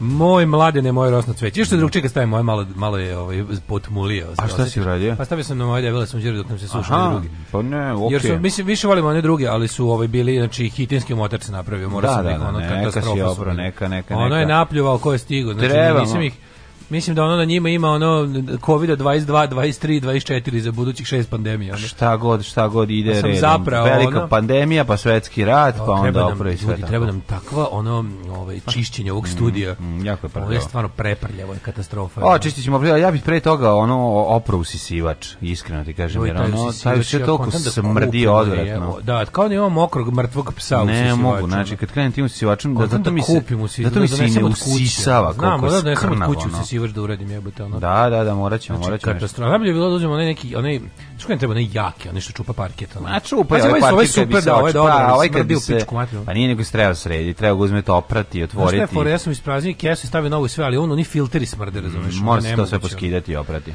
Moj mladene, moj rosno cveće. I što drug čeka staje, moj malo, malo je ovaj, potmulio. A šta si uradio? Pa stavio sam na moje debele sunđere dok nam se slušali Aha, drugi. Pa ne, okej. Okay. Jer su, mislim, više volimo one druge, ali su ovaj bili, znači, hitinski motor se napravio. Mora da, sam da, neko, da, ono, neka si obro, neka, neka, neka. Ono je napljuvao ko je stigao, Znači, Treba nisam ih, Mislim da ono na njima ima ono covid 22, 23, 24 za budućih šest pandemija. Ono. Šta god, šta god ide pa redom. Zapravo, Velika ono, pandemija, pa svetski rat, pa, pa onda nam, i sve ljudi, tako. Treba nam takva ono ovaj, pa- čišćenje ovog studija. Mm, mm, jako je prljavo. Ovo je stvarno preprljavo, je katastrofa. O, čistit ćemo, ja bih pre toga ono opro usisivač, iskreno ti kažem. Joj, jer ono, taj je toliko da smrdi odvratno. Da, kao da imamo mokrog, mrtvog psa usisivača. Ne, mogu, znači, kad krenem tim usisivačem, da, da zato mi da se, zato mi se da, ne usisava, koliko skrnavo. Znam, da, da, ispraćivač da uradim jebote ono. Da, da, da, moraćemo, znači, moraćemo. Katastrofa. Najbolje bi bilo da uzmemo onaj neki, onaj što im treba onaj jaki, onaj što čupa parket ono. A čupa, ovaj, ovaj, ovaj parket ovaj super, da, ovaj dobro, da, pa, ovaj kad bi se pičku materinu. Pa nije nego treba da sredi, treba ga uzmeti oprati, otvoriti. Šta je ja sam ispraznio kesu i stavio novu sve, ali on oni filteri smrde, razumeš? Mora se to sve poskidati i oprati.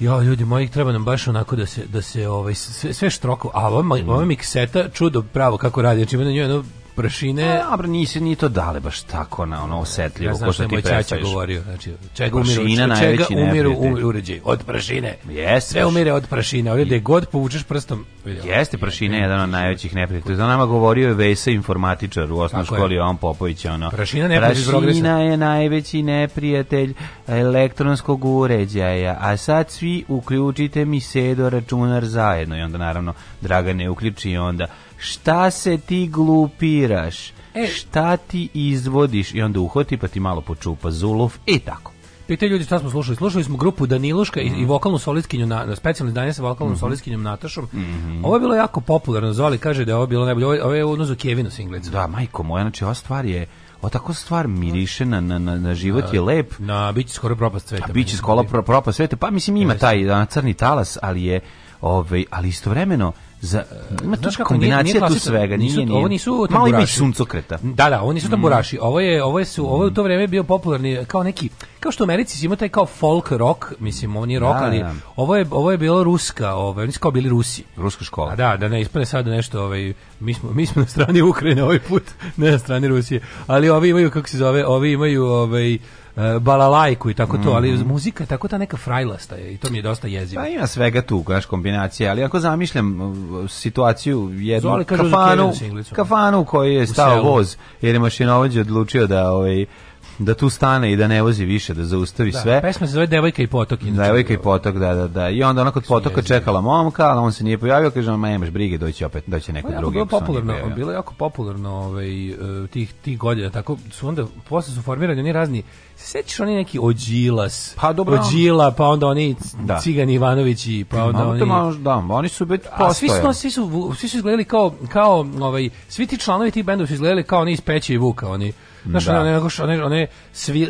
Ja, ljudi moji, treba nam baš onako da se da se ovaj sve, sve štroko, a ova, ova mhm. mikseta čudo pravo kako radi, znači ima na njoj jedno prašine. A, abra, nisi ni to dale baš tako na ono osetljivo. Ja znaš što je moj čača govorio. Znači, čega umiru, čega umiru uređaj? Od prašine. Jeste. Sve umire od prašine. Ovdje gdje god povučeš prstom. Vidio. Jeste prašina je jedan od najvećih neprijatelja. To nama govorio je Vesa informatičar u osnovnoj školi, on Popović. Ono, prašina, ne prašina je najveći neprijatelj elektronskog uređaja. A sad svi uključite mi sedo računar zajedno. I onda naravno Dragan ne uključi i onda šta se ti glupiraš, e. šta ti izvodiš i onda uhoti pa ti malo počupa zuluf i tako. Pitaju ljudi šta smo slušali. Slušali smo grupu Daniluška mm. i, mhm. vokalnu solistkinju na, na specijalni dan sa vokalnom mm -hmm. solistkinjom Natašom. Mm -hmm. Ovo je bilo jako popularno. Zoli kaže da je ovo bilo najbolje. Ovo, ovo je odnos za Kevinu singlicu. Da, majko moja, znači ova stvar je o tako stvar miriše na, na, na, život na, je da. lep. Na biće skoro propast sveta. A biće skoro pro, propast sveta. Pa mislim ima taj na, crni talas, ali je ovaj, ali istovremeno za ima tu kombinacija nije, nije klasica, tu svega nisu, nije, nije. ovo nisu malo ima suncokreta da da oni su mm. tamburaši ovo je ovo je su ovo je u to vrijeme bio popularni kao neki kao što u Americi si taj kao folk rock, mislim, oni rock, da, ali da, da. Ovo, je, ovo je bilo ruska, ovaj, oni su kao bili Rusi. Ruska škola. A da, da ne ispadne sad nešto, ovaj, mi, smo, mi smo na strani Ukrajine ovaj put, ne na strani Rusije, ali ovi imaju, kako se zove, ovi imaju ovaj, eh, balalajku i tako to, ali mhm. muzika je tako ta neka frajlasta je i to mi je dosta jezivo. Pa ima svega tu, kaš kombinacije, ali ako zamišljam uh, situaciju jednu Zoli, kafanu, kafanu koji je stao voz, jer je mašinovođe odlučio da ovaj, da tu stane i da ne vozi više, da zaustavi da, sve. Pesma se zove Devojka i potok. Devojka i potok, da da, da. I onda ona kod potoka čekala momka, ali on se nije pojavio, kaže, ma nemaš brige, doći opet, doći neko pa drugi. Bilo popularno, bilo jako popularno ovaj, e, tih, tih godina, tako su onda, posle su formirani oni razni, sećaš oni neki Ođilas, pa, dobro, Ođila, pa onda oni da. Ivanović i pa onda oni... da, oni su već A svi su, svi su, svi su izgledali kao, kao ovaj, svi ti članovi tih bendova su izgledali kao oni iz Peće i Vuka, oni Znaš, da. one, one, one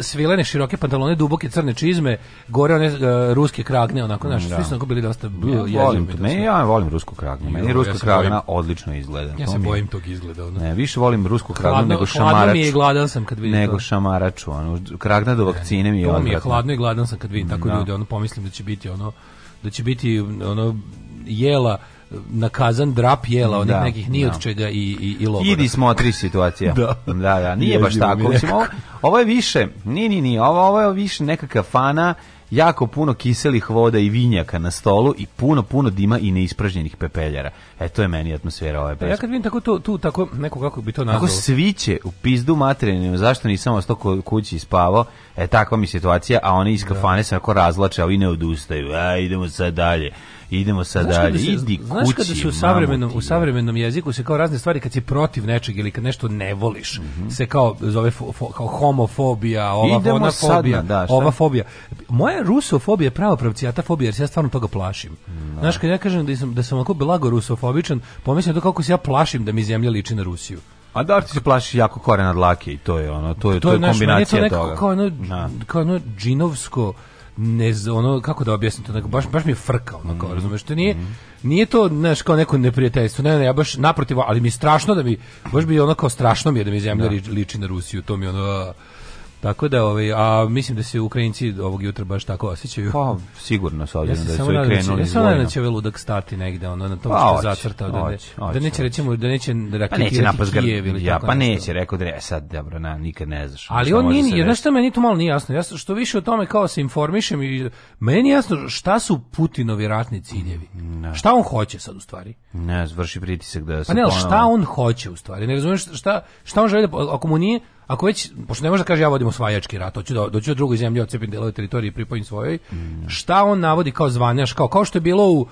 svilene široke pantalone, duboke crne čizme, gore one uh, ruske kragne, onako, znaš, da. svi su onako bili dosta bio, ja, volim, to, meni, ja volim rusku kragnu, meni jo, ruska ja kragna bojim, odlično izgleda. Ja se bojim tog izgleda. Ono. Ne, više volim rusku kragnu hladno, nego šamarač. Hladno mi je i gladan sam kad vidim Nego to. šamarač, ono, kragna do vakcine ne, mi je odvratno. mi je hladno i gladan sam kad vidim tako da. ljude, ono, pomislim da će biti ono, da će biti ono, jela nakazan drap jela od da, nekih ni od da. čega i i i logora. Idi smotri tri situacija. da. da, da, nije baš tako. Mislim, ovo, ovo je više, ni ni ni, ovo, ovo je više nekakva fana jako puno kiselih voda i vinjaka na stolu i puno, puno dima i neispražnjenih pepeljara. E, to je meni atmosfera ove pesme. Ja kad vidim tako to, tu, tako, neko kako bi to nazvalo. Tako sviće u pizdu materine, zašto nisam vas to kući spavao, e, takva mi situacija, a oni iz kafane se ako razlače, a vi ne odustaju, a e, idemo sad dalje idemo sad znaš dalje. Se, Idi znaš kući, kada se u savremenom, u savremenom jeziku se kao razne stvari, kad si protiv nečeg ili kad nešto ne voliš, mm -hmm. se kao zove fo, fo, kao homofobija, ova, idemo ona fobija, da, ova fobija. Moja rusofobija je prava pravcijata fobija, jer se ja stvarno toga plašim. No. Da. Znaš, kad ja kažem da sam, da sam ako blago rusofobičan, pomislim to kako se ja plašim da mi zemlja liči na Rusiju. A da ti se plaši jako kore nad lake i to je ono, to je to, to je, kombinacija toga. to nekako toga. Kao ono, da. kao ono džinovsko ne ono kako da objasnim to, baš baš mi je frka ono kao, mhm. razumeš, to nije mhm. nije to znaš kao neko neprijateljstvo. Ne, ne, ja baš naprotiv, ali mi je strašno da mi baš bi ono kao strašno mi je da mi zemlja da. liči na Rusiju, to mi ono Tako da, ovaj, a mislim da se Ukrajinci ovog jutra baš tako osjećaju. Pa, sigurno, s obzirom ja da su i krenuli iz vojna. Ja sam nadam da će ovaj ludak stati negde, ono, na tom pa, što je zacrtao. Da, oči, da, oči, da neće, recimo, da neće raketirati pa neće Kijev ili ja, tako Pa neće, nešto. rekao da je sad, dobro, na, nikad ne znaš. Ali on nije, jer što meni to malo nije jasno, ja što više o tome kao se informišem, i meni je jasno šta su Putinovi ratni ciljevi. Ne. Šta on hoće sad u stvari? Ne, zvrši pritisak da pa se Pa ne, šta on hoće u stvari? Ne razumiješ šta, šta on želi, da, ako mu nije, ako već, pošto ne može da kaže ja vodim osvajački rat, hoću da doću do drugoj zemlji, ocepim delove teritorije i pripojim svojoj, mm. šta on navodi kao zvanjaš, kao, kao što je bilo u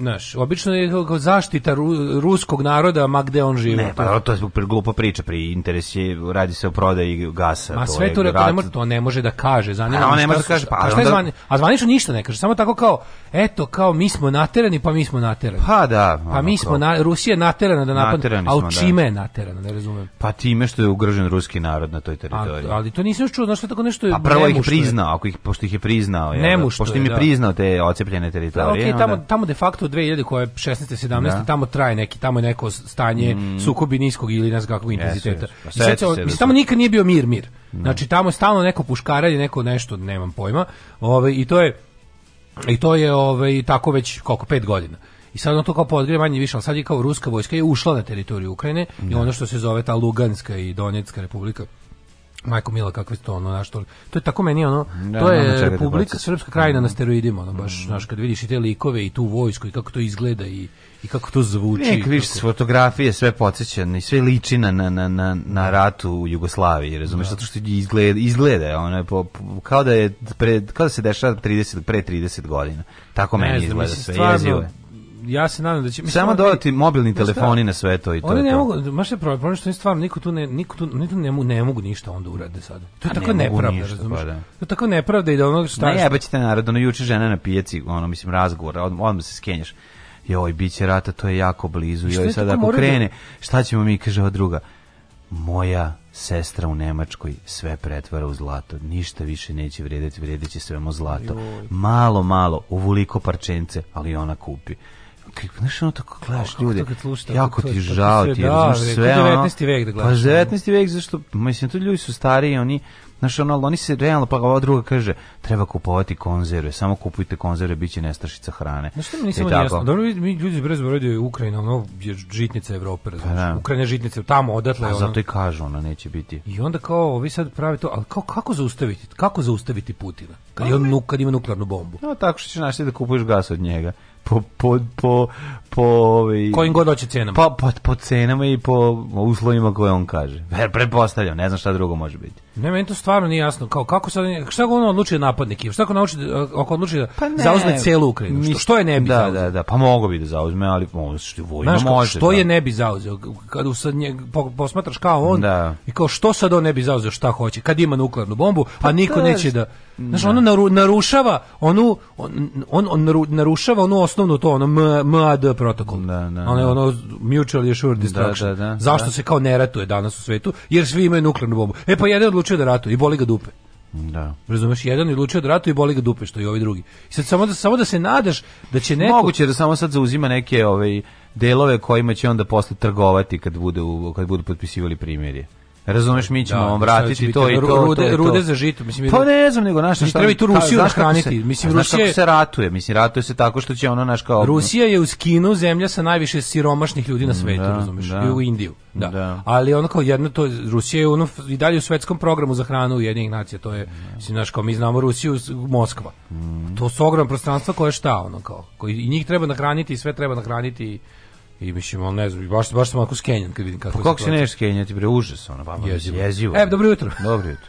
Znaš, obično je kao zaštita ru, ruskog naroda, ma gde on živi. Ne, pa to je zbog glupa priča, pri interes je, radi se o prodaji gasa. Ma to sve to, rat... ne može, to ne može da kaže, zanima me. ne može da kaže, pa, a, onda... zvani, a zvanično ništa ne kaže, samo tako kao, eto, kao mi smo naterani, pa mi smo naterani. Pa da. Pa mi smo, na, Rusija je naterana da napadne, a u da. čime da. je naterana, ne razumem. Pa time što je ugrožen ruski narod na toj teritoriji. A, ali to nisam čuo, znaš što tako nešto je A pa prvo ih priznao, ako ih, pošto ih je priznao, da? je, pošto im je da. priznao te ocepljene teritorije. tamo, tamo facto 2000 koje je 16. 17. Da. tamo traje neki, tamo je neko stanje mm. sukobi niskog ili nas kakvog intenziteta. Jesu, jesu. Pa se, da tamo nikad nije bio mir, mir. Ne. Da. Znači tamo je stalno neko puškara neko nešto, nemam pojma. Ovaj I to je i to je ovaj tako već koliko pet godina. I sad on to kao podgrije manje više, ali sad je kao ruska vojska je ušla na teritoriju Ukrajine da. i ono što se zove ta Luganska i Donetska republika Majko Mila kakve to ono naš to, to je tako meni ono da, to je no, da Republika Srpska krajina na mm. steroidima ono baš mm. znaš kad vidiš i te likove i tu vojsku i kako to izgleda i i kako to zvuči. Nek viš kako... fotografije sve podsjeća i sve liči na, na, na, na ratu u Jugoslaviji, razumeš, da. zato što izgleda, izgleda ono po, kao da je pred, kao da se dešava 30 pre 30 godina. Tako ne meni znam, izgleda mislim, sve stvarno, jezivo je ja se nadam da će... Samo dodati mobilni telefoni na sve to i to. Oni ne mogu, baš je problem, što je stvarno, niko tu ne, niko tu, ne, ne, mogu, ne mogu ništa onda urade sad. To je tako ne nepravda, razumiješ? Pa, da. To je tako nepravda i da ono... Šta, ne jebaćete narod, ono juče žena na pijaci, ono, mislim, razgovor, odmah se skenješ joj, biće rata, to je jako blizu, joj, sada ako da- krene, šta ćemo mi, kaže ova druga, moja sestra u Nemačkoj sve pretvara u zlato, ništa više neće vrijediti, vrijedit će svemo zlato, malo, malo, uvoliko parčence, ali ona kupi kako znaš ono tako gledaš kako ljude kad slušta, jako to, ti žao ti je da, razumiješ sve 19. vek da gledaš pa 19. Da. vek zašto mislim tu ljudi su stariji oni Znaš, ono, oni se realno, pa ova druga kaže, treba kupovati konzerve, samo kupujte konzerve, bit će nestašica hrane. Znaš što mi nisam e, jasno, dobro, mi, mi ljudi brzo zboredio Ukrajina, ono je žitnica Evrope, pa razumiješ, pa, Ukrajina je žitnica, tamo odatle. Pa, ono, zato i kažu, ona neće biti. I onda kao, vi sad pravi to, ali kao, kako zaustaviti, kako zaustaviti Putina, kad, je pa on, kad ima nuklearnu bombu? No, tako što ćeš naći da kupuješ gas od njega po, po, po, po ovaj kojim god hoće cenama. Pa po, po cenama i po uslovima koje on kaže. Pretpostavljam, ne znam šta drugo može biti. Ne, meni to stvarno nije jasno. Kao kako sad šta ako on odluči da napadnik i šta ako nauči da, ako odluči da pa ne, zauzme celu Ukrajinu. Što, što je ne bi da, zauzeo? Da, da, pa mogao bi da zauzme, ali on što vojno Znaš, može. Što da. je ne bi zauzeo? Kad sad nje posmatraš kao on da. i kao što sad on ne bi zauzeo šta hoće kad ima nuklearnu bombu, pa a niko neće da Znaš, da. ono narušava onu on, on, on narušava onu osnovno to ono MAD protokol. Da, da, ono, da. ono mutual assured destruction. Da, da, da, Zašto da. se kao ne ratuje danas u svetu? Jer svi imaju nuklearnu bombu. E pa jedan odlučio da ratuje i boli ga dupe. Da. Razumeš, jedan odlučio da ratuje i boli ga dupe što i ovi drugi. I sad samo da samo da se nadaš da će neko Moguće da samo sad zauzima neke ovaj delove kojima će onda posle trgovati kad bude kad budu potpisivali primirje. Razumeš, mi ćemo da, vam vratiti to i to. Rude, to, to. rude za žito. Mislim, pa ne znam, nego šta. Treba i tu Rusiju da nahraniti. Mislim, znaš Rusija... kako se ratuje? Mislim, ratuje se tako što će ona naš kao... Rusija je uz Kinu zemlja sa najviše siromašnih ljudi na mm, svetu, da, razumeš, da. i u Indiju. Da. da. Ali ona kao jedno to Rusija je ono i dalje u svetskom programu za hranu Ujedinjenih nacija, to je mislim naš kao mi znamo Rusiju, Moskva. Mm. To su ogromna prostranstva koje šta ono kao, koji i njih treba nahraniti i sve treba nahraniti I mislim, on ne znam, baš, baš sam onako skenjan kad vidim kako pa kako se ne skenjati, bre, užas, ono, pa, jezivo. jezivo. E, dobro jutro. Dobro jutro.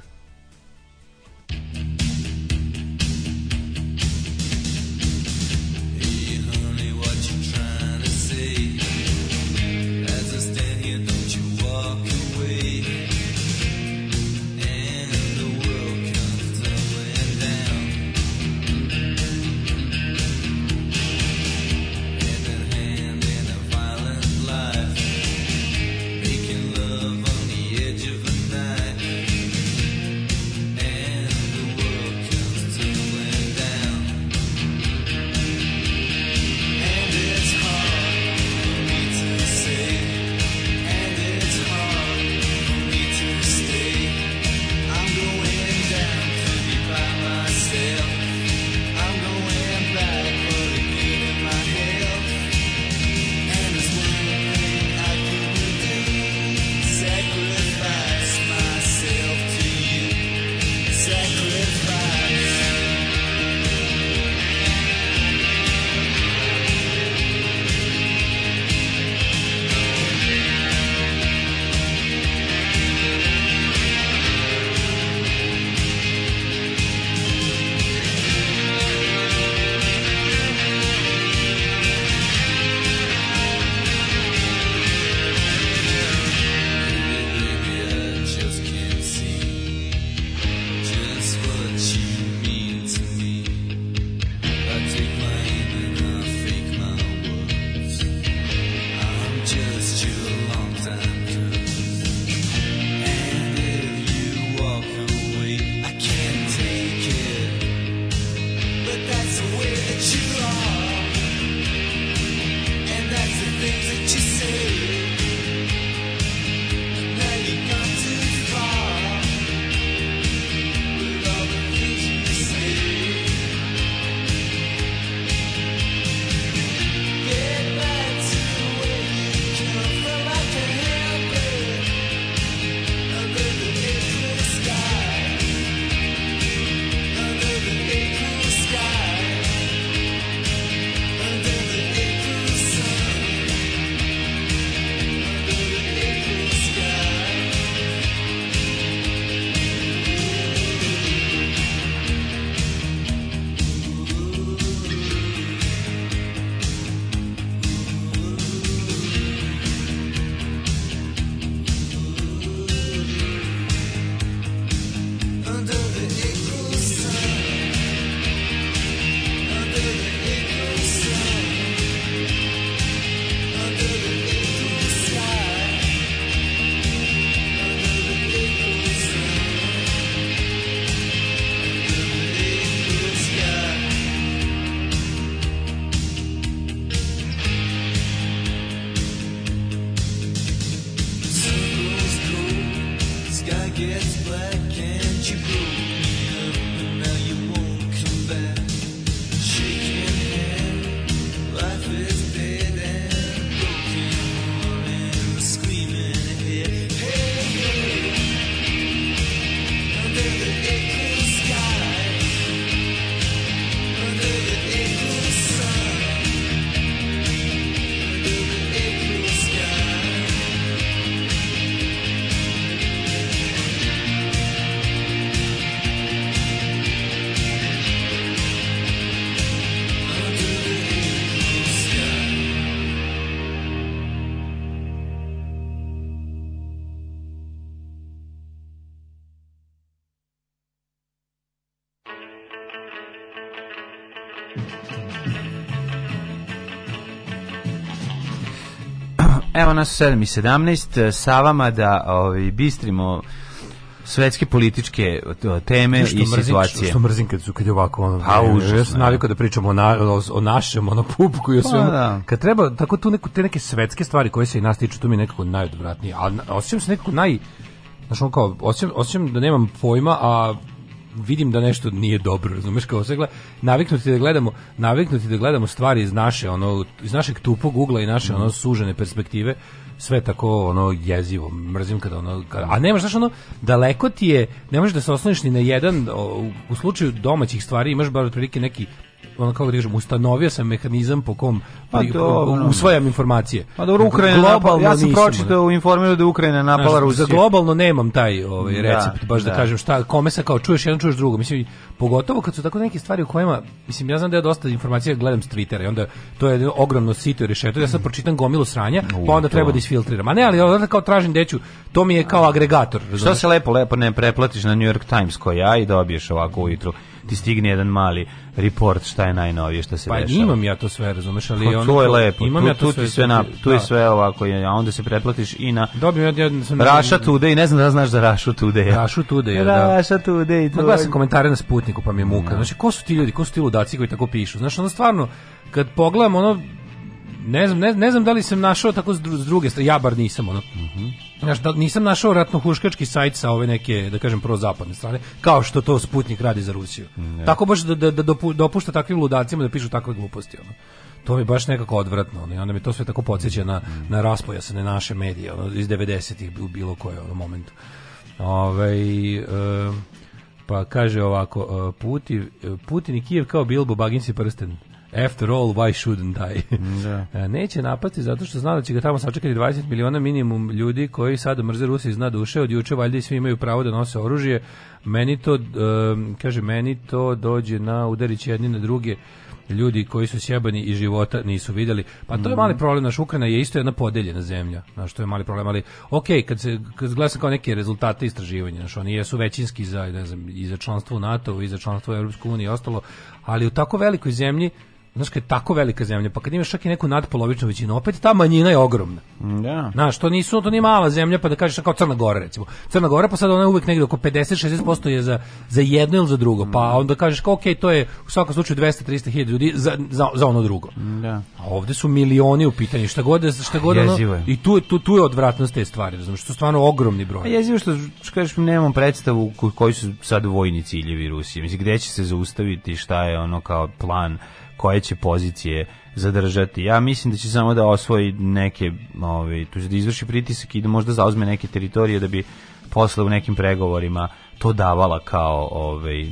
evo nas 7 i 17, sa vama da ovaj, bistrimo svetske političke eh, teme što i mrzim, situacije. Što mrzim kad su kad je ovako ono. Pa užasno. Ja sam navikao da pričamo o, na, o, o našem ono pupku i o pa, svemu. Pa, da. Kad treba tako tu neku te neke svetske stvari koje se i nas tiču, tu mi je nekako najodvratnije. A osećam se nekako naj Znaš, on kao, osim, osim da nemam pojma, a vidim da nešto nije dobro, razumeš kao se gleda, naviknuti da gledamo, naviknuti da gledamo stvari iz naše ono iz našeg tupog ugla i naše ono mhm. sužene perspektive, sve tako ono jezivo, mrzim kada ono kada, a nemaš znaš ono daleko ti je, ne možeš da se osloniš ni na jedan o, u slučaju domaćih stvari imaš bar otprilike neki ono kako da kažem, ustanovio sam mehanizam po kom pa pri, usvajam informacije. Pa dobro, Ukrajina globalno napala, ja sam pročitao u informiru da, da Ukrajina napala Rusiju. Za globalno nemam taj ovaj, da, recept, da, baš da. da. kažem šta, kome se kao čuješ jedno, čuješ drugo. Mislim, pogotovo kad su tako neke stvari u kojima, mislim, ja znam da ja dosta informacija gledam s Twittera i onda to je ogromno sito i rešeto, ja sad pročitam gomilu sranja, U, pa onda to. treba da isfiltriram. A ne, ali onda kao tražim deću, to mi je kao agregator. Što znači? se lepo, lepo ne preplatiš na New York Times koja ja i dobiješ ovako ujutru ti stigne jedan mali report šta je najnovije što se pa dešava. Pa imam ja to sve, razumeš, ali pa ono to je lepo. Imam tu, ja to tu sve, sve na, tu da. je sve ovako, a onda se pretplatiš i na Dobijem ja, ja sam Raša Today, ne znam da znaš za Rašu Today. Rašu Today, da. Raša Today, to. Gledam komentare na Sputniku, pa mi je muka. Da. Znači, ko su ti ljudi, ko su ti ludaci koji tako pišu? Znaš, ono stvarno kad pogledam ono Ne znam, ne, ne znam da li sam našao tako s druge strane, ja bar nisam ono. Mhm. Mm Znaš, da, nisam našao ratno-huškački sajt sa ove neke, da kažem, pro zapadne strane, kao što to Sputnik radi za Rusiju. Mm, tako baš da, da, da dopušta takvim ludacima da pišu takve gluposti. Ono to mi je baš nekako odvratno ono, i onda mi to sve tako podsjeća na, na raspojasane naše medije ono, iz 90-ih u bilo koje ono, momentu Ove, ovaj, e, eh, pa kaže ovako eh, Putin, Putin i Kijev kao Bilbo Baginsi prsten After all, why shouldn't I? Da. E, neće napasti zato što zna da će ga tamo sačekati 20 miliona minimum ljudi koji sada mrze Rusi zna duše, od juče valjda i svi imaju pravo da nose oružje. Meni to, um, kaže, meni to dođe na udarić jedni na druge ljudi koji su sjebani i života nisu videli. Pa to je mali mhm. problem, naš Ukrajina je isto jedna podeljena zemlja, znaš, to je mali problem, ali ok, kad se kad gleda kao neke rezultate istraživanja, znaš, oni jesu većinski za, ne znam, i za članstvo u NATO, i za članstvo u Europsku uniju i ostalo, ali u tako velikoj zemlji znaš kad je tako velika zemlja, pa kad imaš čak i neku nadpolovičnu većinu, opet ta manjina je ogromna. Mm, da. Znaš, to nisu, to nije mala zemlja, pa da kažeš kao Crna Gora recimo. Crna Gora, pa sad ona je uvek negde oko 50-60% je za, za jedno ili za drugo, pa mm. onda kažeš kao, ok, to je u svakom slučaju 200-300 hiljada ljudi za, za, za, ono drugo. Mm, da. A ovde su milioni u pitanju, šta god, da šta god ono, i tu, tu, tu je odvratnost te stvari, razumiješ, što stvarno ogromni broj. A pa jezivo što, što kažeš, nemam predstavu koji su sad vojni ciljevi Rusije, mislim, gde će se zaustaviti, šta je ono kao plan koje će pozicije zadržati. Ja mislim da će samo da osvoji neke, ovaj, tu će da izvrši pritisak i da možda zauzme neke teritorije da bi posle u nekim pregovorima to davala kao ovaj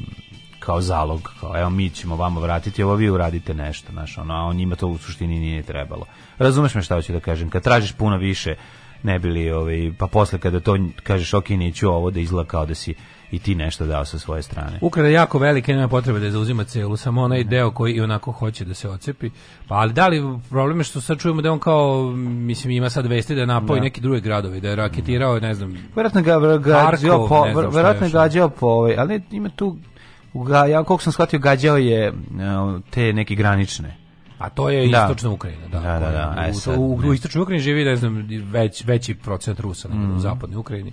kao zalog, kao evo mi ćemo vama vratiti, ovo vi uradite nešto, znaš, ono, a on njima to u suštini nije trebalo. Razumeš me šta hoću da kažem, kad tražiš puno više, ne bili, ovaj, pa posle kada to kažeš, ok, neću ovo da izgleda kao da si i ti nešto dao sa svoje strane. Ukrajina je jako velike, nema potrebe da je zauzima celu, samo onaj deo koji i onako hoće da se ocepi. Pa ali da li problem je što sad čujemo da on kao mislim ima sad vesti da je napao da. neki druge gradove, da je raketirao, ne znam. Verovatno ga gađao po, verovatno gađao po, ovaj, ali ima tu ga, ja koliko sam shvatio gađao je e, te neki granične. A to je da. istočna Ukrajina, da. Da, da, da. E u, sad, u, u, istočnoj Ukrajini živi, ne znam, već, veći procenat Rusa nego mm. u zapadnoj Ukrajini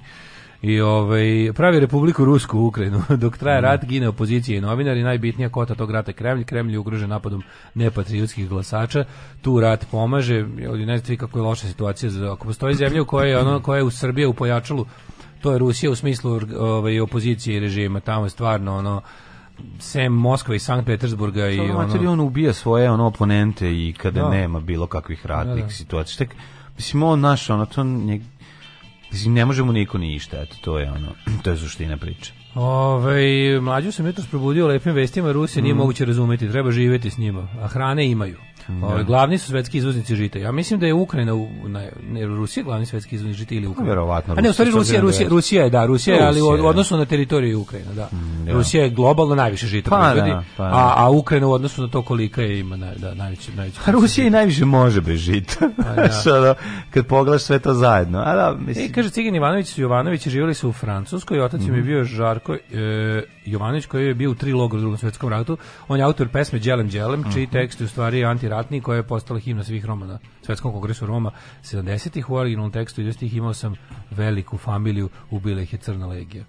i ovaj pravi Republiku Rusku u Ukrajinu. Dok traje mm. rat gine opozicija i novinari, najbitnija kota tog rata je Kremlj. Kremlj je ugrožen napadom nepatriotskih glasača. Tu rat pomaže, ne znam kako je loša situacija za ako postoji zemlja u kojoj je ono koja je u Srbiji u pojačalu to je Rusija u smislu ovaj, opozicije i režima, tamo je stvarno ono sem Moskva i Sankt Petersburga i ono on ubija svoje ono oponente i kada da. nema bilo kakvih ratnih da, da. situacija. Tek mislim on naš ono to njeg, Mislim, ne možemo niko ništa, eto, to je ono, to je suština priče. Ove, ovaj, mlađu sam jutros probudio lepim vestima, Rusije mm. nije moguće razumeti, treba živeti s njima, a hrane imaju. Da. Ove, ovaj, glavni su svetski izvoznici žita. Ja mislim da je Ukrajina u, na, ne Rusija glavni svetski izvoznici žita ili pa Ukrajina. Verovatno. A ne, u stvari Rusija, Rusija, Rusija je, da, Rusija, Rusija ali u odnosu na teritoriju Ukrajina, da. da. Rusija je globalno najviše žita pa, proizvodi, da, pa, a, da. a Ukrajina u odnosu na to kolika je ima naj, da, najveći, najveći. Pa Rusija i najviše može bez žita. Pa da. kad pogledaš sve to zajedno. A da, mislim. E, kaže Cigan Ivanović i Jovanović živjeli su u Francuskoj, otac im mm je mhm. bio Žarko e, Jovanović koji je bio u tri logora u Drugom svjetskom ratu. On je autor pesme Đelem Đelem, mm čiji mhm. tekst je u stvari anti najverovatniji koja je postala himna svih Romana na Svetskom kongresu Roma 70-ih u originalnom tekstu i stih imao sam veliku familiju, ubila ih je crna legija.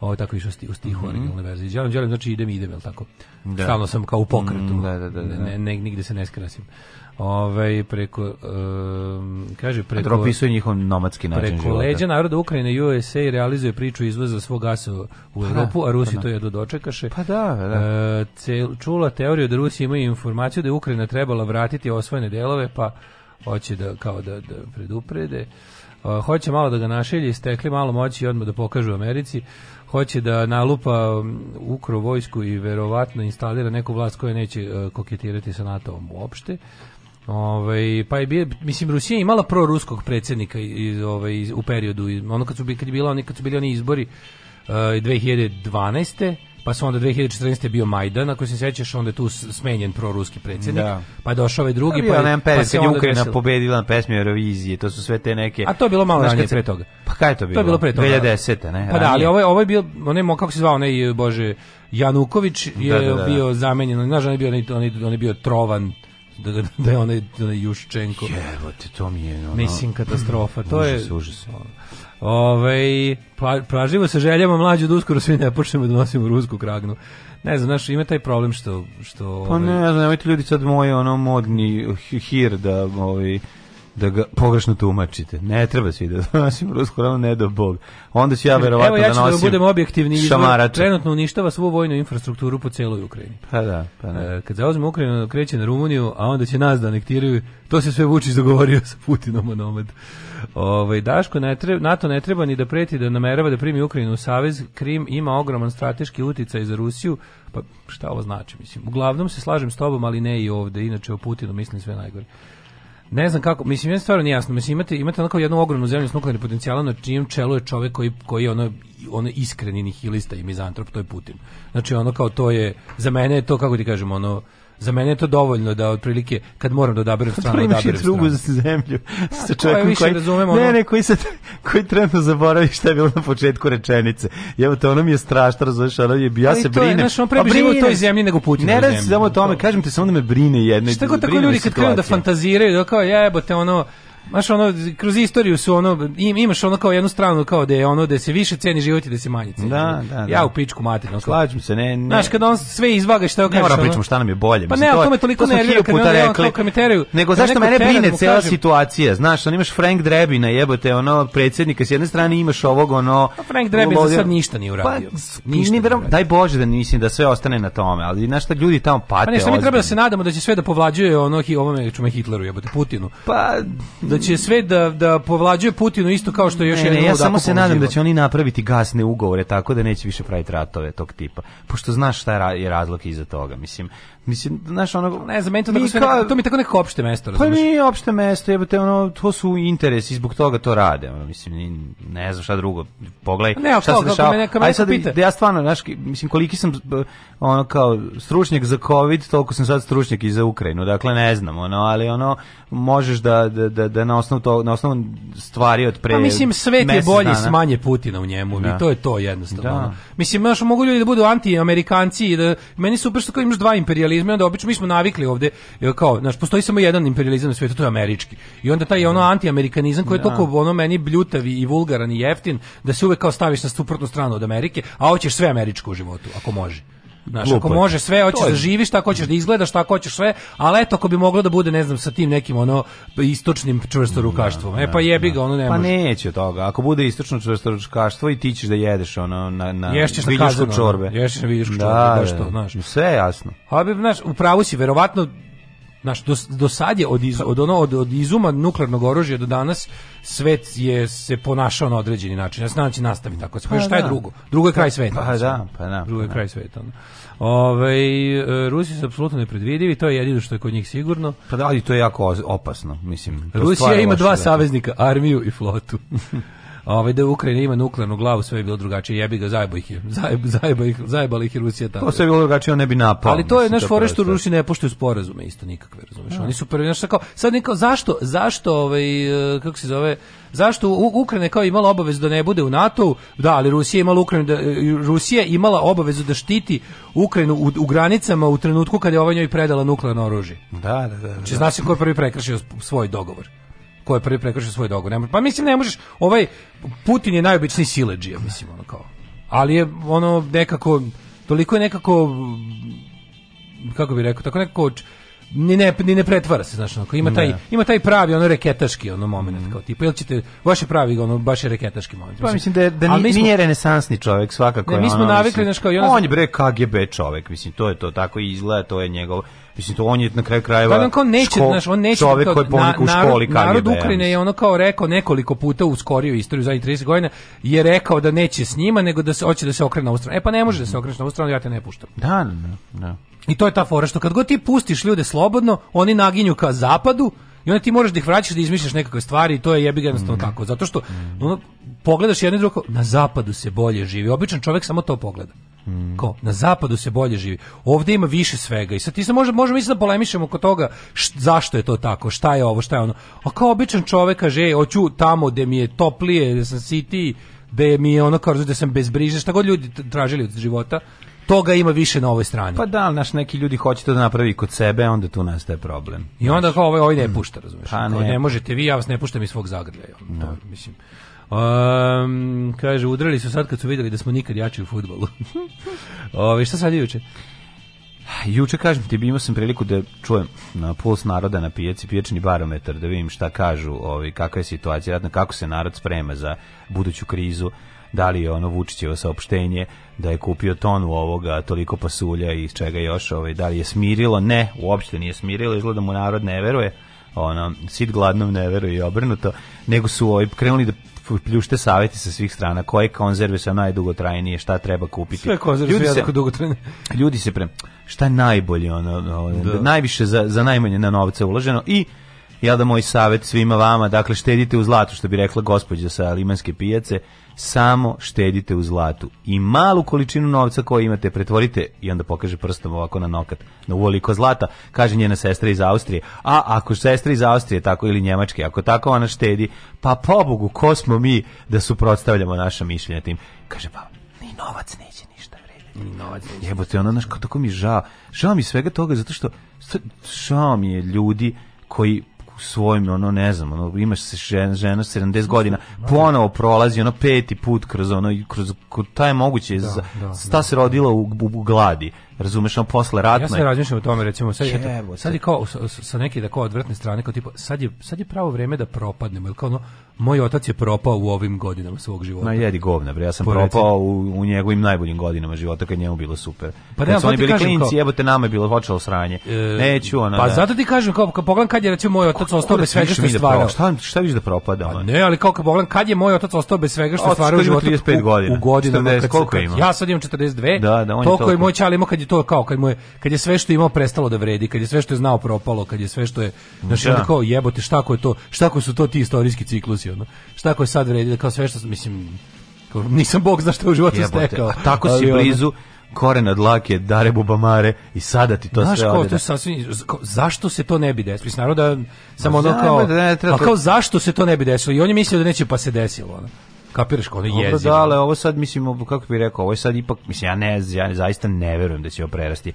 Ovo tako išao sti, u stihu mm -hmm. originalne verzije. Želim, želim, znači idem, idem, jel tako? Da. Stalno sam kao u pokretu. Mm, da, da, da, da. Ne, ne, nigde se ne skrasim. Ove, ovaj, preko, um, kaže, preko... opisuje njihov nomadski način Preko života. leđa naroda Ukrajine USA realizuje priču izvoza svog gasa u pa da, Europu, a Rusi pa da. to jedu dočekaše. Pa da, da. E, čula teoriju da Rusi imaju informaciju da je Ukrajina trebala vratiti osvojene delove, pa hoće da, kao da, da preduprede. Uh, hoće malo da ga našelje, istekli malo moći i odmah da pokažu Americi, hoće da nalupa ukro vojsku i verovatno instalira neku vlast koja neće uh, koketirati sa NATO-om uopšte. Ovaj pa je bio mislim Rusija je imala proruskog predsjednika iz ovaj iz, u periodu ono kad su bili kad bila oni kad su bili oni izbori uh, eh, 2012 pa su onda 2014. bio Majdan, ako se sećaš, onda je tu smenjen proruski predsjednik, da. pa je došao ovaj drugi, pa, je, pa, pa se onda Ukrajina pobedila na pesmi Eurovizije, to su sve te neke... A to je bilo malo ranije pre toga. Pa kaj je to bilo? To je bilo pre toga. 2010. Da. ne? Pa da, ali ovo ovaj, ovaj, je, ovaj bio, onaj, kako se zvao, onaj, bože, Januković je da, da, da. da. bio zamenjen, znaš, on je bio, on je, on je bio trovan, Da, da, da, da je onaj, da onaj Juščenko. Jevate, to mi je... Ono, Mislim, katastrofa. To užas, je... Užas. Ove, pra, se željama mlađu da uskoro svi ne počnemo da nosimo rusku kragnu. Ne znam, znaš, ima taj problem što... što pa ne, ove... ne znam, nemojte ljudi sad moji ono modni hir da... Ovi, da ga pogrešno tumačite. Ne treba svi da nosim rusku hranu, ne do bog. Onda ću ja verovatno da nosim Evo ja ću da, da budem objektivni izvor, trenutno uništava svu vojnu infrastrukturu po celoj Ukrajini. Pa da, pa ne. Da. E, kad zauzme Ukrajinu, kreće na Rumuniju, a onda će nas da anektiraju. To se sve Vučić dogovorio sa Putinom o nomad. Ovaj Daško ne treba, NATO ne treba ni da preti da namerava da primi Ukrajinu u savez. Krim ima ogroman strateški uticaj za Rusiju. Pa šta ovo znači, mislim. Uglavnom se slažem s tobom, ali ne i ovde. Inače o Putinu mislim sve najgore. Ne znam kako, mislim, ja stvarno nije jasno. Mislim, imate, imate onako jednu ogromnu zemlju s nuklearnim potencijalom na čijem čelu je čovjek koji, koji je ono, ono iskreni nihilista i mizantrop, to je Putin. Znači, ono kao to je, za mene je to, kako ti kažemo, ono, za mene je to dovoljno da otprilike kad moram da odaberem stranu, da odaberem stranu. drugu zemlju sa čovjekom koji, razumemo, ne, ne, koji, se, koji trenutno zaboravi šta je bilo na početku rečenice. Evo to ono mi je strašno, razumiješ, ono je, ja se brinem. Znaš, on pre živo toj zemlji nego Putin. Ne radi o tome, kažem ti, samo da me brine jedno. Šta god tako ljudi kad krenu da fantaziraju, da kao jebote, ono, Maš ono kroz istoriju su ono im, imaš ono kao jednu stranu kao da je ono da se više ceni život i da se manje ceni. Da, da, da. Ja u pičku materinu. Slažem se, ne, ne. Znaš kad on sve izvaga što kaže. mora pričamo šta nam je bolje. Pa ne, o tome toliko to ne rekli, puta rekli. Ono, Nego zašto mene brine da cela situacija? Znaš, on imaš Frank Drebina, jebote, ono predsednika s jedne strane imaš ovog ono pa Frank Drebin za sad ništa nije uradio. Pa, ništa. Ni verujem, daj bože da mislim da sve ostane na tome, ali znaš šta ljudi tamo pate. Pa ne, mi treba da se nadamo da će sve da povlađuje ono i ovome čume Hitleru, jebote, Putinu. Pa da će sve da, da povlađuje Putinu isto kao što je još ne, ne, ja samo se nadam da će oni napraviti gasne ugovore tako da neće više praviti ratove tog tipa. Pošto znaš šta je razlog iza toga, mislim. Mislim, znaš, ono, ne znam, meni to, mi kao, sve, to mi tako neko opšte mesto, razumiješ? Pa mi opšte mesto, jebate, ono, to su interesi, zbog toga to rade, mislim, ne znam šta drugo, pogledaj, ne, šta to, se dešava. Ne, Aj sad, pita. ja stvarno, znaš, mislim, koliki sam, ono, kao, stručnjak za COVID, toliko sam sad stručnjak i za Ukrajinu, dakle, ne znam, ono, ali, ono, možeš da, da, da, da da na osnovu to, na osnovu stvari od pre. Pa mislim svet je bolji s manje Putina u njemu da. i to je to jednostavno. Da. Mislim baš mogu ljudi da budu antiamerikanci i da meni su upravo kao imaš dva imperijalizma, da obično mi smo navikli ovde kao, znači postoji samo jedan imperijalizam na svetu to je američki. I onda taj ono anti koji je da. toliko ono meni bljutavi i vulgaran i jeftin da se uvek kao staviš na suprotnu stranu od Amerike, a hoćeš sve američko u životu ako može. Znaš, ako može sve, hoćeš da živiš, tako hoćeš da izgledaš, tako hoćeš sve, ali eto ako bi moglo da bude, ne znam, sa tim nekim ono istočnim čvrstorukaštvom. E, da, e pa da, jebi ga, da. ono ne pa može. Pa neće toga. Ako bude istočno čvrsto rukaštvo i ti ćeš da jedeš ono na na ješćeš na kazano, čorbe. Ješćeš na viljušku da, čorbe, da, što, da. znaš. Sve jasno. A bi, znaš, u pravu si, verovatno Naš do, do sad je od, iz, od ono od, od izuma nuklearnog oružja do danas svet je se ponašao na određeni način. Ja znam da će nastavi tako. Da pa, šta je da. drugo? Drugo je kraj pa sveta. Pa da, pa da. Drugo je pa kraj sveta. Ove, e, Rusi su apsolutno nepredvidivi, to je jedino što je kod njih sigurno. Pa da, ali to je jako opasno, mislim. Rusija ima dva saveznika, armiju i flotu. ovaj da Ukrajina ima nuklearnu glavu, sve je bilo drugačije. Jebi ga zajebo ih, je. zajeb, zajeba ih, zajebali ih Rusija tamo. To sve je bilo drugačije, on ne bi napao. Ali to je naš fore što Rusi ne poštuju sporazume isto nikakve, razumeš? No. Da. Oni su prvi, znaš, kao, sad nikao, zašto, zašto ovaj e, kako se zove, zašto Ukrajina kao imala obavezu da ne bude u NATO, da, ali Rusija imala Ukrajinu da, e, Rusija imala obavezu da štiti Ukrajinu u, u granicama u trenutku kad je ona njoj predala nuklearno oružje. Da, da, da. da. Znači, da. znaš ko je prvi prekršio svoj dogovor ko je prvi prekršio svoj dogovor. Ne, pa mislim ne možeš, ovaj Putin je najobičniji siledžija, mislim ono kao. Ali je ono nekako toliko je nekako kako bi rekao, tako nekako ni ne ni ne pretvara se znači onako ima taj ne. ima taj pravi onaj reketaški ono momenat mm. kao tipa jel ćete vaše pravi ono baš je reketaški momenat pa mislim da je, da ni, smo, nije renesansni čovjek svakako ne, mi smo ono, navikli znači kao on je bre KGB čovjek mislim to je to tako i izgleda to je njegov Mislim to on je na kraju krajeva. pa on kao neće, znaš, on neće čovjek koji na, u školi narod, narod Ukrajine je ono kao rekao nekoliko puta u skoriju istoriju za 30 godina je rekao da neće s njima nego da se hoće da se okrene na stranu. E pa ne može da se okrene na stranu, ja te ne puštam. Da, da, da. da. I to je ta fora što kad god ti pustiš ljude slobodno, oni naginju ka zapadu, i onda ti moraš da ih vraćaš da izmišljaš nekakve stvari i to je jebiga jednostavno mm. tako. Zato što mm. ono, pogledaš jedno i drugo, na zapadu se bolje živi. Običan čovjek samo to pogleda. Mm. Ko? Na zapadu se bolje živi. Ovde ima više svega. I sad ti se može, možemo isto da polemišemo oko toga št, zašto je to tako, šta je ovo, šta je ono. A kao običan čovjek kaže, ej, hoću tamo gdje mi je toplije, da sam siti, da mi je ono kao da sam bez briže, šta god ljudi tražili od života toga ima više na ovoj strani. Pa da, naš neki ljudi hoće to da napravi kod sebe, onda tu nastaje problem. I onda kao ovaj, ovaj ne mm. pušta, razumiješ? Pa ne. ne. možete vi, ja vas ne puštam iz svog zagrljaja. Da. No. mislim, um, kaže, udrali su sad kad su videli da smo nikad jači u futbolu. Ove, šta sad juče? Juče, kažem ti, imao sam priliku da čujem na puls naroda na pijaci, pijačni barometar, da vidim šta kažu, ovi, kakva je situacija, ratna, kako se narod sprema za buduću krizu da li je ono Vučićevo saopštenje da je kupio tonu ovoga, toliko pasulja i čega još, ovaj, da li je smirilo? Ne, uopšte nije smirilo, izgleda da mu narod ne veruje, ono, sit gladnom ne veruje i obrnuto, nego su ovaj, krenuli da pljušte savjeti sa svih strana, koje konzerve su najdugotrajnije, šta treba kupiti. Sve konzerve ljudi su jako dugotrajne. Ljudi se pre... Šta je najbolje, ono, ono da. najviše za, za najmanje na novce uloženo i ja da moj savet svima vama, dakle štedite u zlatu, što bi rekla gospođa sa limanske pijace, samo štedite u zlatu i malu količinu novca koju imate pretvorite i onda pokaže prstom ovako na nokat na uvoliko zlata, kaže njena sestra iz Austrije a ako sestra iz Austrije tako ili Njemačke, ako tako ona štedi pa pobogu, ko smo mi da suprotstavljamo naša mišljenja tim kaže pa, ni novac neće ništa vrediti ni novac neće jebote, ona, znaš, kao tako mi žao žao mi svega toga, zato što žao mi je ljudi koji svojim, ono, ne znam, ono, imaš se žena, žena 70 godina, ponovo prolazi, ono, peti put kroz, ono, kroz, ta je moguće, da, za, da, ta da, se rodila u, u, u gladi, razumeš, on posle ratne Ja se razmišljam o tome, recimo, sad, je, Evo, sad je kao, sa, sa neke da kao odvrtne strane, kao tipo sad je, sad je pravo vreme da propadnemo, ili kao ono, moj otac je propao u ovim godinama svog života. Na jedi govna, bre, ja sam Porecim. propao u, u, njegovim najboljim godinama života kad njemu bilo super. Pa da, su oni bili klinci, kao, jebote nama je bilo počelo sranje. E, Neću ona. Pa da. zato ti kažem kao kad pogledam kad je recimo moj otac ostao bez svega što da je stvarao. Šta šta vidiš da propada pa ona? Ne, ali kao kad pogledam kad je moj otac ostao bez svega što stvarao u životu. 35 godina. U, u godinama 40, koliko ima? Ja sad imam 42. Da, da, on toliko je moj čali imao kad je to kao kad mu je kad je sve što imao prestalo da vredi, kad je sve što je znao propalo, kad je sve što je znači kao jebote šta ko je to, šta ko su to ti istorijski ciklusi ono. Šta ako je sad vredi, kao sve što, mislim, kao, nisam bog zna što u životu stekao. A tako si blizu, koren od lake, dare bubamare i sada ti to Znaš, sve ko, to da. sasvim, zašto se to ne bi desilo? Mislim, naravno da samo pa ono da, kao, da pa kao zašto se to ne bi desilo? I on je mislio da neće pa se desilo. Ono. Kapiraš kao ono jezivo. Dobro, da, ali ovo sad, mislim, kako bi rekao, ovo je sad ipak, mislim, ja ne, ja zaista ne verujem da će ovo prerasti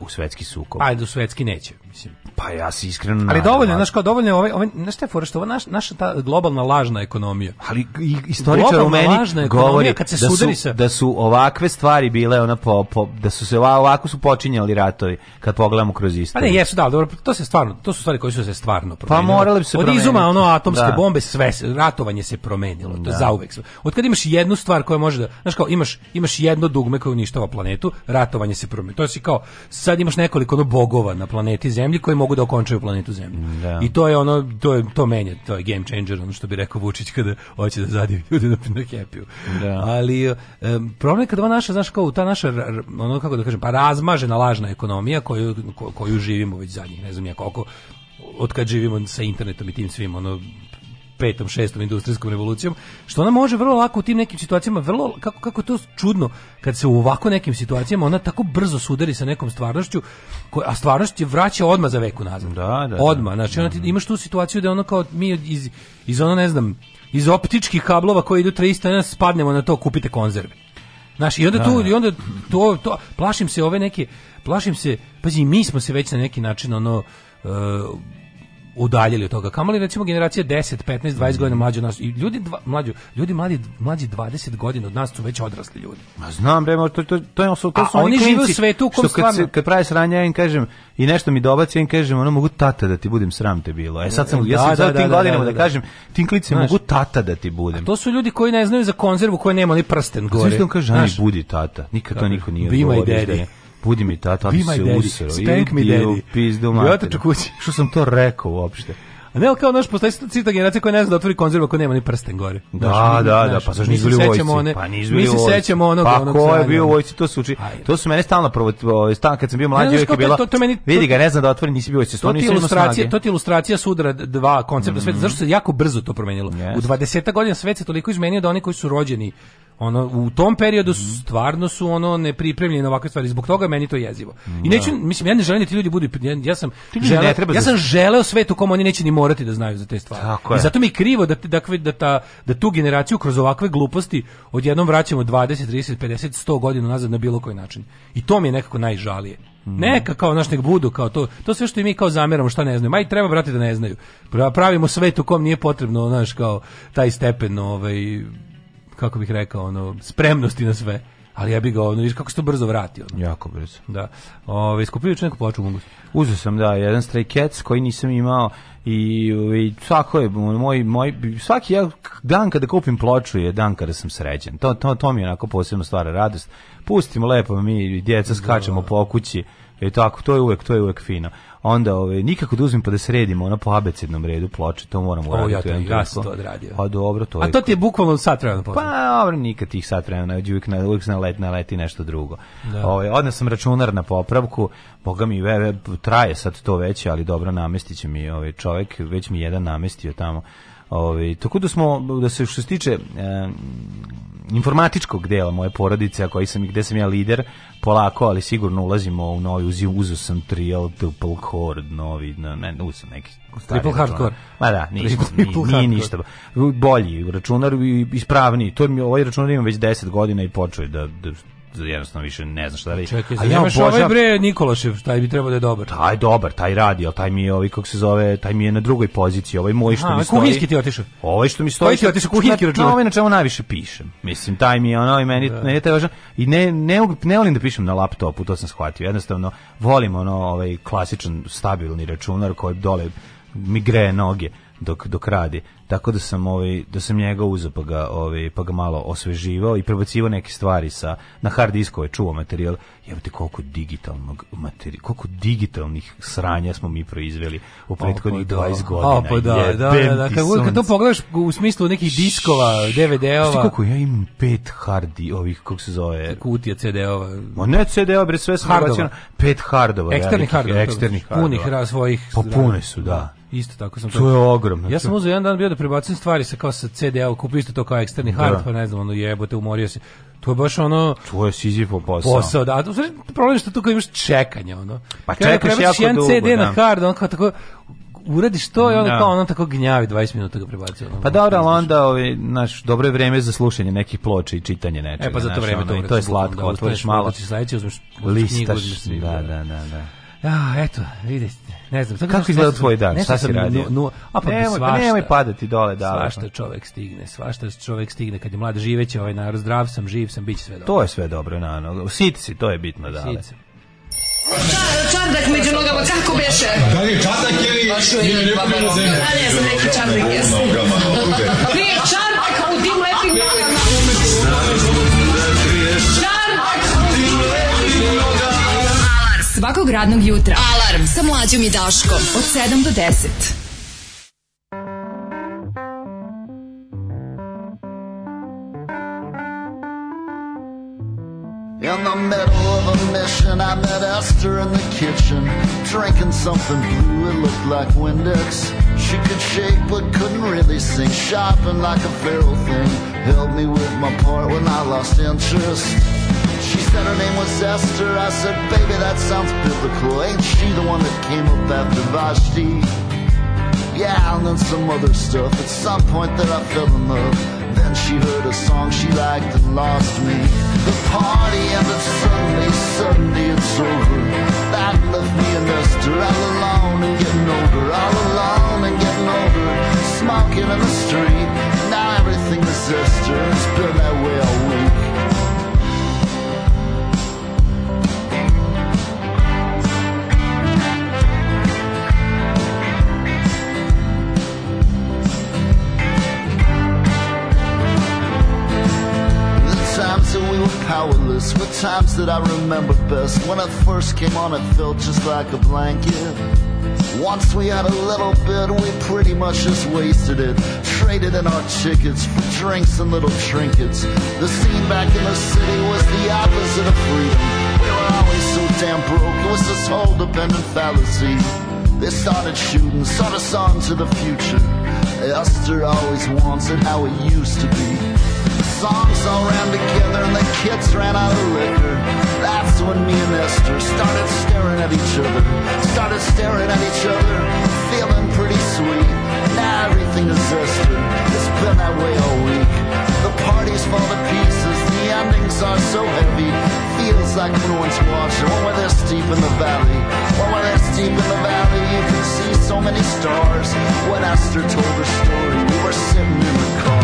u, svetski sukob. Ajde, u svetski neće, mislim. Pa ja se iskreno Ali dovoljno, znači kao dovoljno je ovaj, ovaj znaš te fora što ova naš, naša ta globalna lažna ekonomija. Ali i istoričar u meni govori kad se da su, sa... da su ovakve stvari bile ona po, po da su se ovako su počinjali ratovi kad pogledamo kroz istoriju. Pa ne, jesu da, dobro, to se stvarno, to su stvari koje su se stvarno pa promenile. Pa morale bi se Od izuma ono da. atomske da. bombe sve ratovanje se promenilo, to da. zauvek. Od kad imaš jednu stvar koja može da, znaš kao imaš imaš jedno dugme koje uništava planetu, ratovanje se promenilo. To se kao sad imaš nekoliko ono bogova na planeti Zemlji koji mogu da okončaju planetu Zemlju. Da. I to je ono to je to menja, to je game changer, ono što bi rekao Vučić kada hoće da zadivi ljude na, na happy da. Ali um, problem je kada ova naša, znaš kao, ta naša ono kako da kažem, pa razmažena lažna ekonomija koju ko, koju živimo već zadnjih ne znam ja koliko od kad živimo sa internetom i tim svim ono petom, šestom industrijskom revolucijom, što ona može vrlo lako u tim nekim situacijama, vrlo, kako, kako to čudno, kad se u ovako nekim situacijama ona tako brzo sudari sa nekom stvarnošću, koja, a stvarnošć je vraća odmah za veku nazad. Da, da, da. odmah, znači ona ti, da, da. imaš tu situaciju da ono kao mi iz, iz ono, ne znam, iz optičkih kablova koji idu 300, spadnemo na to, kupite konzerve. Znači, i onda da, tu, i onda to, to, plašim se ove neke, plašim se, pazi, mi smo se već na neki način, ono, uh, udaljili od toga. Kamali recimo generacija 10, 15, 20 godina mlađi od nas i ljudi dva, mlađi, ljudi mladi mlađi 20 godina od nas su već odrasli ljudi. Ma znam bre, to to to, su, to su oni, oni žive u svetu kom stvarno kad, se, kad pravi sranja, im kažem i nešto mi dobaci, im kažem, ono mogu tata da ti budem sram te bilo. E sad sam ja sam da, sad da, tim da, godinama da da, da, da, kažem, tim klicima mogu tata da ti budem. A to su ljudi koji ne znaju za konzervu, koji nema ni prsten gore. Sve što kaže, budi tata. Nikad to niko nije. Bima i budi mi tata, ti se usro. Spank mi daddy. Pizdu mater. kući. Što sam to rekao uopšte? A ne, kao, naš postoji cita generacija koja ne zna da otvori konzervu ako nema ni prsten gore. Da, znaš, da, da, znaš, da, pa zašto nisu bili vojci? One, pa nisu bili vojci. Mi se sećamo onog, pa onog ko je sanja. bio vojci, to se uči. Ajde. To su mene stalno prvo, ovaj, stalno kad sam bio mlađi, uvijek je bila, to, to meni, to, vidi ga, ne zna da otvori, nisi bio vojci, to, ti ilustracija, to ti ilustracija sudara dva koncepta mm -hmm. sveta, zašto se jako brzo to promenilo? Yes. U 20. godina svet se toliko izmenio da oni koji su rođeni ono u tom periodu stvarno su ono nepripremljeni na ovakve stvari zbog toga meni to jezivo i neću da. mislim ja ne želim da ti ljudi budu ja sam želeo, ja sam želeo svet u kom oni neće ni morati da znaju za te stvari Tako i zato mi je krivo da da da ta, da tu generaciju kroz ovakve gluposti odjednom vraćamo 20 30 50 100 godina nazad na bilo koji način i to mi je nekako najžalije mm. Neka kao naš nek budu kao to. To sve što i mi kao zameramo šta ne znaju. Ma i treba brate da ne znaju. Pravimo svet u kom nije potrebno, znaš, kao taj stepen ovaj kako bih rekao, ono, spremnosti na sve. Ali ja bih ga, ono, kako se to brzo vratio. Jako brzo. Da. Ove, iskupio još neku plaću mungus. Uzeo sam, da, jedan Stray Cats koji nisam imao i, i svako je, moj, moj, svaki ja, dan kada kupim ploču je dan kada sam sređen. To, to, to mi je onako posebno stvara radost. Pustimo lepo, mi djeca skačemo da. po kući E tako, to je uvek, to je uvek fino. Onda ove ovaj, nikako da uzmem pa da sredimo ona po abecednom redu ploče, to moramo uraditi. Ja, ja to odradio. Pa dobro, to je. A to ti je bukvalno sat vremena posle. Pa dobro, nikad tih sat vremena, uvijek na uvijek na let na leti nešto drugo. Da. Ove, ovaj, odnes računar na popravku, boga mi ve, traje sad to veće, ali dobro namestiće mi ovaj čovjek, već mi jedan namestio tamo Ovaj tako da smo da se što se tiče e, informatičkog dela moje porodice, a koji sam i gde sam ja lider, polako, ali sigurno ulazimo u novi uzi uzu sam trial triple core novi, ne, ne, uzeo neki triple hardcore. Ma da, ništa, nije, nije ništa. Bolji računar i ispravniji. To mi ovaj računar imam već 10 godina i počeo da, da jednostavno više ne znam šta da radi. Čekaj, ali ja obožav... ovaj bre Nikolašev, taj bi trebao da je dobar. Taj dobar, taj radi, al taj mi je ovaj kako se zove, taj mi je na drugoj poziciji, ovaj moj što A, mi stoji. kuhinjski ti otišao. Ovaj što mi stoji. Koji ti otišao kuhinjski račun? Na ovaj na čemu najviše pišem. Mislim taj mi je ono i ovaj meni da. ne taj važan i ne ne ne volim da pišem na laptopu, to sam shvatio. Jednostavno volim ono ovaj klasičan stabilni računar koji dole mi greje noge dok dok radi. Tako da sam ovaj da sam njega uzeo pa ga ovaj pa ga malo osveživao i prebacivao neke stvari sa na hard disku je ovaj čuo materijal. Jebote koliko digitalnog materijala, koliko digitalnih sranja smo mi proizveli u prethodnih pa 20 pa da, godina. Pa da, je, da, da, da, kad, kad to pogledaš u smislu nekih diskova, DVD-ova. Kako ja imam pet hardi ovih kako se zove kutija CD-ova. Ma ne CD-ova, bre sve sam hardova. pet hardova. Eksternih hardova. Eksternih znači. hardova. Punih svojih. Pa pune su, da. Isto tako sam. To je ogromno. Ja sam uzeo jedan dan bio da prebacim stvari sa kao sa CD-a, kupio isto to kao eksterni da. hard, pa ne znam, ono jebote, umorio se. To je baš ono To je Sizifov posao. Posao, da. Stvari, problem je što tu kao imaš čekanje, ono. Pa Kada čekaš jako jedan CD da. na hard, on kao tako uradiš to i onda no. Da. kao ono tako gnjavi 20 minuta ga prebacuje. pa dobro, ali onda ove, ovaj, naš, dobro je vreme za slušanje nekih ploča i čitanje nečega. E pa za to vreme naš, da, to, je slatko, da, otvoriš malo. Da, sledeći, uzmeš, uzmeš listaš, knjigu, uzmeš, da, da, da, da. da. Ja, eto, vidite. Ne znam, da kako izgleda tvoj dan? Šta si radio? No, a pa nemoj, pa svašta, nemoj padati dole da. Svašta čovek stigne, svašta čovek stigne kad je mlad živeće, ovaj narod zdrav sam, živ sam, biće sve dobro. To je sve dobro, na, no. Sit si, to je bitno dale. Sit Čar, čardak među nogama, kako beše? Da li je čardak ili je pa nepomljena zemlja? Da, ne znam, neki čardak jesi. Nije čardak u tim lepim nogama. svakog radnog jutra. Alarm sa mlađom i Daškom od 7 do 10. In the middle of a mission, I met Esther in the kitchen, drinking something blue, it looked like Windex. She could shake but couldn't really sing, shopping like a feral thing. Helped me with my part when I lost interest. She said her name was Esther. I said, baby, that sounds biblical. Ain't she the one that came up after Vashti? Yeah, and then some other stuff. At some point that I fell in love. Then she heard a song she liked and lost me. The party ended suddenly, suddenly it's over. That left me and Esther all alone and getting older, all alone and getting older. Smoking in the street, now everything is Esther. It's been that way we were powerless were times that I remember best. When I first came on, it felt just like a blanket. Once we had a little bit, we pretty much just wasted it. Traded in our tickets for drinks and little trinkets. The scene back in the city was the opposite of freedom. We were always so damn broke, it was this whole dependent fallacy. They started shooting, sort us on to the future. Esther always wants it how it used to be. Songs all ran together and the kids ran out of liquor. That's when me and Esther started staring at each other. Started staring at each other, feeling pretty sweet. Now everything is Esther. It's been that way all week. The parties fall to pieces. The endings are so heavy. Feels like no one's watching. One are this deep in the valley, One we're this deep in the valley, you can see so many stars. When Esther told her story, we were sitting in the car.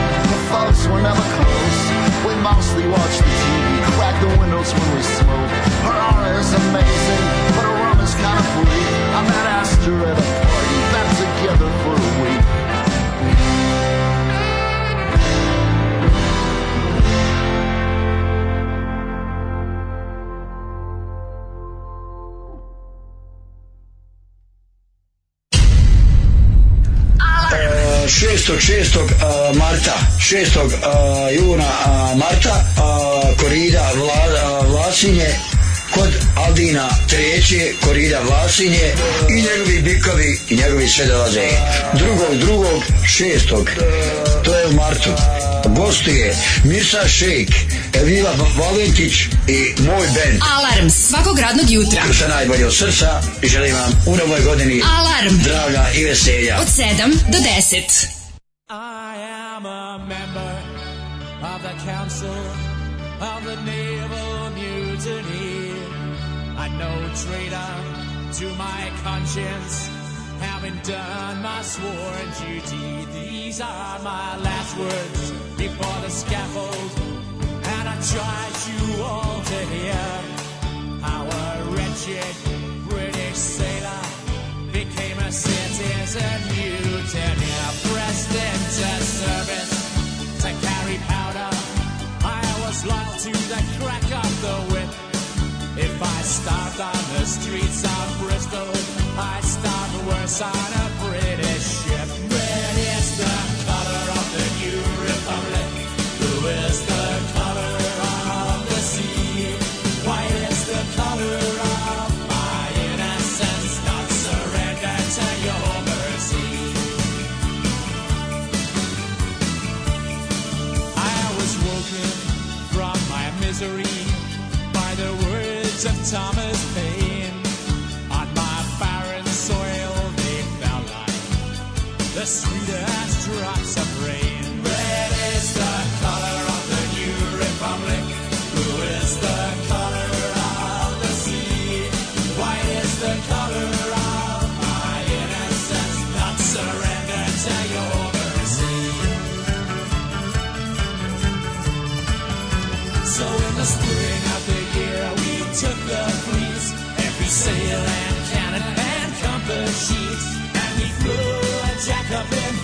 folks were never close. We mostly watch the TV, crack the windows when we smoke. Her aura is amazing, but her room is kind of free. I met Astor at a party, back together for a week. 6. 6. Uh, marta 6. Uh, juna uh, marta korida vla, Vlasinje kod Aldina treće korida Vlasinje i njegovi bikovi i njegovi sve dolaze drugog drugog šestog to je u martu je Mirsa Šejk Evila Valentić i moj band Alarm svakog radnog jutra dakle, sa najbolje od srca i želim vam u novoj godini Alarm zdravlja i veselja od 7 do 10 I am a member of the Council of the Naval Mutiny. I know traitor to my conscience, having done my sworn duty. These are my last words before the scaffold, and I charge you all to hear our wretched British sailor became a citizen. starved on the streets of Bristol. I starved worse on a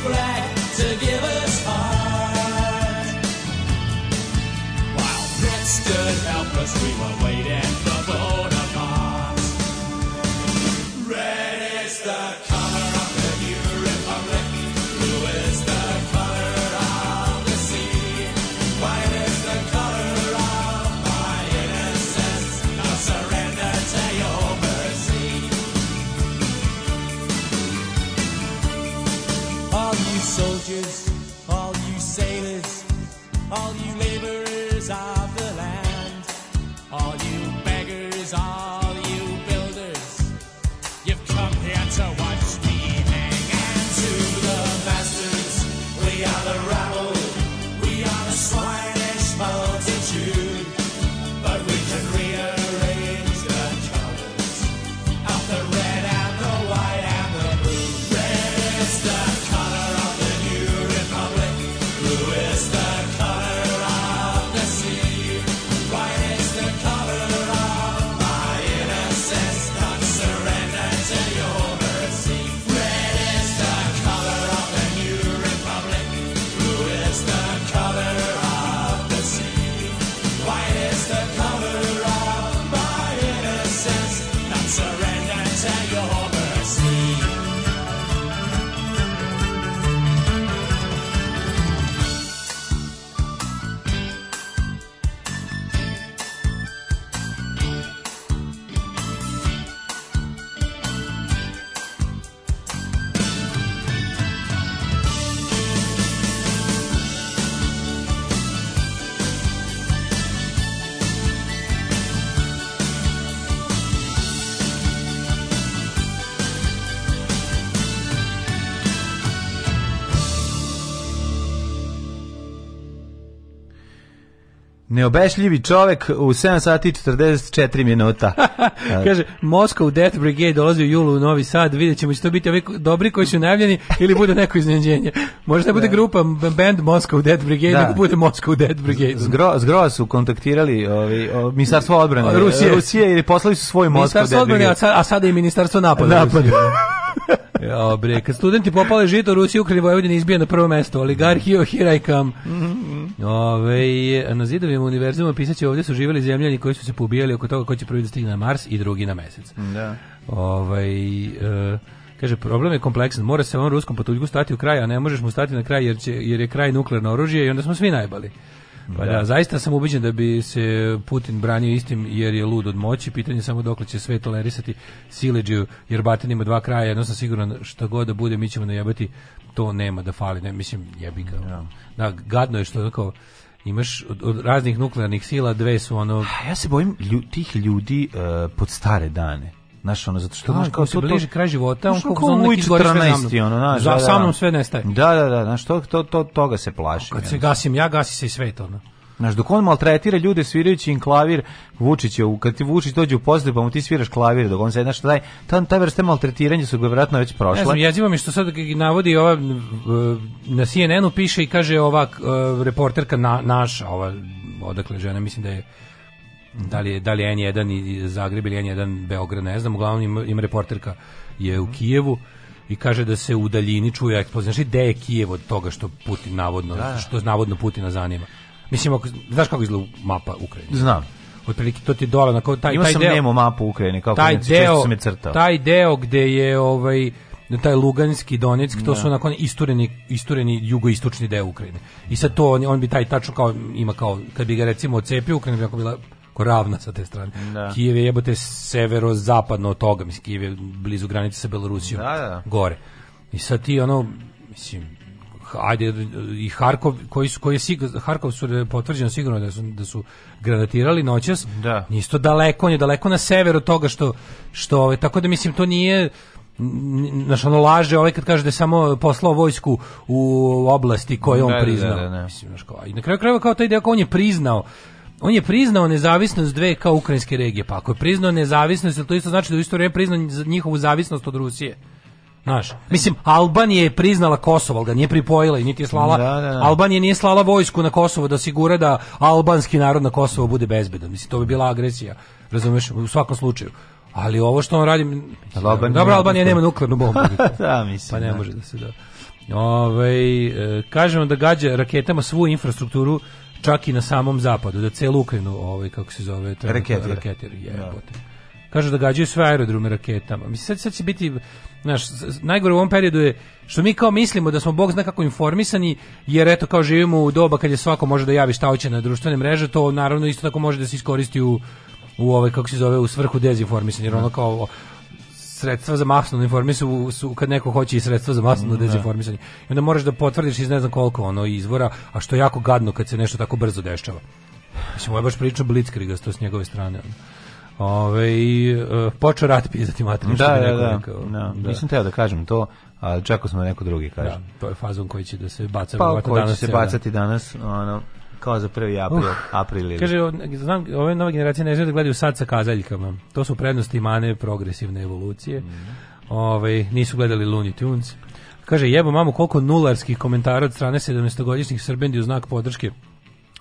flash. bridges neobešljivi čovek u 7 sati 44 minuta. Kaže, Moskov Death Brigade dolazi u julu u Novi Sad, vidjet ćemo će to biti ovi dobri koji su najavljeni ili bude neko iznenđenje. Možda bude da. grupa band Moskov Death Brigade, da. bude Moskov Death Brigade. Zgro, zgrova su kontaktirali ovi, o, Ministarstvo odbrane Rusije. Rusije ili poslali su svoj Moskov Death Brigade. Odbrane, a, sad, a sada i Ministarstvo napada. napada. Ja, bre, kad studenti popale žito, Rusija, Ukrajina, Vojvodina izbija na prvo mesto. Oligarhio, here I come. Ove, na zidovim univerzuma pisaće ovdje su živjeli zemljani koji su se pobijali oko toga ko će prvi da stigne na Mars i drugi na mesec. Da. Ove, e, Kaže, problem je kompleksan, mora se on ruskom potuljku stati u kraj, a ne možeš mu stati na kraj jer, će, jer je kraj nuklearno oružje i onda smo svi najbali. Pa da. da. zaista sam ubeđen da bi se Putin branio istim jer je lud od moći. Pitanje samo dokle će sve tolerisati sileđiju, jer Batin ima dva kraja. Jedno sam siguran šta god da bude, mi ćemo najebati. To nema da fali. Ne, mislim, jebi ga. Da. da, gadno je što tako imaš od, od, raznih nuklearnih sila, dve su ono... Ja se bojim lju, tih ljudi uh, pod stare dane. Znaš, ono, zato što, da, znaš, da, kao se bliži kraj života, on kako on neki gori sve Ono, znaš, Za da, da, sa mnom sve nestaje. Da, da, da, znaš, to, to, to, toga se plaši. Kad se gasim ja, gasi se i svet, ono. Znaš, dok on maltretira ljude svirajući im klavir, Vučić je, kad ti Vučić dođe u pozdrav, pa mu ti sviraš klavir, dok on se, znaš, taj, ta, ta vrsta maltretiranja su ga vjerojatno već prošle. Ne znam, jezivo mi što sad navodi ova, na CNN-u piše i kaže ova e, reporterka na, naša, ova, odakle žena, mislim da je Mm. Da li je, da li N1 Zagreb ili N1 Beograd, ne znam, uglavnom ima, ima reporterka je u Kijevu i kaže da se u daljini čuje eksplozija. Znači, gde je Kijev od toga što Putin navodno, da, da. što navodno Putina zanima? Mislim, ako, znaš kako izgleda mapa Ukrajine? Znam. Otprilike to ti dola na taj taj Imao sam deo, nemo mapu Ukrajine kako taj deo, sam je crtao. Taj deo gde je ovaj taj Luganski, Donetsk, to da. su onako istureni, istureni jugoistočni deo Ukrajine. I sad to on, on bi taj tačno kao ima kao kad bi ga recimo odcepio Ukrajina bi bila onako ravna sa te strane. Da. Kijev je jebote severozapadno od toga, mislim Kijev je blizu granice sa Belorusijom, da, da. gore. I sad ti ono, mislim, ajde i Harkov koji su koji sig Harkov su e, potvrđeno sigurno da su da su granatirali noćas. Da. Isto daleko, on je daleko na sever od toga što što ovaj, tako da mislim to nije naš ono laže ovaj kad kaže da je samo poslao vojsku u oblasti koju da, on da, da, priznao. Da, da, da, Mislim, naš, kao, I na kraju krajeva kao taj deo kao on je priznao on je priznao nezavisnost dve kao ukrajinske regije. Pa ako je priznao nezavisnost, to isto znači da u isto vrijeme priznao njihovu zavisnost od Rusije. Znaš, mislim, Albanija je priznala Kosovo, ali ga nije pripojila i niti je slala, da, da, da. Albanija nije slala vojsku na Kosovo da sigura da albanski narod na Kosovo bude bezbedan. Mislim, to bi bila agresija, razumeš, u svakom slučaju. Ali ovo što on radi, Albanija dobro, Albanija nema nuklearnu bombu. da, mislim. Pa ne da. može da se da. Ove, ovaj, kažemo da gađa raketama svu infrastrukturu čak i na samom zapadu, da celu Ukrajinu, ovaj, kako se zove, raketira. raketira da. jebote. Kažu da gađaju sve aerodrome raketama. Mislim, sad, sad će biti, znaš, najgore u ovom periodu je što mi kao mislimo da smo, Bog zna kako, informisani, jer eto, kao živimo u doba kad je svako može da javi šta hoće na društvene mreže, to naravno isto tako može da se iskoristi u u ove ovaj, kako se zove u svrhu dezinformisanja jer ono kao sredstva za masno informisanje su, su kad neko hoće i sredstva za masno mm, da. dezinformisanje. I onda moraš da potvrdiš iz ne znam koliko ono izvora, a što je jako gadno kad se nešto tako brzo dešava. Mislim, ovo je baš priča Blitzkriga, to s njegove strane. Ono. Ove, uh, počeo rat pizati materinu. Da, da, da, rekao, da, da. da. Nisam teo da kažem to, a čekao smo da neko drugi da, kaže. Da, to je fazon koji će da se baca. Pa, koji će se bacati danas, ono, Kao za prvi april. Uh, april ili. Kaže, znam, ove nove generacije ne žele da gledaju sad sa kazaljkama. To su prednosti i mane progresivne evolucije. Mm. Ove, ovaj, nisu gledali Looney Tunes. Kaže, jebo mamu, koliko nularskih komentara od strane 17-godišnjih Srbendi u znak podrške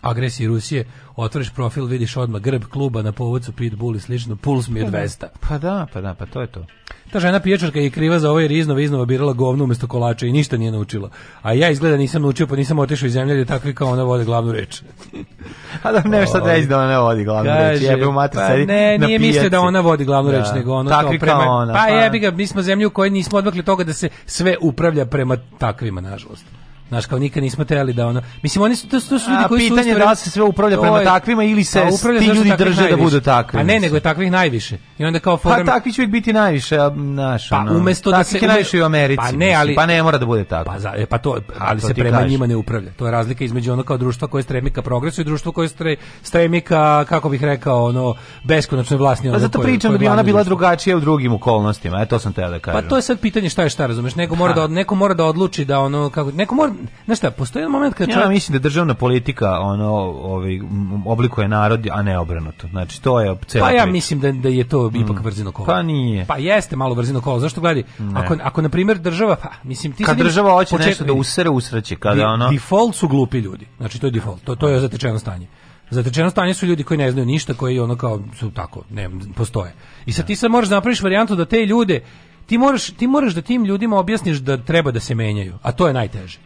agresiji Rusije, otvoriš profil, vidiš odmah grb kluba na povodcu Pitbull i slično, puls mi je 200. Pa, da. pa da, pa da, pa to je to. Ta žena pijačarka je kriva za ovaj riznova iznova birala govno umesto kolača i ništa nije naučila. A ja izgleda nisam naučio, pa nisam otišao iz zemlje gdje takvi kao ona vode glavnu reč. A da ne šta da reći pa da ona vodi glavnu Kaže, reč. Jebe u mater pa, sedi Ne, na nije mislio da ona vodi glavnu da. reč, nego ono Takvi to prema, ona. Pa, pa jebi ga, mi smo zemlju u kojoj nismo odmakli toga da se sve upravlja prema takvima, nažalost. Znaš, kao nikad nismo trebali da ono... Mislim, oni su, to, su, to su ljudi koji su... A pitanje da se sve upravlja prema takvima ili se da, upravlja, ti ljudi drže da najviše. da budu takvi. A ne, nego je takvih najviše. I onda kao pa forum... Pa takvi će biti najviše, naš, pa, ono, umesto da se... je najviše u Americi, pa ne, ali, pa ne mora da bude tako. Pa, za, e, pa to, ali to se prema kaži. njima ne upravlja. To je razlika između ono kao društva koje stremi ka progresu i društvo koje stre, stremi ka, kako bih rekao, ono, beskonačno vlasni. Pa ono, pa zato pričam da bi ona bila drugačija u drugim okolnostima, e, to sam te da pa kažem. Pa to je sad pitanje šta je šta, razumeš, neko mora da, neko mora da odluči da ono, kako, neko mora znaš šta, postoji jedan moment kad čovjek... Ja mislim da državna politika ono, ovaj, oblikuje narod, a ne obrnuto. Znači, to je cijela Pa ja priča. mislim da, da je to mm. ipak mm. vrzino kolo. Pa nije. Pa jeste malo vrzino kolo. Zašto gledaj, ako, ako na primjer država, pa mislim ti... Kad država hoće počet... nešto da usere, usreće. Kada, De, ono... Default su glupi ljudi. Znači, to je default. To, to je zatečeno stanje. Zatečeno stanje su ljudi koji ne znaju ništa, koji ono kao su tako, ne, postoje. I sad ti sad moraš da napraviš varijantu da te ljude ti moraš, ti moraš da tim ljudima objasniš da treba da se menjaju, a to je najteže.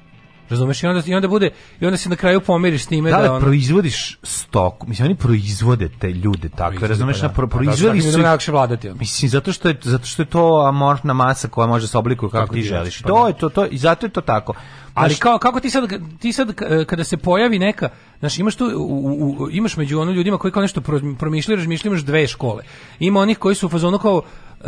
Razumeš i onda i onda bude i onda se na kraju pomiriš s time da da, da ono... proizvodiš stoku. Mislim oni proizvode te ljude takve, razumeš, da. pa, da, pro, proizvodi da, da, su vladati. Mislim zato što je zato što je to amorfna masa koja može se oblikuje kako, kako ti želiš. Pa, to da. je to to i zato je to tako. Ali kao kako ti sad ti sad kada se pojavi neka, znači imaš tu u, u, imaš među onim ljudima koji kao nešto promišljaju, razmišljaju, imaš dve škole. Ima onih koji su u fazonu kao uh,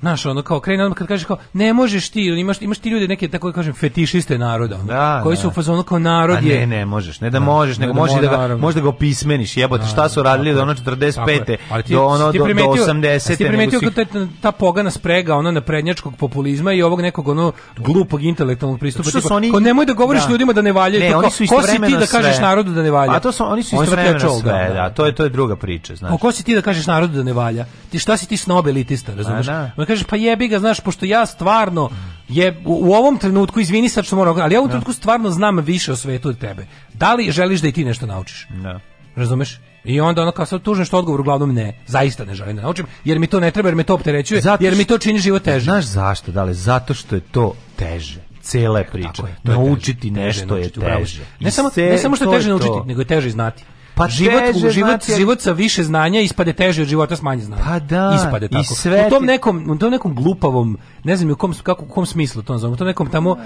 Znaš, ono kao krene odmah kad kaže kao ne možeš ti, imaš imaš ti ljude neke tako kažem fetišiste naroda, ono, da, koji da. su u fazonu kao narod je. A ne, ne, možeš, ne da, da možeš, nego da možeš da ga naravno. možeš da ga opismeniš. Jebote, šta da, su radili do ono 45. Ti, do ono do, do 80. Ti primetio si... ta, ta pogana sprega ono na prednjačkog populizma i ovog nekog ono glupog intelektualnog pristupa. Što su oni... Ko nemoj da govoriš da. ljudima da ne valjaju, ne, to, oni su ko si ti da kažeš narodu da ne valja? A to su oni su istovremeno sve, da, to je to je druga priča, znači. Ko si ti da kažeš narodu da ne valja? Ti šta si ti snob elitista, razumeš? Pa kažeš pa jebi ga, znaš, pošto ja stvarno je u, u ovom trenutku izvini sad što moram, ali ja u ovom da. trenutku stvarno znam više o svetu od tebe. Da li želiš da i ti nešto naučiš? Da. Razumeš? I onda ona kao sad tužno što odgovor uglavnom ne, zaista ne želim da naučim, jer mi to ne treba, jer me to opterećuje, zato jer mi to čini život teže. Znaš zašto, da li? Zato što je to teže cela e, priča. Je, je, naučiti teže, nešto teže, je teže. Ne samo, ne samo što je teže naučiti, nego je teže znati. Pa život, teže, život, znači, život sa više znanja ispade teže od života s manje znanja. Pa da. Ispade tako. I sve u tom nekom, u tom nekom glupavom, ne znam u kom, kako, u kom smislu to nazovemo, u tom nekom tamo,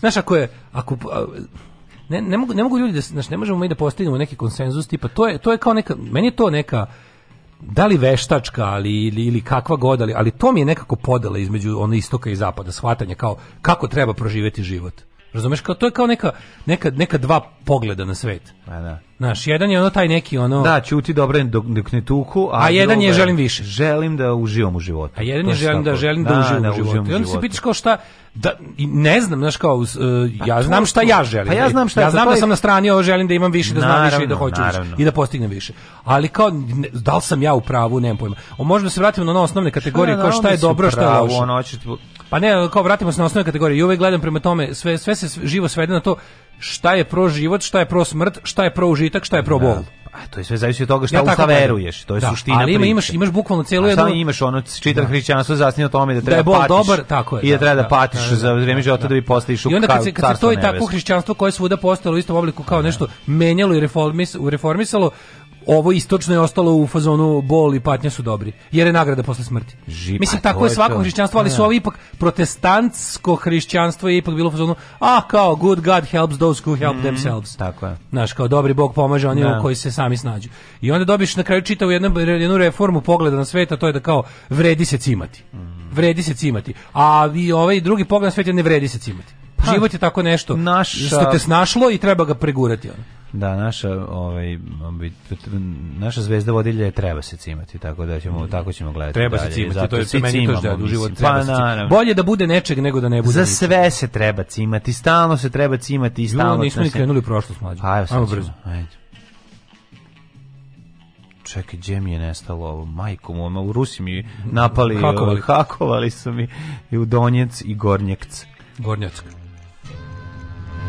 znaš ako je, ako, ne, ne, mogu, ne mogu ljudi da, znaš, ne možemo mi da postignemo neki konsenzus, tipa, to je, to je kao neka, meni je to neka, da li veštačka ali, ili, ili kakva god, ali, ali to mi je nekako podela između ono istoka i zapada, shvatanje kao kako treba proživeti život. Razumeš kao to je kao neka neka neka dva pogleda na svet. A da. Naš jedan je ono taj neki ono Da, ćuti dobro dok ne tuku, a, a jedan je želim više. Želim da uživam u životu. A jedan je želim da želim da, da uživam da, u životu. Da, I onda se pitaš kao šta da ne znam, znaš kao uh, ja pa e, znam šta ja želim. Pa ja znam šta ja znam da sam na strani ovo želim da imam više, da naravno, znam više i da hoću naravno. više i da postignem više. Ali kao ne, da li sam ja u pravu, nemam pojma. O možemo se vratimo na ono osnovne kategorije pa da, kao šta je dobro, šta je loše. Pa ne, kao vratimo se na osnovne kategorije. I uvek gledam prema tome, sve, sve se živo svede na to šta je pro život, šta je pro smrt, šta je pro užitak, šta je pro bol. Da, a to je sve zavisi od toga šta ja veruješ. To je da, suština ali ima, imaš, imaš bukvalno cijelu jednu... Šta imaš ono čitav da. hrišćanstvo zasnije o tome da, da treba da je bol patiš. Dobar, tako je, I da, da treba da, da patiš da, za vrijeme života da, bi postaviš u I onda kad se, kad se to i tako hrišćanstvo koje svuda postalo u istom obliku kao nešto menjalo i reformis, reformisalo, ovo istočno je ostalo u fazonu bol i patnja su dobri, jer je nagrada posle smrti. Žipa, Mislim, tako je svako to... hrišćanstvo, ali da. su ovo ipak protestantsko hrišćanstvo je ipak bilo u fazonu, ah, kao good God helps those who help mm themselves. Tako je. Znaš, kao dobri Bog pomaže onima no. Da. koji se sami snađu. I onda dobiš na kraju čitavu jednu, jednu reformu pogleda na sveta, to je da kao vredi se cimati. Mm Vredi se cimati. A vi ovaj drugi pogled na svet ne vredi se cimati pa, život je tako nešto naša... što te snašlo i treba ga pregurati. Ono. Da, naša, ovaj, naša zvezda vodilja je treba se cimati, tako da ćemo, mm. tako ćemo gledati Treba dalje. se cimati, Zato to je meni to da, u život treba pa, Bolje da bude nečeg nego da ne bude Za ničeg. sve se treba cimati, stalno se treba cimati i stalno... Jo, nismo ni krenuli prošlost, mlađe. Ajmo, Ajmo brzo. Ajde čekaj, gdje mi je nestalo ovo, majkom, ono, u Rusi mi napali, hakovali, hakovali su mi i u Donjec i Gornjekc. Gornjecka.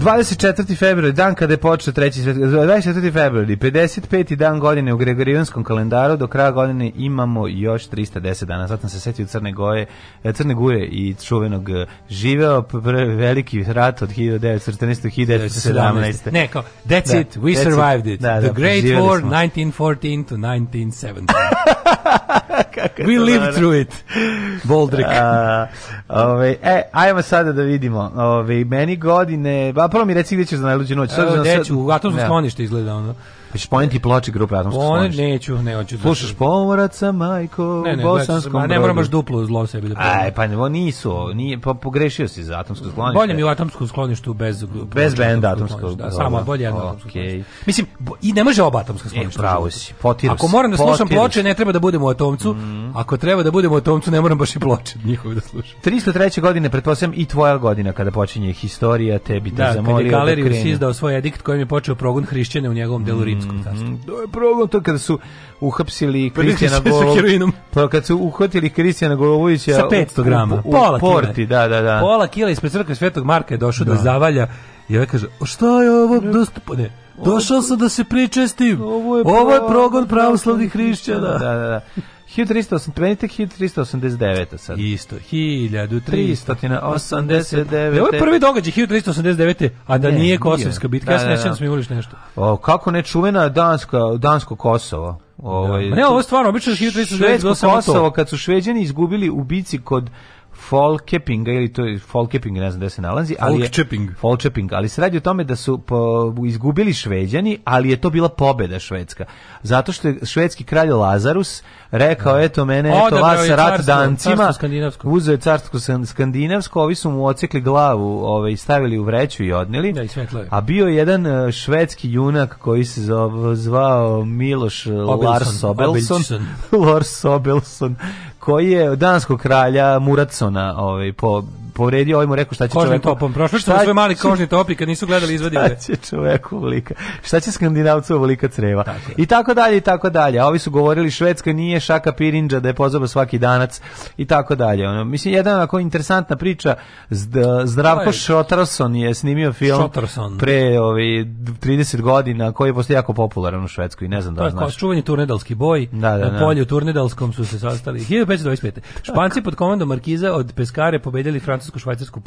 24. februar, dan kada je počeo treći svet, 24. februar, 55. dan godine u Gregorijanskom kalendaru, do kraja godine imamo još 310 dana. Zatim se setio Crne Goje, e, Crne Gure i čuvenog e, živeo veliki rat od 1914. 1917. Ne, kao, that's da, it, we that's survived it. it. Da, The da, Great War 1914 to 1917. we lived through it. Boldrick. A, ove, ovaj, e, ajmo sada da vidimo. Ove, ovaj, meni godine, ba, a prvo mi reci gdje ćeš za najluđu noć. Sad za deću, u atomskom skloništu izgleda ono. Hoćeš pojenti ploče grupe Atomskog skloništa? Neću, ne hoću. Znači- Slušaš pomoraca, majko, ne, ne, bosanskom ne, ne moram baš duplo u zlo sebi da pojenti. Aj, pa ne, nisu, nije, pa pogrešio si za Atomsko sklonište. Bolje mi u Atomskom skloništu bez... Bez benda Atomskog Da, samo bolje jedno Atomsko sklonište. Mislim, i ne može oba Atomska e, skloništa. E, pravo si, potirao Ako moram da slušam ploče, ne treba da budem u Atomcu. Mhm. Ako treba da budem u Atomcu, ne moram baš i ploče njihove da slušam. 303. godine, pretpostavljam, i tvoja godina kada počinje historija, tebi te zamolio da kreneš. Da, kad je da Galerij izdao svoj edikt kojim je počeo progon hrišćana u njegovom delu mhm srpskog mm -hmm. To je problem to kada su uhapsili pa Kristijana Golovovića. Pa kad su uhvatili Kristijana Golovovića sa 500 grama, pola porti, kile. da, da, da. Pola kila ispred crkve Svetog Marka je došao da, da zavalja i ovaj kaže: "Šta je ovo? Dostupne. Došao sam da se pričestim. Ovo je, ovo je progon pravoslavnih hrišćana." Da, da, da. 1389. sad. Isto, 1389. Ovo je prvi događaj 1389. A da ne, nije Kosovska bitka. Da, ja se da, nećem da. da smo imali nešto. O, kako ne čuvena Danska, Dansko Kosovo. Da. Ovaj, ne, ovo je stvarno, obično 1389. Švedsko Kosovo, kad su Šveđani izgubili u bici kod Folkeping ili to je Folkeping, ne znam gde se nalazi, ali Folkeping. Folkeping, ali se radi o tome da su po, izgubili Šveđani, ali je to bila pobeda švedska. Zato što je švedski kralj Lazarus rekao eto mene eto Odabrao vas rat carstvo, dancima, uzeo je carstvo skandinavsko, ovi su mu ocekli glavu, ove ovaj, i stavili u vreću i odneli. Da, i a bio je jedan e, švedski junak koji se zvao Miloš Lars Obelson, Lars Obelson koji je danskog kralja Muratson na ovaj po povredio, ovaj mu rekao šta će Kožnim čoveku... topom, prošlo što svoj mali kožni topi kad nisu gledali izvadile. Šta će čoveku ovolika? Šta će skandinavcu ovolika creva? Tako. I tako dalje, i tako dalje. A ovi su govorili Švedska nije šaka pirinđa da je pozoba svaki danac i tako dalje. Ono, mislim, jedna onako interesantna priča, Zdravko Šotrason je snimio film Šotrason. pre ovi, 30 godina koji je postao jako popularan u Švedskoj, ne znam da, da znaš. Čuvanje turnedalski boj, da, da, na da. polju turnedalskom su se sastali. 1525. Španci pod komandom Markiza od Peskare pobedili Francusku francusko-švajcarsku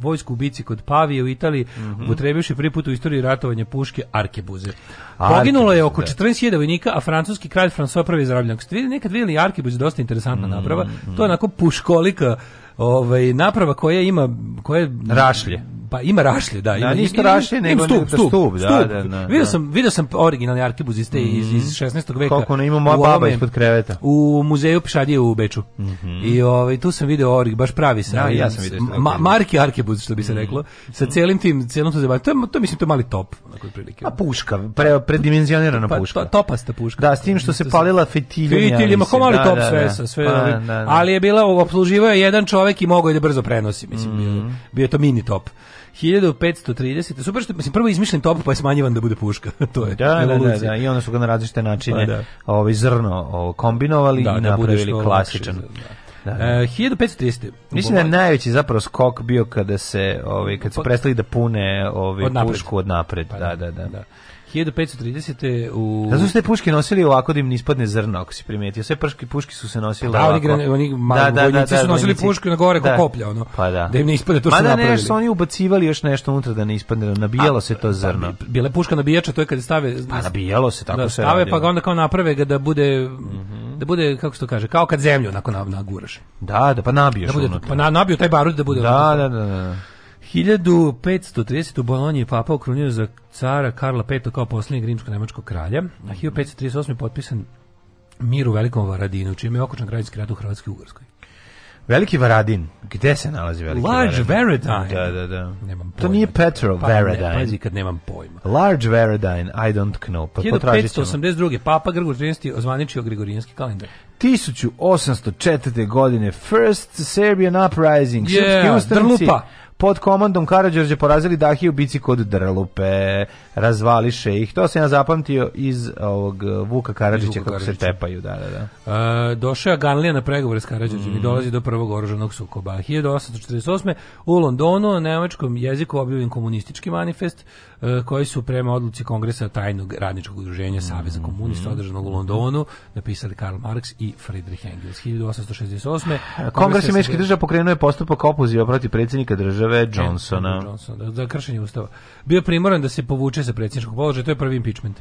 vojsku u bici kod Pavije u Italiji, mm -hmm. upotrebivši prvi put u istoriji ratovanja puške Arkebuze. Poginulo je oko 14.000 da. vojnika, a francuski kralj François prvi je zaravljen. Ako ste vidjeli, nekad vidjeli Arkebuz, dosta interesantna mm -hmm. naprava, to je mhm. onako puškolika ovaj, naprava koja ima... Koje, rašlje. Pa ima rašlje, da. da ima, da, isto rašlje, nego stup, stup, stup, da, da, da, Vidio da. sam, video sam originalni arkebuz iz, te, iz, iz 16. Mhm. veka. Koliko ne ima moja baba ispod kreveta. U muzeju Pešadije u Beču. Mm -hmm. I ovaj, tu sam video orig, baš pravi sa... Da, ja sam video Ma, marki arkebuz, što bi se mhm. reklo. Sa celim tim, celom to zemlja. To, to mislim, to je mali top. na Onako, prilike. A puška, pre, predimenzionirana puška. Pa, to, topasta puška. Da, s tim što se palila fetiljima. Fetiljima, ko mali da, top sve, sve. Pa, Ali je bila, obsluživao je jedan čovjek čovjek i mogao je da brzo prenosi, mislim, mm -hmm. bio, mhm. bio je to mini top. 1530. Super što mislim prvo izmišljen top pa je smanjivan da bude puška. to je. Da, evolucija. da, da, da i onda su ga na različite načine pa da. ovaj zrno ovo, ovaj, kombinovali da, i da napravili što klasičan. Da. da, da. E, 1530. Mislim da je najveći zapravo skok bio kada se, ovaj, kad su pa- prestali da pune ovaj, od pušku od napred. Pa, da, da, da. da. da. 1530. u... Zato su te puške nosili ovako da im ispadne zrno, ako si primetio. Sve prški puške su se nosile da, ovako. Oni, oni da, da, da, da, su da, nosili da, pušku na gore da. koplja, ono. Pa da. Da im ne ispadne to što napravili. Ma da nešto, oni ubacivali još nešto unutra da ne ispadne. Nabijalo A, se to pa, zrno. Pa, bile puška nabijača, to je kad stave... Pa nabijalo se, tako da, se stave, pa radilo. pa ga onda kao naprave ga da bude... Mm -hmm. Da bude, kako se to kaže, kao kad zemlju onako naguraš. Da, da, pa nabiješ da bude, unutra. Pa na, nabiju taj barut da bude... Da, da, da, da. 1530 u Bolonji je papa okrunio za cara Karla V kao posljednjeg rimsko-nemačkog kralja, a 1538 je potpisan mir u Velikom Varadinu, čime je okočan građanski rat u Hrvatskoj i Ugarskoj. Veliki Varadin, gde se nalazi Veliki Large Varadin? Large Varadine. Da, da, da. Nemam pojma. To nije Petrol pa, Varadine. Pazi kad nemam pojma. Large Varadine, I don't know. Pa 1582. Papa Grgur 13. ozvaničio Grigorijanski kalendar. 1804. godine First Serbian Uprising. Yeah, Drlupa pod komandom Karađorđe porazili Dahiju bici kod Drlupe, razvališe ih. To se ja zapamtio iz ovog eh, Vuka Karađorđa kako se tepaju. Da, da, da. Uh, došao je Ganlija na pregovore s Karađorđem mm. i mhm. dolazi do prvog oruženog sukoba. 1848. u Londonu na nemačkom jeziku objavljen komunistički manifest E, koji su prema odluci kongresa tajnog radničkog udruženja Saveza mhm. komunista održanog u Londonu napisali Karl Marx i Friedrich Engels 1868. Kongres američkih države pokrenuo je postupak opoziva protiv predsjednika države e, Johnsona. Johnson, da, kršenje ustava. Bio primoran da se povuče sa predsjedničkog položaja, to je prvi impeachment.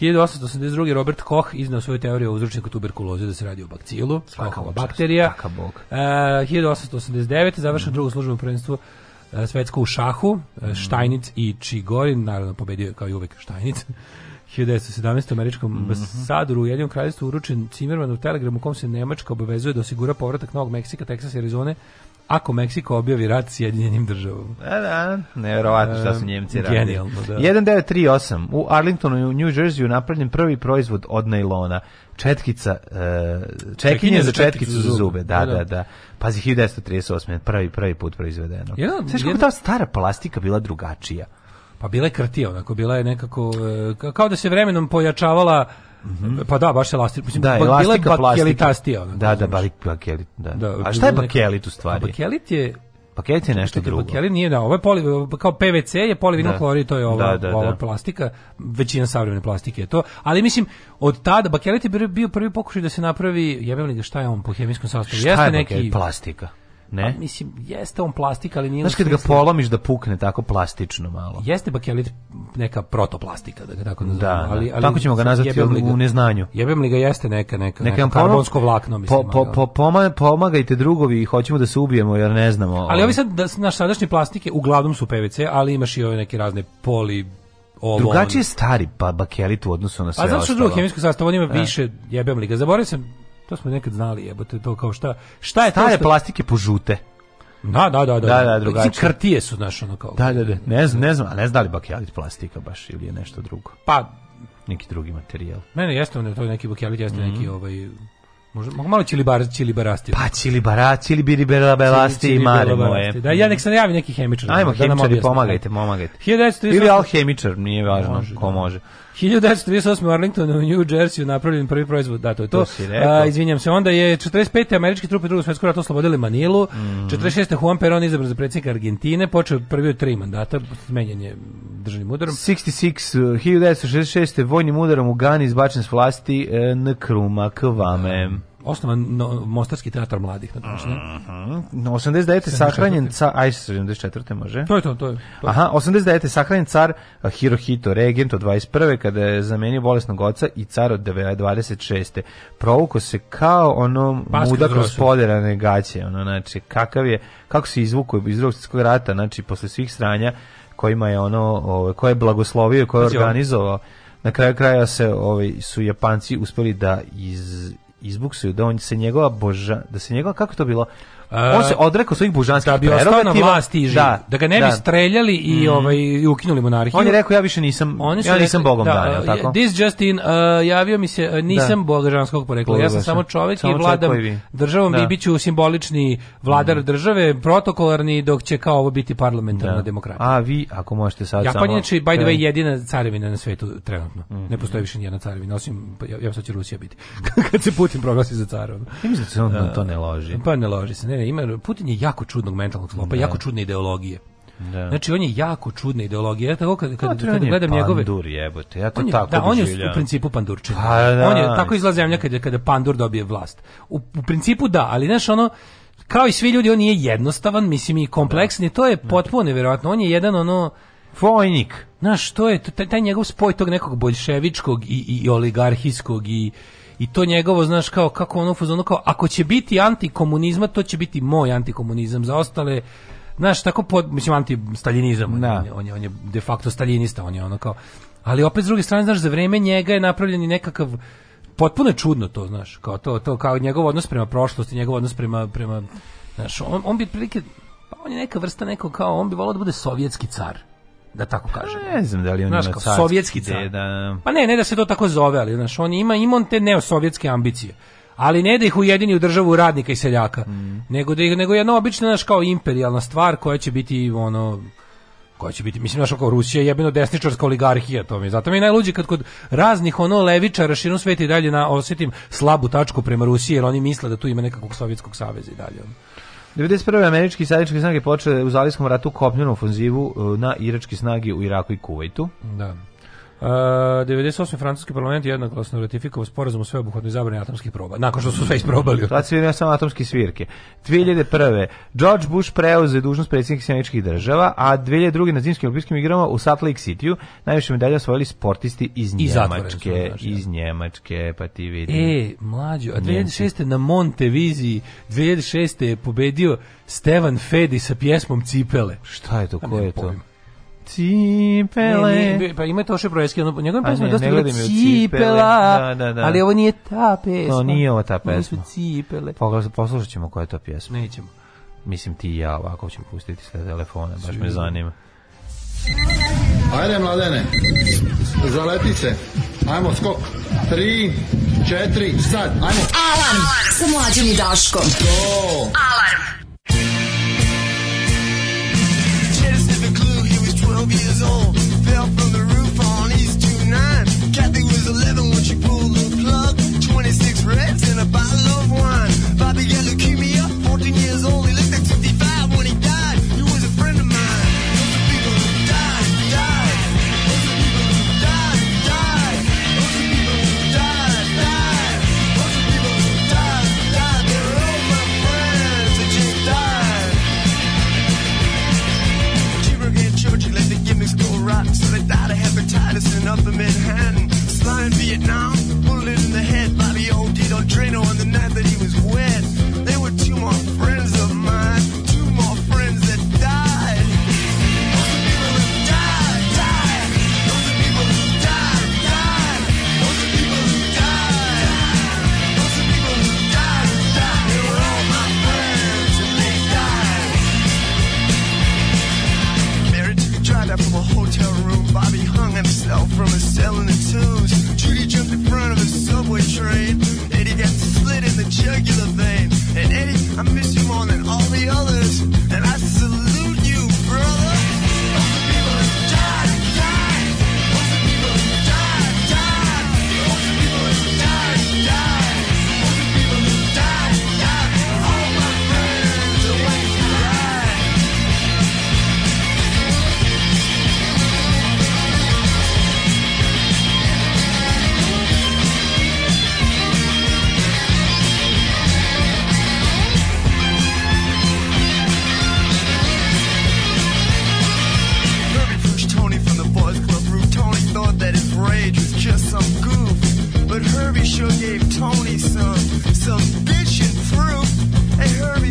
1882. Mhm. Robert Koch iznao svoju teoriju o uzročniku tuberkuloze da se radi o bakcilu, Svaka bakterija. Bog. Uh, 1889. završeno mm -hmm. drugo službeno prvenstvo E, svetsko u šahu, mm. Štajnic i Čigorin, naravno pobedio je kao i uvek Štajnic. 1917. američkom mhm. ambasadoru u jednom kraljestvu uručen Cimerman u telegramu u kom se Nemačka obavezuje da osigura povratak Novog Meksika, Teksasa i Arizone ako Meksiko objavi rat jedinjenim državama. Da, da, nevjerovatno šta su Njemci radili. Genijalno, da. 1938. U Arlingtonu u New Jerseyu napravljen prvi proizvod od najlona. Četkica, e, čekinje, čekinje za četkicu za zube. Da, da, da. da, da. Pazi, 1938. Prvi, prvi put proizvedeno. Ja, Sveš kako ta stara plastika bila drugačija? Pa bila je krtija, onako, bila je nekako, e, kao da se vremenom pojačavala Mhm. Pa da, baš elastik. Mislim, da, elastika, plastika. bakelitastija. Ona, da, da, bakelit, da. da. A šta je bakelit u stvari? Bakelit je Bakelit je nešto drugo. Bakelit nije, da, ovo je poli, kao PVC je polivinil da. klorid, to je ova, da, da, ova da. plastika, većina savremene plastike je to, ali mislim, od tada, bakelit je bio prvi pokušaj da se napravi, jebem li ga šta je on po hemijskom sastavu, jeste neki... Šta je neki... plastika? Ne? A, mislim, jeste on plastik, ali nije... Znaš kad ga polomiš da pukne tako plastično malo. Jeste bakelit neka protoplastika, da ga tako da, nazovemo. Da, ali, ali, tako ćemo ga nazvati u neznanju. Jebem li ga jeste neka, neka, neka, neka karbonsko vlakno, mislim. Po, po, po, pomagajte drugovi i hoćemo da se ubijemo, jer ne znamo. Ali ovi sad, da, naš sadašnji plastike uglavnom su PVC, ali imaš i ove neke razne poli ovo, Drugačiji je stari pa bakelit u odnosu na sve ostalo. Pa zato što drugo hemijsko sastav, on ima e. više, jebem li ga. Zaboravio sam To smo nekad znali, jebote, to kao šta, šta je Stare to što... plastike požute. Da, da, da, da. Da, da, drugačije. Krtije su, znaš, ono kao. Da, da, da. Ne znam, ne znam, a ne znam da li bakelit plastika baš ili je nešto drugo. Pa, neki drugi materijal. Mene jeste to je neki bakelit, jeste mm -hmm. neki ovaj Možda, malo čili bar, čili barasti. Pa čili bara, čili biri bera belasti i mare moje. Da, ja nek se najavi neki hemičar. Ajmo, da hemičari, pomagajte, pomagajte. Ili alhemičar, nije važno, može, ko da. može. 1938. u Arlingtonu, u New Jersey, napravljen prvi proizvod, da, to je to. to izvinjam se, onda je 45. američke trupe drugo svetsko rata oslobodili Manilu, mm. 46. Juan Perón izabran za predsjednika Argentine, počeo prvi od tri mandata, smenjen je državnim udarom. 66. Uh, 1966. vojnim udarom u Gani izbačen s vlasti uh, e, Nkrumah Kvame osnovan no, Mostarski teatar mladih. Na tom, mm -hmm. no, 89. sahranjen car, aj 74. može? To je to, to je. To. Aha, 89. sahranjen car Hirohito, regent od 21. kada je zamenio bolesnog oca i car od 26. Provuko se kao ono Paske muda kroz poderane gaće, ono, znači, kakav je, kako se izvuko iz drugog svjetskog rata, znači, posle svih sranja, kojima je ono, ove, koje je blagoslovio, koje je organizovao, na kraju kraja se ovaj su Japanci uspeli da iz izbuksuju da on se njegova boža da se njegova kako to bilo on se odrekao svojih božanskih da bi ostao na vlasti i živ. Da, da ga ne bi da. streljali i mm. ovaj i ukinuli monarhiju. On je rekao ja više nisam Oni su ja nisam bogom da, danio, tako. This Justin uh, javio mi se uh, nisam da. bogožanskog porekla. Ja sam samo čovjek samo i vladam državom da. i biću simbolični vladar mm. države, protokolarni dok će kao ovo biti parlamentarna da. demokratija. A vi ako možete sad Japan samo Japan je by the da- way jedina carevina na svetu trenutno. Mhm. Ne postoji više nijedna carevina osim ja, ja sad će Rusija biti. Kad se Putin proglasi za carom. Mislim da se on to ne loži. Pa ne loži se. Ne, ne, ima, Putin je jako čudnog mentalnog sklopa, da. jako čudne ideologije. Da. Znači on je jako čudna ideologija. Ja tako kad kad, pa, kad gledam pandur, njegove pandur jebote. Ja to on je, tako da, on je u principu pandurčin. Pa, da. on je tako izlazi zemlja kada kada pandur dobije vlast. U, u principu da, ali znaš ono kao i svi ljudi on nije jednostavan, mislim i kompleksni, to je da. potpuno nevjerojatno. On je jedan ono vojnik. Znaš, to je taj, taj njegov spoj tog nekog bolševičkog i, i oligarhijskog i i to njegovo, znaš, kao, kako ono fuzonu, kao, ako će biti antikomunizma, to će biti moj antikomunizam, za ostale, znaš, tako, pod, mislim, antistaljinizam, da. on, je, on, je, on je de facto stalinista, on je ono kao, ali opet s druge strane, znaš, za vreme njega je napravljen i nekakav, potpuno je čudno to, znaš, kao to, to, kao njegov odnos prema prošlosti, njegov odnos prema, prema znaš, on, on bi prilike, pa on je neka vrsta nekog kao, on bi volao da bude sovjetski car, da tako pa kažem. Ne znam da li on znaš, ima kao, sovjetski car. Da... Pa ne, ne da se to tako zove, ali znaš, on ima, ima on te neosovjetske ambicije. Ali ne da ih ujedini u državu radnika i seljaka, mm. nego da ih, nego jedna obična, znaš, kao imperijalna stvar koja će biti, ono, koja će biti, mislim, znaš, kao Rusija je jebeno desničarska oligarhija, to mi Zato mi je najluđi kad kod raznih, ono, levičara širom sveta i dalje na, osjetim slabu tačku prema Rusiji, jer oni misle da tu ima nekakvog sovjetskog saveza i dalje. Ono. 91. američki sadnički snage počele u Zalijskom ratu kopnjenu ofenzivu e, na iračke snage u Iraku i Kuvajtu. Da. Uh, 98. francuski parlament jednoglasno ratifikovao sporazum o sveobuhvatnoj zabrani atomskih proba, nakon što su sve isprobali. Tad se vidio samo atomske svirke. 2001. George Bush preuzeo dužnost predsjednika Sjemeničkih država, a 2002. na zimskim olimpijskim igrama u Salt Lake City-u najviše medalje osvojili sportisti iz Njemačke. Znači, iz Njemačke, pa ti vidi. E, mlađo, a 2006. na Monteviziji 2006. je pobedio Stevan Fedi sa pjesmom Cipele. Šta je to, pa ko je to? Pojma cipele. Ne, ne, pa ima Toše Projeski, ono, njegove pesme dosta bila cipela, da, da, da. ali ovo nije ta pesma. To nije ova ta pesma. Ovo su cipele. Poslušat ćemo koja je to pjesma. Nećemo. Mislim ti i ja, ovako ćemo pustiti sa telefona, baš me zanima. Ajde, mladene, zaleti se. Ajmo, skok. Tri, četiri, sad, ajmo. Alarm, Alarm. sa mlađom i Daškom. To. Alarm. dreads and a bottle of wine. Bobby got leukemia. 14 years old. He looked like 55 when he died. He was a friend of mine. Those are people who died, died. Those are people who died, died. Those are people who died, died. Those are people who died, died. They're all my friends that just died. Cheaper and Church, let the gimmicks go rotten. So they died of hepatitis and upper Manhattan. Sly in Vietnam. Drano on the night that he was wet. They were two more friends of mine, two more friends that died. Those are people who died, died. Those are people who died, died. Those are people who died, died. They were all my friends and they died. from a hotel room. Bobby hung himself from a cell in the tombs. Judy jumped in front of a subway train jugular vein. And Eddie, I miss you more than all the others. And I But Herbie sure gave Tony some, some bitchin' fruit. And Herbie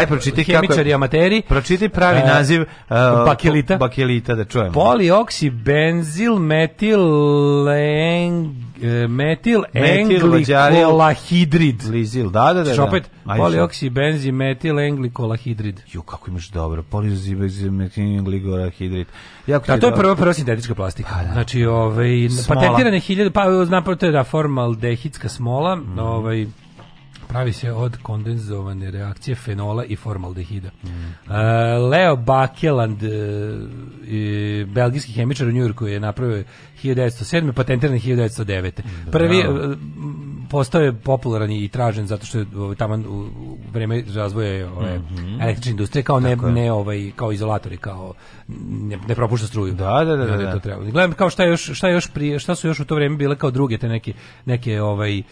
Aj pročitaj hemičari amateri. Pročitaj pravi e, naziv e, uh, bakelita. Bakelita da čujemo. Polioksidenzil e, metil metil englikolahidrid. Lizil, da, da, da. da. opet polioksibenzi metil englikolahidrid. Ju, kako imaš dobro. Polioksibenzi metil englikolahidrid. Jako da, to je prva, prva sintetička plastika. Pa, da. Znači, ovaj, patentirane hiljade, pa napravo to je da formaldehidska smola, mm. ovaj, pravi se od kondenzovane reakcije fenola i formaldehida. Mm. Uh, Leo Bakeland, uh, belgijski hemičar u Njurku, je napravio 1907. patentirani 1909. Prvi, uh, postao je popularan i tražen zato što je tamo u vreme razvoja ove mm -hmm. električne industrije kao ne, ne ovaj kao izolatori kao ne, ne propušta struju. Da, da, da, da, da. to treba. Gledam kao šta je još šta je još prije, šta su još u to vrijeme bile kao druge te neke neke ovaj e,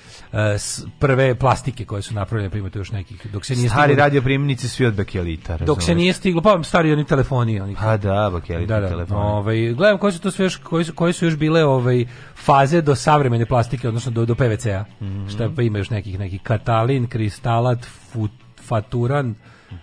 prve plastike koje su napravljene prima pa još nekih dok se nije stari radio primnici svi od bakelita. Dok se nije stiglo pa stari oni telefoni oni. Pa da, bakelita da, da, telefoni. Ovaj gledam koje su to sve još koje su, koje su još bile ovaj faze do savremene plastike odnosno do do PVC-a. Mm -hmm. šta pa ima još nekih, neki katalin, kristalat, fut, faturan,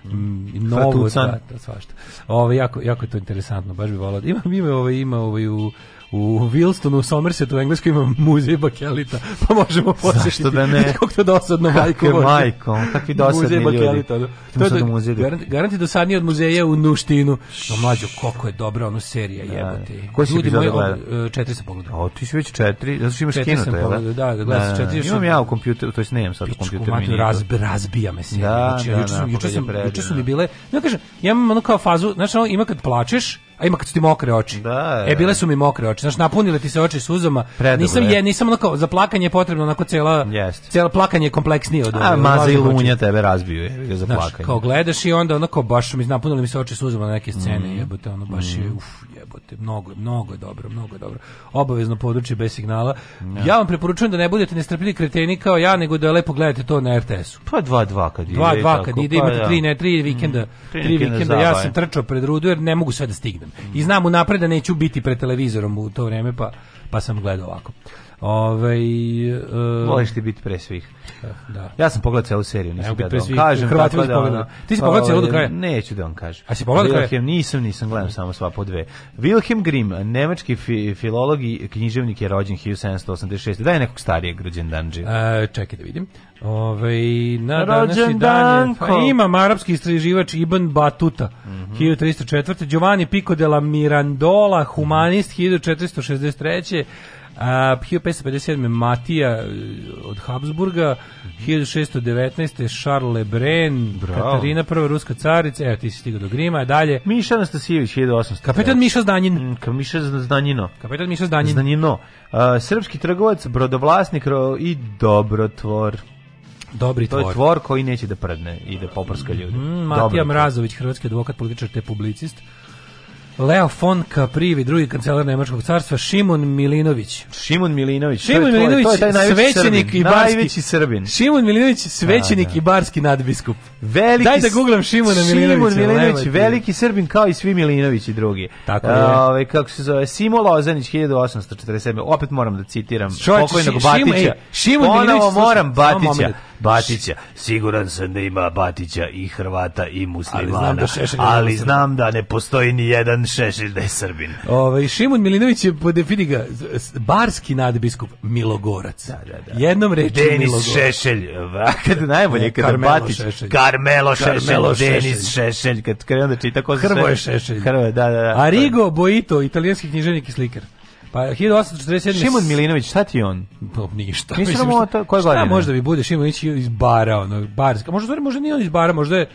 Mm, mhm. novo, da, svašta. Ovo, jako, jako je to interesantno, baš bi volao. Da- ima, ima, ovo, ovaj, ima ovo, ovaj, u u Wilstonu, u Somersetu, u Engleskoj ima muzej bakelita, pa možemo posjetiti. Zašto da ne? Kako to dosadno, majko Bože. majko, kakvi dosadni muzej ljudi. Bakelita, da. To je da muzej. Garanti, garanti dosadnije od muzeja u Nuštinu. No, mlađo, koliko je dobra ona serija, da. jebote. Koji si ljudi moji, od, e, četiri sam pogledao. O, ti si već četiri, zato što imaš kino, to je, da? Da, da, gledam da, da, da. četiri. Imam ja u kompjuteru, to jest nejem sad u kompjuteru. Pičku, raz, razbija me serija. Da, da, da, juče, da, juče, da, juče, da, juče su mi bile, no kažem, ja imam ono kao fazu, znaš, ono, ima kad plačeš, a ima kad su ti mokre oči. Da, da, e, bile da. su mi mokre oči. Znaš, napunile ti se oči suzama. Predobre. Nisam je, nisam onako, za plakanje je potrebno onako cela, yes. cela plakanje je kompleksnije od... A, maza i lunja oči. tebe razbiju je za Znaš, plakanje. kao gledaš i onda onako baš mi napunile mi se oči suzama na neke scene, mm. jebote, ono baš mm. je, mhm. uf, jebote, mnogo, mnogo je dobro, mnogo je dobro. Obavezno područje bez signala. Ja, ja vam preporučujem da ne budete nestrpljivi kreteni kao ja, nego da lepo gledate to na RTS-u. Pa 2-2 kad ide. 2-2 kad pa ide, imate 3 da. ne, 3 vikenda, 3 mhm. vikenda. Ja sam trčao pred rudu jer ne mogu sve da stignem gledam. I znam unapred da neću biti pred televizorom u to vrijeme, pa, pa sam gledao ovako. Ovaj uh, Voliš ti biti pre svih. Da. da. Ja sam pogledao celu seriju, nisam gledao. Kažem, Hrvati da, da, Ti si pogledao ovaj, celu do kraja? Neću da on kaže. A si pogledao kraja? Nisam, nisam gledao samo sva po dve. Wilhelm Grimm, nemački fi, filolog i književnik je rođen 1786. Da je nekog starijeg rođendanđija. E, čekaj da vidim. Ove, ovaj, na današnji dan je, pa imam arapski istraživač Ibn Batuta mm -hmm. 1304. Giovanni Pico della Mirandola humanist mm -hmm. 1463. A, 1557. Matija eh, od Habsburga, 1619. Charles Lebrun, Katarina prva ruska carica, evo ti si stigao do Grima, a dalje... Miša Anastasijević, 1800. Kapetan Miša Zdanjin. Mm, ka Miša Zdanjino. Kapetan Miša Zdanjin. Zdanjino. A, srpski trgovac, brodovlasnik i dobrotvor. Dobri tvor. To je tvor koji neće da prdne i da poprska ljudi. Mm, Matija Mrazović, hrvatski advokat, političar te publicist. Leo von Kaprivi, drugi kancelar Nemačkog carstva, Šimon Milinović. Šimon Milinović, Šimon Milinović, to svećenik i barski, najveći srbin. Šimon Milinović, da, svećenik da. i barski nadbiskup. Veliki, Daj da googlam Šimona Milinovića. Šimon Milinović, veliki srbin kao i svi Milinovići drugi. Tako je. Ove, kako se zove, Simo Lozanić, 1847. Opet moram da citiram pokojnog Batića. Šimon Milinović, moram Batića. Batića. Siguran sam da ima Batića i Hrvata i muslimana, ali znam da, ali znam da ne postoji ni jedan Šešelj da je Srbin. Ove, ovaj, Šimun Milinović je, defini ga, barski nadbiskup Milogorac. Da, da, da. Jednom reči Denis Milogorac. Šešelj, kada e, najbolje, kada Karmelo Batić, šešelj. Karmelo Šešelj, Karmelo šešelj. Denis Šešelj, kad krenu da čita ko Hrvoje Šešelj. Hrvoje, da, da, da. Arigo Boito, italijanski književnik i slikar. Pa 1847. Šimon Milinović, šta ti on? Pa ništa. Mislim, mislim šta, to, koje šta godine? možda bi bude Šimović iz bara, ono, barska. Možda, stvari, možda nije on iz bara, možda je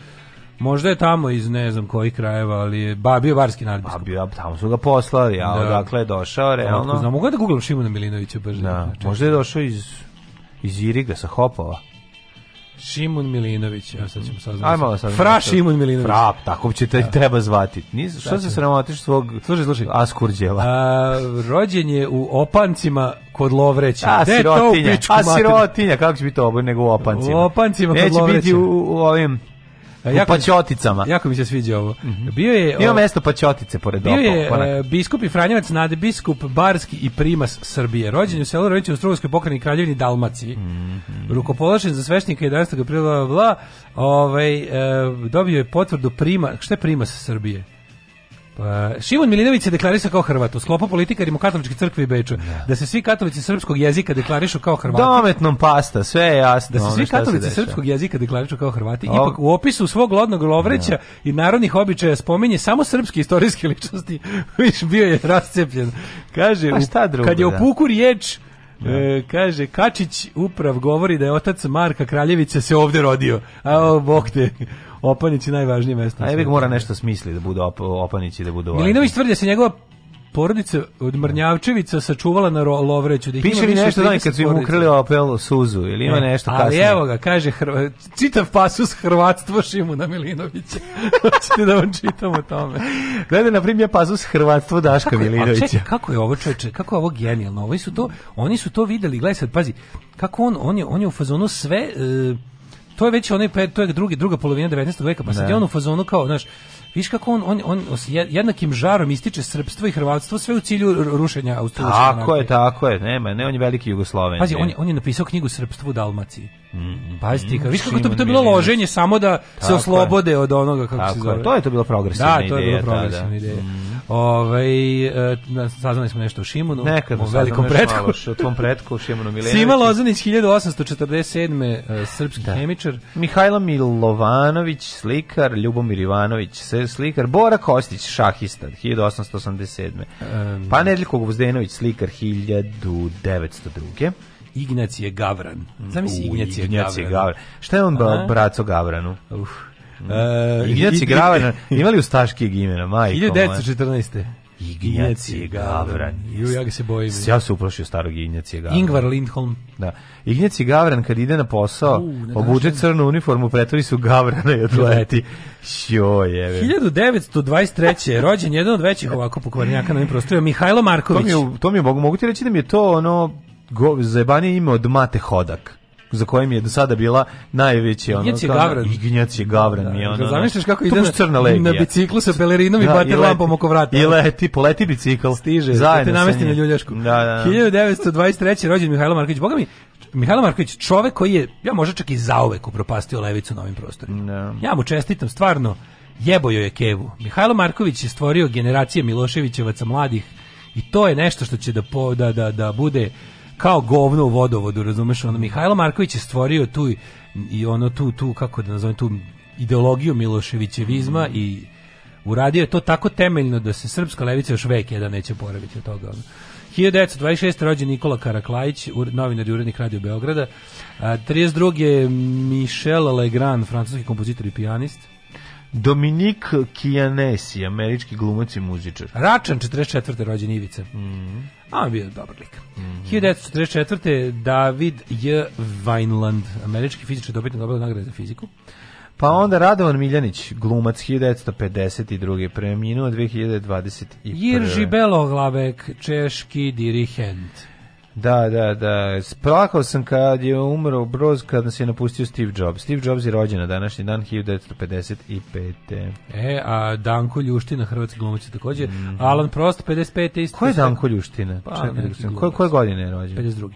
Možda je tamo iz ne znam kojih krajeva, ali je ba, bio barski nadbiskup. Pa bio, tamo su ga poslali, a da. odakle je došao, realno. Znam, mogu da googlam Šimona Milinovića, baš da. da možda je došao iz, iz Iriga sa Hopova. Šimun Milinović, ja sad ćemo saznati. Ajmo sad. Fra Šimun Milinović. Fra, tako će te da. treba zvati. Nis, šta se sramotiš svog Služi, služi. Askurđela. A, rođen je u Opancima kod Lovreća. A, sirotinja. A, sirotinja, kako će biti ovo nego u Opancima? U Opancima kod Lovreća. Neće biti u, u ovim u pačoticama. Jako mi se sviđa ovo. Mm -hmm. Bio je Ima mesto pačotice pored Bio je uh, biskup i Franjevac nade biskup Barski i primas Srbije. Rođen mm. u selu Rović u Strugovskoj pokrajini Kraljevini Dalmaciji. Mm -hmm. Rukopoložen za sveštenika 11. aprila bla, bla, ovaj, uh, dobio je potvrdu prima, šta je primas Srbije? Uh, Šimon Milinović se deklarisao kao Hrvat u sklopu politikarima u katoličkoj crkvi Beču. Da. da. se svi katolici srpskog jezika deklarišu kao Hrvati. Dometnom pasta, sve je jasno. Da se svi katolici se srpskog jezika deklarišu kao Hrvati. O... Ipak u opisu svog lodnog lovreća da. i narodnih običaja spominje samo srpske istorijske ličnosti. Viš bio je rascepljen. Kaže, pa šta drugo, kad je opuku da. riječ E, da. kaže, Kačić uprav govori da je otac Marka Kraljevića se ovde rodio. A, o, bok te. Opanići najvažnije mesto. Ajbek mora nešto smisli da bude op, i da bude. Milinović tvrdi da se njegova porodica od Mrnjavčevica sačuvala na Lovreću. Da ih Piše li nešto da kad su im ukrili Opel Suzu ili ima ne, nešto ali kasnije? Ali evo ga, kaže Hrva, čitav pasus Hrvatstvo Šimu na Milinovića. Hoćete da vam čitam o tome. Gledaj, na primjer, pasus Hrvatstvo Daška kako, Milinovića. Ček, kako je ovo čoveče, kako je ovo genijalno? Ovi su to, oni su to videli, gledaj sad, pazi, kako on, on je, on je u fazonu sve... E, to je već onaj to je drugi druga polovina 19. veka, pa sad da. on u fazonu kao, znaš, Viš kako on, on, on jednakim žarom ističe srpstvo i hrvatstvo sve u cilju rušenja Austrougarske. Tako je, tako je, nema, ne on je veliki Jugosloven. Pazi, on je, on je napisao knjigu Srpstvo u Dalmaciji. Mm, mm, Pazi ti, viš kako to bi to bilo loženje samo da tako se oslobode od onoga kako tako se zove. Je, to je to bilo progresivna da, ideja. Da, to je bilo progresivna da, da. ideja. Mm. Ovaj e, saznali smo nešto o Šimunu, Nekad o velikom pretku, malo, o tvom pretku Šimunu Milenoviću. Sima Lozanić 1847. E, srpski da. hemičar, Mihajlo Milovanović slikar, Ljubomir Ivanović sve slikar, Bora Kostić šahista 1887. Um, pa Nedeljko Gvozdenović slikar 1902. Ignacije Gavran. Zamisli Ignacije, Ignacije Gavran. Gavran. Šta je on Aha. braco Gavranu? Uf. Uh, mhm. e, Ignjaci Gavran, imali u staškijeg imena, majko. 1914. Ignjacije Gavran. Ju, ja ga se bojim. Ja se uplašio starog Ignjacije Gavran. Ingvar Lindholm. Da. Ignjacije Gavran kad ide na posao, uh, obuče crnu uniformu, pretvori su Gavrana i odleti. Šo je. 1923. rođen jedan od većih ovako pokvarnjaka na ovim prostorima, Mihajlo Marković. To mi, je, to mi je, mogu, mogu ti reći da mi je to ono go, zajebanje ime od Mate Hodak za kojim je do sada bila najveći ono Ignjacije Gavran. Ignjacije Gavran da, je ono. Zamisliš kako ide na, na biciklu sa pelerinom i da, bater lampom oko vrata. I leti, poleti bicikl. Stiže, zajedno te namesti na ljuljašku. Da, da, da. 1923. rođen Mihajlo Marković. Boga mi, Mihajlo Marković, čovek koji je, ja možda čak i zauvek upropastio levicu na ovim prostorima. Da. Ja mu čestitam, stvarno, jebojo je Kevu. Mihajlo Marković je stvorio generacije Miloševićevaca mladih i to je nešto što će da, po, da, da, da bude kao govno u vodovodu, razumeš, ono Mihajlo Marković je stvorio tu i ono tu tu kako da nazovem tu ideologiju Miloševićevizma mm. i uradio je to tako temeljno da se srpska levica još vek jedan neće poraviti od toga. Ono. 1926. rođen Nikola Karaklajić, novinar i urednik Radio Beograda. A, 32. je Michel Legrand, francuski kompozitor i pijanist. Dominik Kijanesi, američki glumac i muzičar. Račan, 44. rođen Ivica. Mm A on je bio dobar lik. Mm -hmm. 1944. David J. Vineland, američki fizičar, dobitno dobila nagrade za fiziku. Pa onda Radovan Miljanić, glumac 1952. preminuo 2021. Jirži Beloglavek, češki dirigent. Da, da, da. Splakao sam kad je umro Broz kad nas je napustio Steve Jobs. Steve Jobs je rođen na današnji dan 1955. E, a Danko Ljuština, hrvatski glumac također. Mm. Alan Prost, 55. Isto ko je Danko Ljuština? Pa, Čekaj, da koje, koje godine je rođen? 52.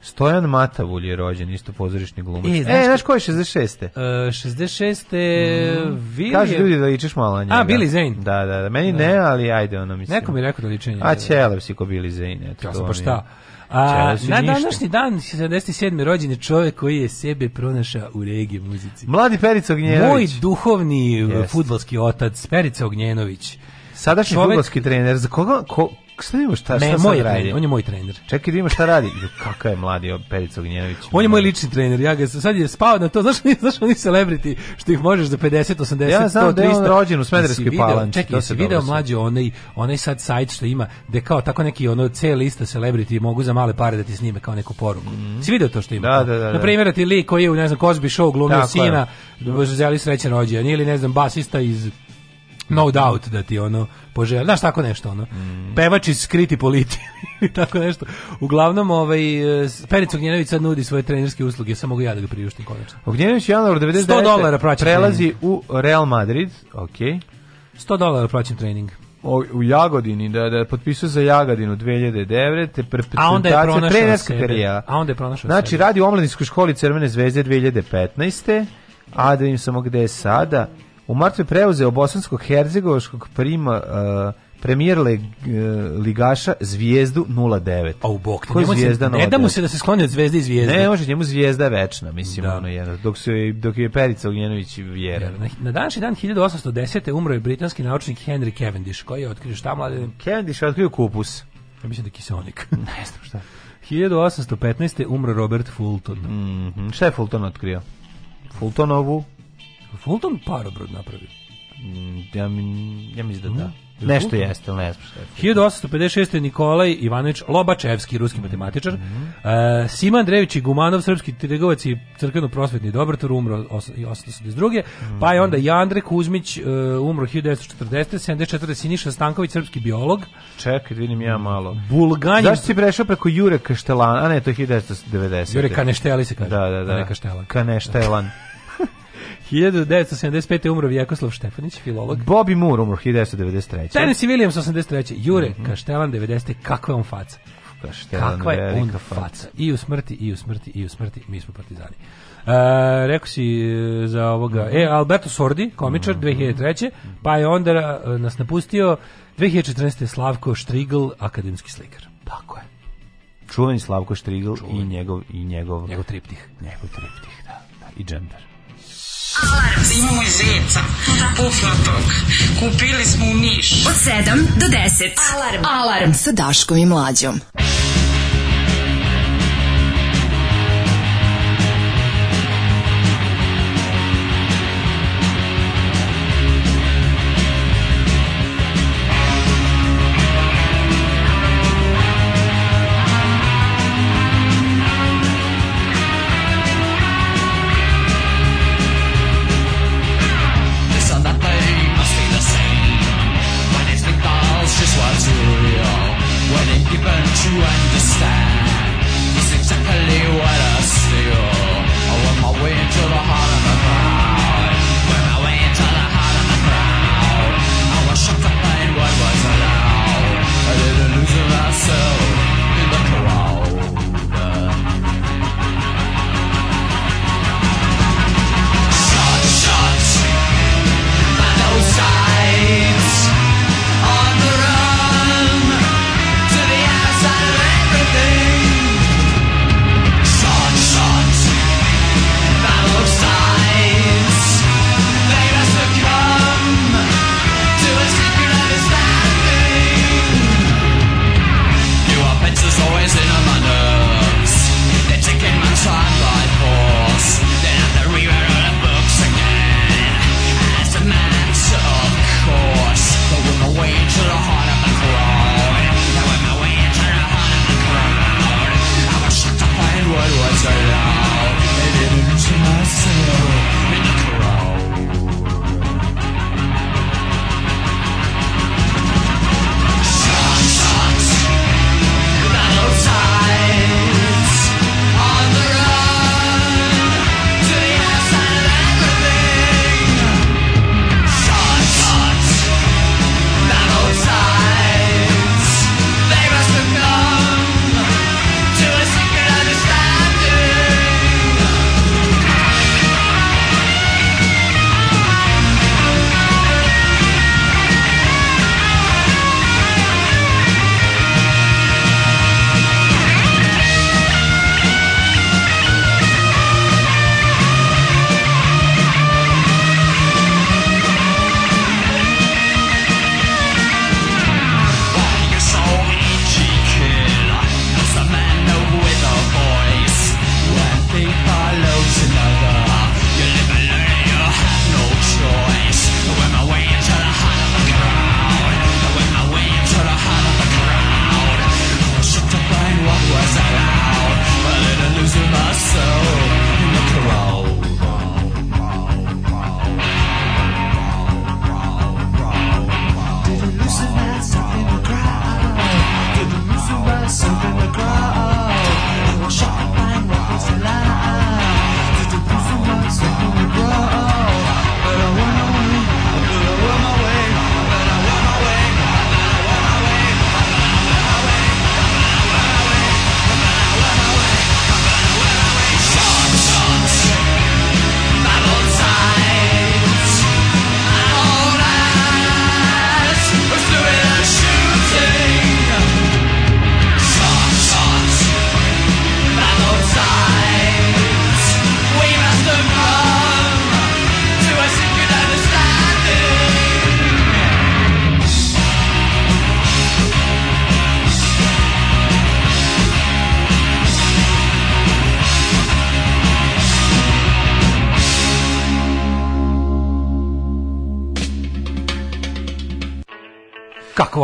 Stojan Matavulj je rođen, isto pozorišni glumac. E, znaš, e, znaš ko je 66. Uh, 66. Mm. Vili... Kažu ljudi da ličiš malo na njega. A, Billy Zane. Da, da, da. Meni da. ne, ali ajde, ono mislim. Neko mi rekao da ličenje. A, da, da. Ćelev si ko Billy Zane. Eto, ja sam pa šta. Je. A, na današnji dan, 77. rođen čovjek koji je sebe pronašao u regiji muzici. Mladi Perica Ognjenović. Moj duhovni yes. futbalski otac, Perica Ognjenović. Sadašnji Čovek... futbolski trener, za koga, ko, Šta ima šta, šta ne, moj radi? Trener, on je moj trener. Čekaj da ima šta radi. kakav je mladi Perica Ognjenović. On je moj lični trener. Ja ga sad je spao na to. Znaš, znaš oni celebrity što ih možeš za 50, 80, 100, 300. Ja znam da je on rođen u Smederskoj palanci. Čekaj, jesi video mlađe onaj, onaj sad sajt što ima, da kao tako neki ono C lista celebrity mogu za male pare da ti snime kao neku poruku. Mm. Si video to što ima? Da, da, da. da. Na primjer, ti lik koji je u, ne znam, Cosby show glumio sina, je. Želi srećan rođendan ili ne znam, basista iz no doubt da ti ono poželi. Znaš, tako nešto ono. Mm. Pevač iz skriti politi. tako nešto. Uglavnom, ovaj, Perica Ognjenović sad nudi svoje trenerske usluge. Samo mogu ja da ga priuštim konačno. Ognjenović januar 99. 100 dolara praćen Prelazi trening. u Real Madrid. Ok. 100 dolara praćen trening. O, u Jagodini, da, da potpisuje za Jagodinu 2009. Te a onda je pronašao sebe. A onda je pronašao Znači, sebe. radi u omladinskoj školi Crvene zvezde 2015. A da im samo gde je sada U martu je preuzeo bosanskog hercegovačkog prima uh, premijer leg, uh, ligaša Zvijezdu 09. A u bok, ne, zvijezda se, ne da mu se da se skloni od Zvezde i Zvijezde. Ne, može njemu Zvijezda večna, mislim, da. ono jedno, dok, su, dok je Perica Uljenović vjera. Na, na današnji dan 1810. umro je britanski naučnik Henry Cavendish, koji je otkrio šta mladen? Cavendish je otkrio kupus. Ja mislim da je kiselnik. ne znam šta. 1815. umro Robert Fulton. Mm -hmm. Šta je Fulton otkrio? Fultonovu Fulton parobrod napravio? Mm, ja, mi, ja mislim da mm, da. Nešto jeste, ali ne znam što je. 1856. Nikolaj Ivanović Lobačevski, ruski matematičar. Mm -hmm. E, uh, Sima Andrević i Gumanov, srpski trgovac i crkveno-prosvetni dobrotor, umro 1882. Mm Pa je onda Jandre Kuzmić, uh, umro 1940. 74. Siniša Stanković, srpski biolog. Čekaj, da vidim ja malo. Bulganin. Zašto si prešao preko Jure Kaštelan? A ne, to je 1990. Jure Kanešteli se kaže. Da, da, da. Kaneštela. Kaneštelan. Kaneštelan. 1975. umro Vjekoslav Štefanić, filolog. Bobby Moore umro 1993. Tennessee Williams 83. Jure mm -hmm. Kaštelan 90. Kakva on faca? Kaštelan Kakva je on faca? I u smrti, i u smrti, i u smrti. Mi smo partizani. Uh, rekao si e, za ovoga e, Alberto Sordi, komičar, mm -hmm. 2003. Pa je onda e, nas napustio 2014. Slavko Štrigl, akademski slikar. Tako je. Čuveni Slavko Štrigl Čuven. i njegov, i njegov, njegov triptih. Njegov triptih, da. da I džember. Alarm! Da imamo i zeca. Da. Pufnatog. Kupili smo u Niš. Od 7 do 10. Alarm! Alarm sa Daškom i Mlađom. Alarm!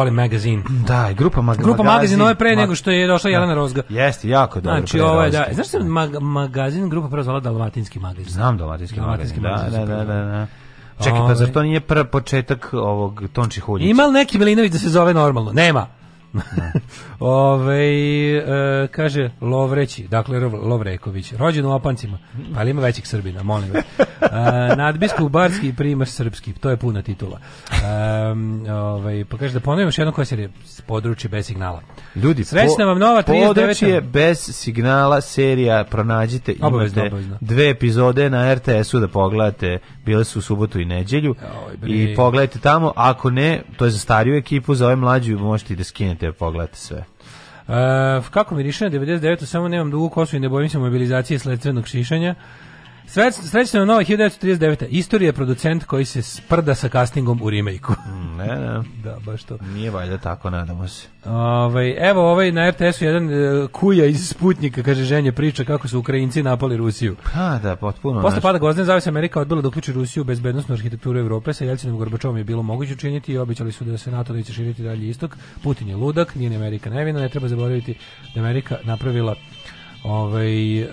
volim magazine. Da, i grupa, mag grupa magazin. ovo je pre nego što je došla da. Jelena Rozga. Jeste, jako dobro. Znači, ovo je, da. Znaš što mag magazin grupa prozvala Dalmatinski magazin? Znam Dalmatinski, Dalmatinski magazin, da, magazin. Da, da, da, da. da. Čekaj, pa ovaj. zar to nije prvi početak ovog Tonči Huljića? Ima li neki Milinović da se zove normalno? Nema. Ove, e, kaže Lovreći, dakle Lovreković, rođen u Opancima, pa ali ima većih Srbina, molim vas. E, nadbiskup Barski primaš srpski, to je puna titula. E, ove, pa kaže da ponovim još jedno koja se područje bez signala. Ljudi, Srećna po, vam nova 39. Područje bez signala serija pronađite obavezno, obavezno. dve epizode na RTS-u da pogledate, bile su u subotu i neđelju Oj, i pogledajte tamo, ako ne, to je za stariju ekipu, za ove mlađu možete i da skinete idete pogledati sve. Uh, kako miriše na 99. samo nemam dugu kosu i ne bojim se mobilizacije sledstvenog šišanja. Srećno je nova 1939. Istorija je producent koji se sprda sa castingom u remake-u. Mm, ne, ne. da, baš to. Nije valjda tako, nadamo se. Ove, ovaj, evo ovaj na RTS-u jedan e, kuja iz Sputnika, kaže ženje, priča kako su Ukrajinci napali Rusiju. Pa da, potpuno. Posle pada Gozden Zavis Amerika odbila da uključi Rusiju u bezbednostnu arhitekturu Evrope sa Jelcinom Gorbačovom je bilo moguće učiniti i obećali su da se NATO neće širiti dalje istok. Putin je ludak, nije ni Amerika nevina, ne treba zaboraviti da Amerika napravila ovaj, e,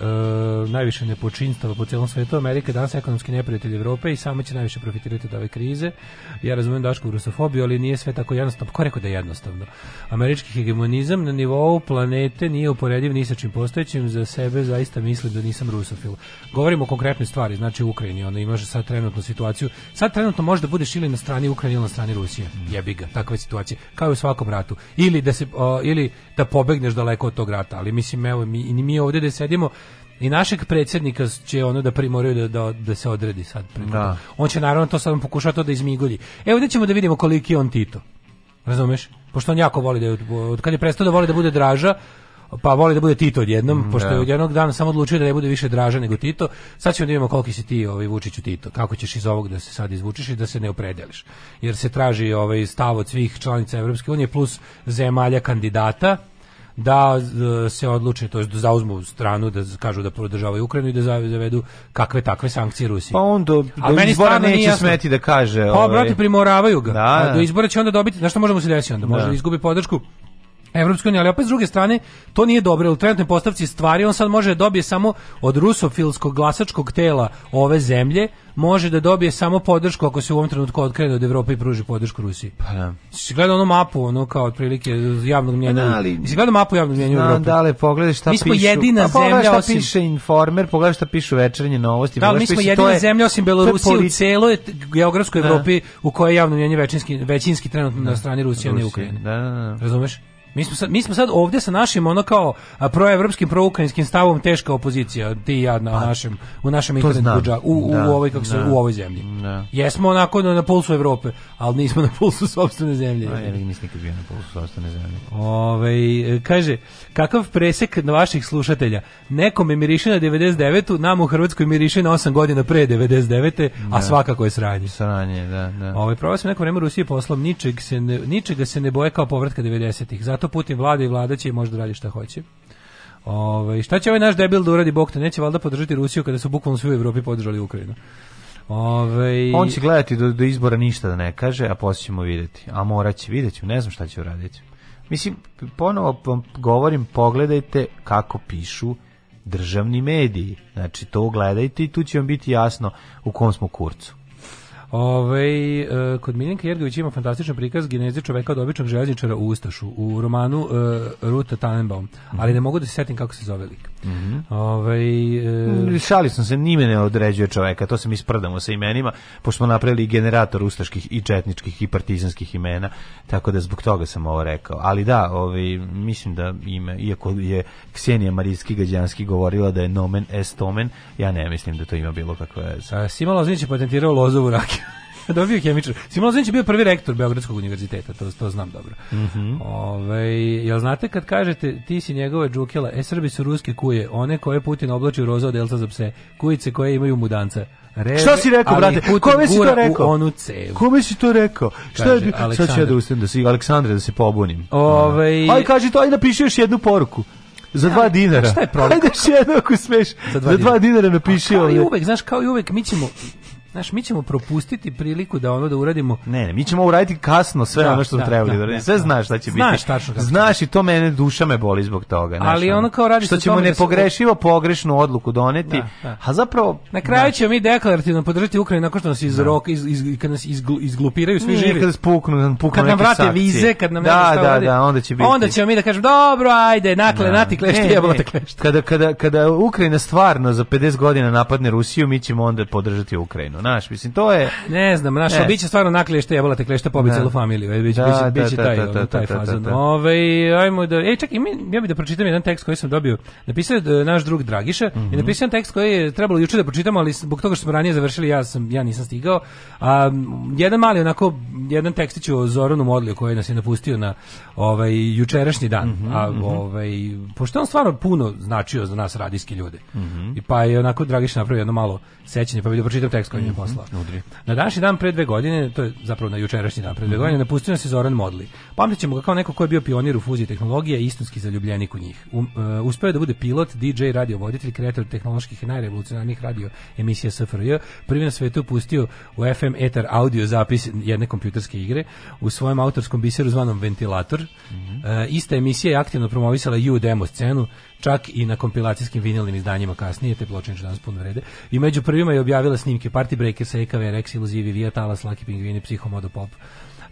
najviše nepočinstava po celom svetu. Amerika danas ekonomski neprijatelj Evrope i samo će najviše profitirati od ove krize. Ja razumijem dašku rusofobiju, ali nije sve tako jednostavno. Ko rekao da je jednostavno? Američki hegemonizam na nivou planete nije uporediv ni sa čim postojećim. Za sebe zaista mislim da nisam rusofil. Govorimo o konkretnoj stvari, znači u Ukrajini. Ona imaš sad trenutnu situaciju. Sad trenutno može da budeš ili na strani Ukrajine ili na strani Rusije. Jebi ga, takva je situacija. Kao i u svakom ratu. Ili da, se, o, ili da pobegneš daleko od tog rata. Ali mislim, evo, mi, mi ovde ovdje da sedimo i našeg predsjednika će ono da primoraju da, da, da se odredi sad. Da. On će naravno to sad pokušati to da izmigolji. Evo da ćemo da vidimo koliki on Tito. Razumeš? Pošto on jako voli da je, od kad je prestao da voli da bude draža, pa voli da bude Tito odjednom, mm, pošto je da. od jednog dana samo odlučio da ne bude više draža nego Tito. Sad ćemo da vidimo koliki si ti ovaj, Vučiću Tito, kako ćeš iz ovog da se sad izvučiš i da se ne opredeliš. Jer se traži ovaj, stav od svih članica Europske unije plus zemalja kandidata, da e, se odluče, to je da zauzmu stranu, da kažu da podržavaju Ukrajinu i da zavedu kakve takve sankcije Rusiji. Pa on do, do meni izbora neće smeti da kaže. Pa, brate, ovaj, primoravaju ga. Da, da. Do izbora će onda dobiti, znaš što možemo se desiti onda? Može da. da izgubi podršku Evropskoj unija, ali opet s druge strane, to nije dobro, u trenutnoj postavci stvari, on sad može da dobije samo od rusofilskog glasačkog tela ove zemlje, može da dobije samo podršku ako se u ovom trenutku otkrene od Evrope i pruži podršku Rusiji. Pa da. Si gledao onu mapu, ono kao otprilike javnog pa mnjenja. Da, ali, si gledao mapu javnog mnjenja u Evropi? Da, ali pogledaj šta mi smo pišu. jedina pa, zemlja šta osim... piše Informer, pogledaj šta pišu večernje novosti. Da, mi smo piše, jedina je, zemlja osim Belorusije polit... u celoj geografskoj da. Evropi u kojoj je javno mnjenje većinski, većinski trenutno da. na strani Rusije, a ne Ukrajine. Da, da, da. Razumeš? Mi smo sad, mi smo sad ovde sa našim ono kao proevropskim, proukrajinskim stavom teška opozicija, ti i ja na našem, u našem internet budža, u, u, da, u, ovoj, kako se, da, u ovoj zemlji. Da. Jesmo onako na, na pulsu Evrope, ali nismo na pulsu sobstvene zemlje. A, jer nisam nikad bio na pulsu sobstvene zemlje. Ove, e, kaže, kakav presek na vaših slušatelja? Nekome miriše na 99 nam u Hrvatskoj miriše na 8 godina pre 99 da. a svakako je sranje. Sranje, da, da. Ovaj prvo sam neko vreme Rusije poslom, ničeg se ne, ničega se ne boje kao povratka 90-ih. Zato što Putin vlada i vlada će i možda radi šta hoće. Ove, šta će ovaj naš debil da uradi Bog te neće valjda podržati Rusiju kada su bukvalno svi u Evropi podržali Ukrajinu. Ove... On će gledati do, do izbora ništa da ne kaže, a posle ćemo videti. A morat će, vidjet ne znam šta će uraditi. Mislim, ponovo vam govorim, pogledajte kako pišu državni mediji. Znači, to gledajte i tu će vam biti jasno u kom smo kurcu. Ove, e, eh, kod Miljenka Jergović ima fantastičan prikaz geneze čoveka od običnog železničara u Ustašu, u romanu e, Ruta Tannenbaum, ali ne mogu da se setim kako se zove lik. Mhm. Ovaj Ove, e, eh, mm, Šali sam se, nime ne određuje čoveka, to se mi sprdamo sa imenima, pošto smo napravili generator ustaških i četničkih i partizanskih imena, tako da zbog toga sam ovo rekao. Ali da, ove, mislim da ime, iako je Ksenija Marijski Gađanski govorila da je nomen est omen, ja ne mislim da to ima bilo kakve veze. Sima Loznić je patentirao lozovu rakiju da bio hemičar. Simon Lozanić je bio prvi rektor Beogradskog univerziteta, to, to znam dobro. Mm -hmm. Ove, ovaj, jel znate kad kažete ti si njegove džukela, e Srbi su ruske kuje, one koje Putin oblači u roza od delta za pse, kujice koje imaju mudanca. Reve, Šta si rekao, brate? Kome si to rekao? Onu cev. Kome si to rekao? Šta je, Aleksandre. sad ću ja da ustanem da se, Aleksandre, da se pobunim. Ove... Ovaj- aj, kaži to, aj napiši još jednu poruku. Za 2 dinara. Šta je problem? Ajde još jedno ako smeš. Za 2 za dinara napiši. Kao i uvek, znaš, kao i uvek, mi ćemo, Znaš, mi ćemo propustiti priliku da ono da uradimo. Ne, ne mi ćemo uraditi kasno sve da, ono što smo da, trebali da, da uraditi. Da. Da, sve da, znaš šta će znaš biti. Tačno znaš i to mene duša me boli zbog toga. Znaš, Ali ono kao radi što ćemo nepogrešivo se... pogrešnu odluku doneti. A zapravo na kraju ćemo mi deklarativno podržati Ukrajinu nakon što nas iz roka iz, iz, iz, kad nas izgl, izglupiraju svi živi. Kad spuknu, puknu kad nam vrate sakcije. vize, kad nam da, ne da, da, onda će biti. Onda ćemo mi da kažemo dobro, ajde, nakle nati klešti, jebote klešti. Kada kada kada Ukrajina stvarno za 50 godina napadne Rusiju, mi ćemo onda podržati Ukrajinu divno, znaš, mislim, to je... Ne znam, naš običe stvarno naklešte jebala te klešta pobi celu da. familiju, e, bit će, da, bit će da, da, taj, da, da, taj fazon. Ove, ajmo da... Ej, čak, ja bih da pročitam jedan tekst koji sam dobio. Napisao e, naš drug Dragiša i mhm. napisao je tekst koji je trebalo juče da pročitam, ali zbog toga što smo ranije završili, ja sam ja nisam stigao. A, jedan mali onako, jedan tekstić o Zoranu Modliju koji nas je napustio na ovaj, jučerašnji dan. Mhm, A, mhm. ovaj, pošto on stvarno puno značio za nas radijski ljude. I pa je onako Dragiš napravio jedno malo sećanje, pa bih da pročitam tekst koji mi je poslao. Mm Na današnji dan pre dve godine, to je zapravo na jučerašnji dan pre dve mhm. godine, napustio nas je Zoran Modli. Pamtićemo ga kao neko ko je bio pionir u fuziji tehnologije i istinski zaljubljenik u njih. Um, uh, uspeo je da bude pilot, DJ, radiovoditelj, kreator tehnoloških i najrevolucionarnijih radio emisija SFRJ. Prvi na svetu pustio u FM etar audio zapis jedne kompjuterske igre u svojem autorskom biseru zvanom Ventilator. Mm -hmm. uh, ista emisija je aktivno promovisala U demo scenu čak i na kompilacijskim vinilnim izdanjima kasnije, te ploče niče danas puno vrede. I među prvima je objavila snimke Party Breakers, EKV, Rex, Illusivi, Via, Talas, Lucky Pingvini, Psihomodo Pop,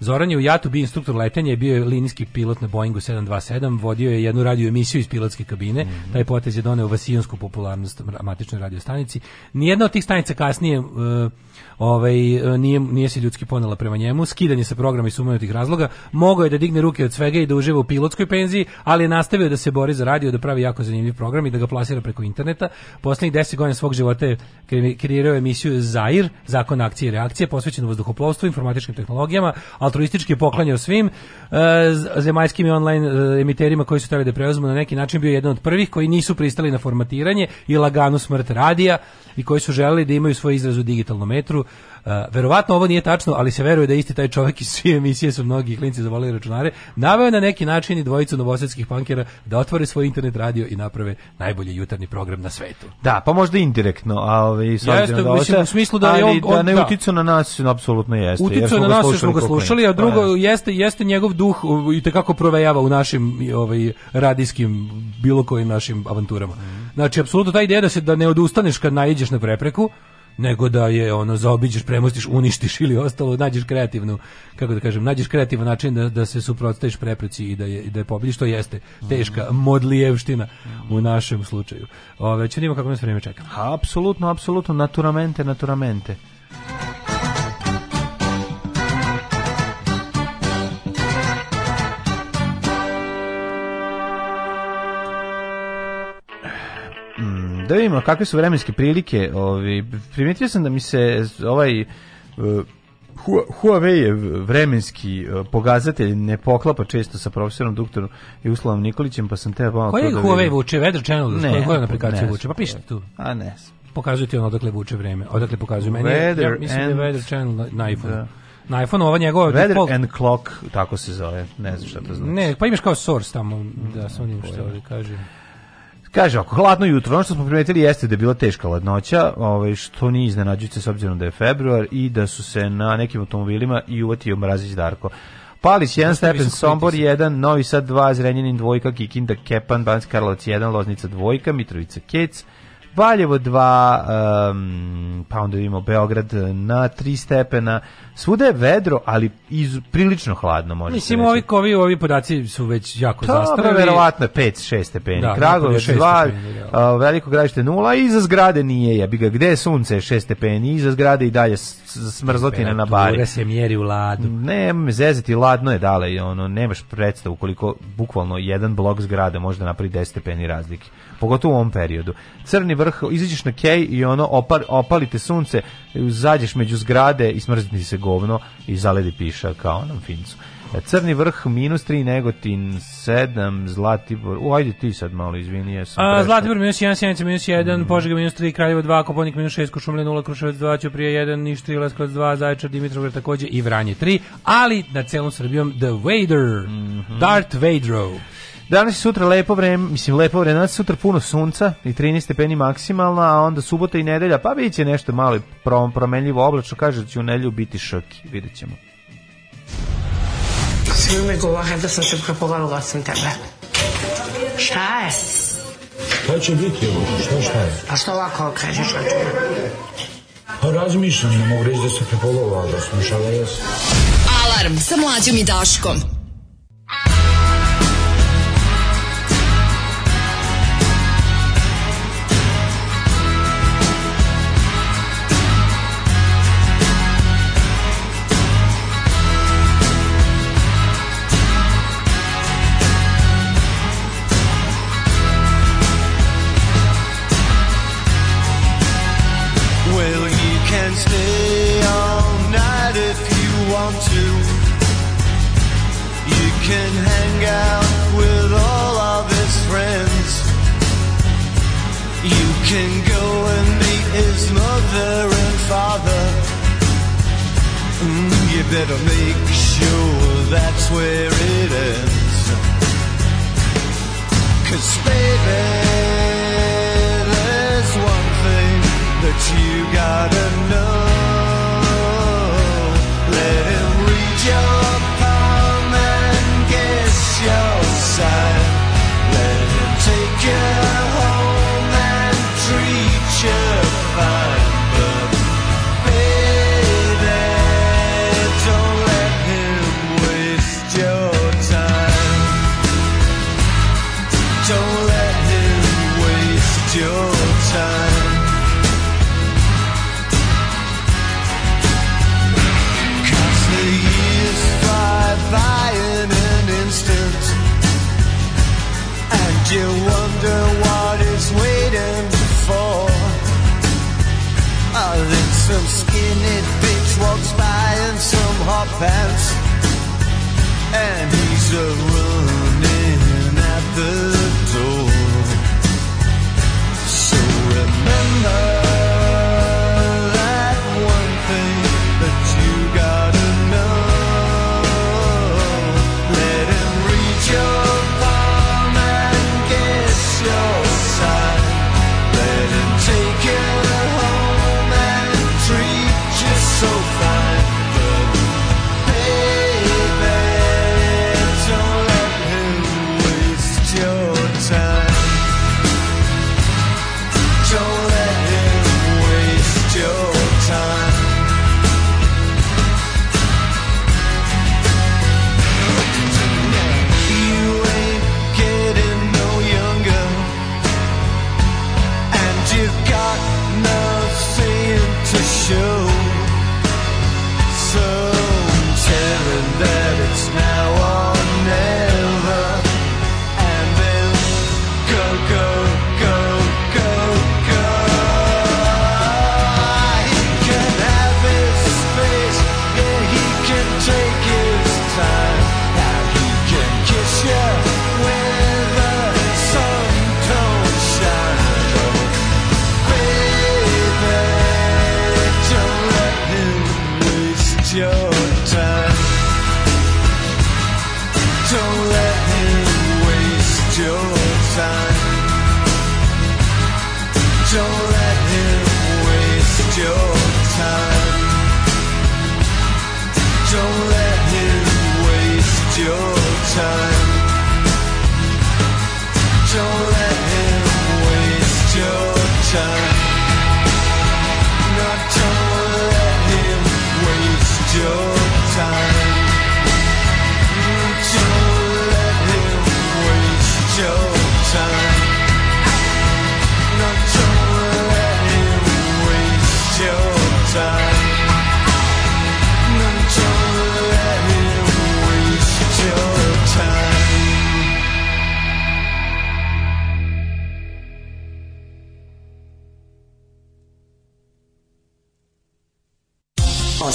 Zoran je u Jatu bio instruktor letenja je bio linijski pilot na Boeingu 727, vodio je jednu radio emisiju iz pilotske kabine, mm -hmm. taj potez je doneo vasijonsku popularnost matičnoj radiostanici. Nijedna od tih stanica kasnije uh, ovaj, uh, nije, nije se ljudski ponela prema njemu, skidanje sa programa i iz tih razloga, mogao je da digne ruke od svega i da uživa u pilotskoj penziji, ali je nastavio da se bori za radio, da pravi jako zanimljiv program i da ga plasira preko interneta. Poslednjih 10 godina svog života je kreirao emisiju Zair, zakon akcije i reakcije, posvećen vazduhoplovstvu, informatičkim tehnologijama, a altruistički poklanjao svim uh, zemaljskim i online uh, emiterima koji su trebali da preuzmu na neki način bio jedan od prvih koji nisu pristali na formatiranje i laganu smrt radija i koji su želeli da imaju svoj izraz u digitalnom metru Eh, verovatno ovo nije tačno, ali se veruje da isti taj čovjek iz svih emisije su mnogi klinci zavolili računare, naveo na neki način i dvojicu novosadskih pankera da otvore svoj internet radio i naprave najbolji jutarnji program na svetu. Da, pa možda indirektno, a ovaj jeste, da mislim, u smislu da je on, on da ne da. uticao na nas, apsolutno jeste. Uticao na nas, smo ga slušali, a drugo pa, jeste jeste njegov duh i te kako provejava u našim ovaj radijskim bilo kojim našim avanturama. Mhm. Znači apsolutno ta ideja da se da ne odustaneš kad naiđeš na prepreku, nego da je ono zaobiđeš, premostiš, uništiš ili ostalo, nađeš kreativnu, kako da kažem, nađeš kreativan način da, da se suprotstaviš prepreci i da je da je pobediš, to jeste teška mhm. modlijevština u mhm. našem slučaju. Ove, činimo da kako nas vreme čeka. Apsolutno, apsolutno, naturamente, naturamente. Da vidimo kakve su vremenske prilike. Ovi, primetio sam da mi se ovaj uh, Huawei je vremenski e, pogazatelj ne poklapa često sa profesorom doktorom Jugoslavom Nikolićem, pa sam te malo... Koji je da Huawei vuče? Weather Channel? Ne, koja aplikaciju vuče? Pa pišite tu. A ne. Pokazuju ti on odakle vuče vreme. Odakle pokazuju meni. Weather ja, mislim and... da je Weather Channel na iPhone. Da. Na iPhone ova njegova... Weather pol... and Clock, tako se zove. Ne znam šta to znači. Ne, pa imaš kao source tamo, da sa onim što kaže. Kaže, ako hladno jutro, ono što smo primetili jeste da je bila teška hladnoća, ovaj, što nije iznenađujuće s obzirom da je februar i da su se na nekim automobilima i uvatio Mrazić Darko. Palić 1, Stepen Sombor 1, Novi Sad 2, Zrenjanin dvojka, Kikinda Kepan, Bansk Karlovac 1, Loznica 2, Mitrovica Kec, Valjevo 2, um, pa onda imamo Beograd na 3 stepena. Svuda je vedro, ali iz, prilično hladno, može Mislim, ovi, ovi, ovi podaci su već jako to, zastarali. To je verovatno 5-6 stepeni. Da, Kragovic 2, uh, veliko gradište 0, iza zgrade nije, ja ga, gde je sunce 6 stepeni, iza zgrade i dalje smrzotine na bari. se mjeri u ladu. Ne, me zezati, ladno je dale, ono, nemaš predstavu koliko bukvalno jedan blok zgrada može da napravi 10 stepeni razlike. Pogotovo u ovom periodu. Crni vrh, izađeš na kej i ono, opar, opalite sunce, zađeš među zgrade i smrziti se govno i zaledi piša kao onom fincu. E, crni vrh minus 3, Negotin 7, Zlatibor, uajde ti sad malo, izvini, jesam. A, Zlatibor minus 1, Sjenica minus 1, mm. Požega minus 3, Kraljevo 2, Koponik minus 6, Košumlje 0, Kruševac 2, Ćuprije 1, Niš 3, Leskovac 2, Zaječar, Dimitrovgrad takođe i Vranje 3, ali na celom Srbijom The Vader, mm -hmm. Darth Vadero. Danas i sutra lepo vreme, mislim lepo vreme, danas sutra puno sunca i 13 stepeni maksimalno, a onda subota i nedelja, pa bit će nešto malo promenljivo oblačno, kaže da će u nedelju biti šoki, vidjet ćemo. Svi me govore da sam se prepovalila sam tebe. Šta je? Šta će biti ovo? Šta šta je? Pa što ovako okrećeš od Pa razmišljam, ne mogu reći da se prepolovao, da sam šala jesam. Alarm sa mlađom i Daškom. mother and father. Mm, you better make sure that's where it ends. Cause baby, there's one thing that you gotta know. Let him read your palm and guess your sign. Let him take your pants and he's a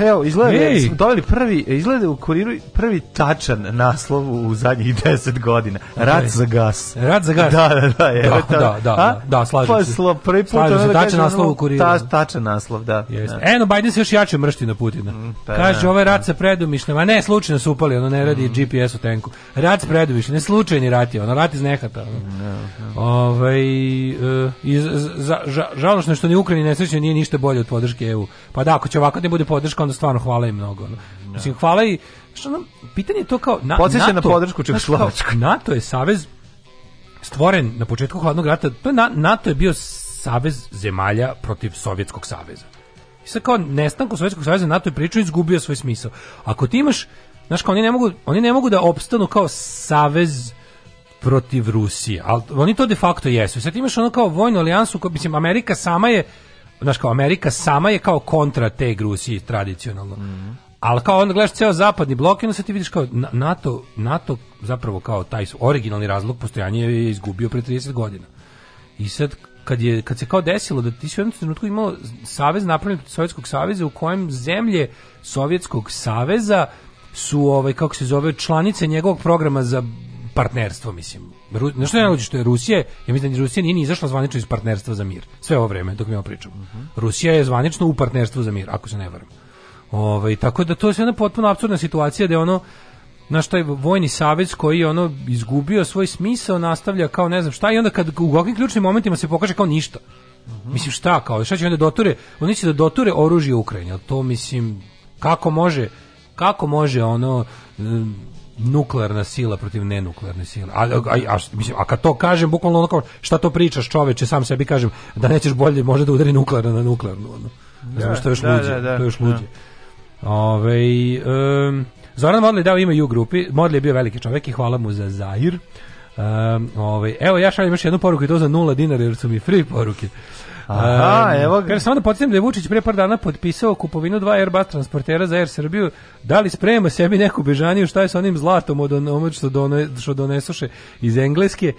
Evo, izgleda da smo dobili prvi, izgleda u kuriru prvi tačan naslov u zadnjih 10 godina. Rat za gas. Rat za gas. Da, da, da. Je, da, ta, da, da, a? da, slažem pa, se. Slo, prvi put slažem se, da tačan naslov u kuriru. Ta, tačan naslov, da. Jeste. Da. Eno, Biden se još jače mršti na Putina. Mm, pa, Kaže, da. ovaj rat sa predumišljama, a ne, slučajno su upali, ono ne radi mm. GPS u tenku. Rat sa predumišljama, ne slučajni rat je, ono rat iz nehata. Ono. No, da, no. Da. Ovaj, uh, iz, za, žalošno što ni Ukrajini nesrećno nije ništa bolje od podrške EU. Pa da, ako će ovako ne bude podrška Amerika, onda stvarno hvala im mnogo. Ono. Mislim, hvala i... Što nam, pitanje je to kao... Na, NATO, na podršku Čehoslovačku. NATO je savez stvoren na početku hladnog rata. To je, NATO je bio savez zemalja protiv Sovjetskog saveza. I sad kao nestanku Sovjetskog saveza NATO je pričao izgubio svoj smisao. Ako ti imaš, znaš kao oni ne mogu, oni ne mogu da opstanu kao savez protiv Rusije, ali oni to de facto jesu. sad imaš ono kao vojnu alijansu, koja, mislim, Amerika sama je znaš kao Amerika sama je kao kontra te Rusiji tradicionalno. Mm. Ali kao onda gledaš ceo zapadni blok i onda se ti vidiš kao NATO, NATO zapravo kao taj originalni razlog postojanja je izgubio pre 30 godina. I sad kad, je, kad se kao desilo da ti si u jednom trenutku imao savez napravljen Sovjetskog saveza u kojem zemlje Sovjetskog saveza su ovaj kako se zove članice njegovog programa za partnerstvo, mislim. Ru, na što je najluđe što je Rusija, ja mislim da Rusija nije ni izašla zvanično iz partnerstva za mir. Sve ovo vreme dok mi ovo pričamo. Uh -huh. Rusija je zvanično u partnerstvu za mir, ako se ne varam. Ovaj tako da to je sve jedna potpuno apsurdna situacija da ono na šta je vojni savez koji je ono izgubio svoj smisao nastavlja kao ne znam šta i onda kad u ovakvim ključnim momentima se pokaže kao ništa. Uh -huh. Mislim šta kao, šta će onda doture, oni će da doture oružje Ukrajini, ali to mislim kako može kako može ono nuklearna sila protiv nenuklearne sile. A, a, a, mislim, a kad to kažem, bukvalno ono kao, šta to pričaš čoveče, sam sebi kažem, da nećeš bolje, može da udari nuklearna na nuklearnu. Ono. Da, što je još da, luđe. Da, da, to je još da. luđe. Ove, um, Zoran Modli dao ime u grupi, Modli je bio veliki čovjek i hvala mu za Zair. Um, ovaj, evo, ja šaljem još jednu poruku i to za 0 dinara jer su mi free poruke. Aha, um, evo ga. Kaže, samo da podsjetim da je Vučić pre par dana potpisao kupovinu dva Airbus transportera za Air Srbiju. Da li sprema sebi neku bežaniju šta je sa onim zlatom od onog što, done, što donesoše iz Engleske?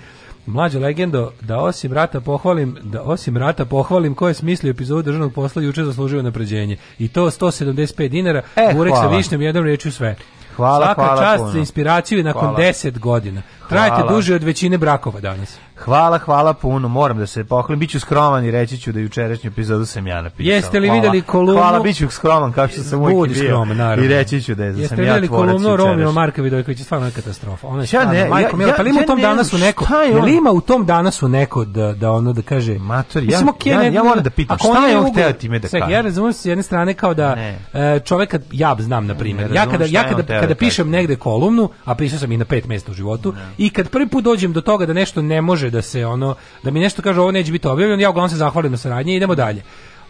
Mlađa legendo, da osim rata pohvalim, da osim rata pohvalim ko je smislio epizodu državnog posla juče zaslužio napređenje. I to 175 dinara, e, burek sa višnjem, jednom rečju sve. Hvala, Svaka hvala čast puno. za inspiraciju nakon 10 godina. Trajete hvala. duže od većine brakova danas. Hvala, hvala puno. Moram da se pohvalim. Biću skroman i reći ću da jučerašnju epizodu sam ja napisao. Jeste li videli kolumnu? Hvala, biću skroman kao što sam uvijek bio. Skroman, naravno. I reći ću da je, Jeste sam ja tvorac jučerašnju. Jeste videli kolumnu Romeo Marka Vidojković? Stvarno je katastrofa. Ona je stvarno, ja ne, Majko, ja, ja, pa ja u tom danasu neko, je li ima u tom danas u neko da, da ono da kaže... Mater, ja, ja, ja, ja moram da pitam, šta je on hteo time da kaže? Ja razumijem s jedne strane kao da e, čovek, ja znam na primjer, ja kada, ja kada, kada da pišem negde kolumnu, a pisao sam i na pet mesta u životu, da. i kad prvi put dođem do toga da nešto ne može da se ono da mi nešto kaže ovo neće biti objavljeno, ja uglavnom se zahvalim na saradnji i idemo dalje.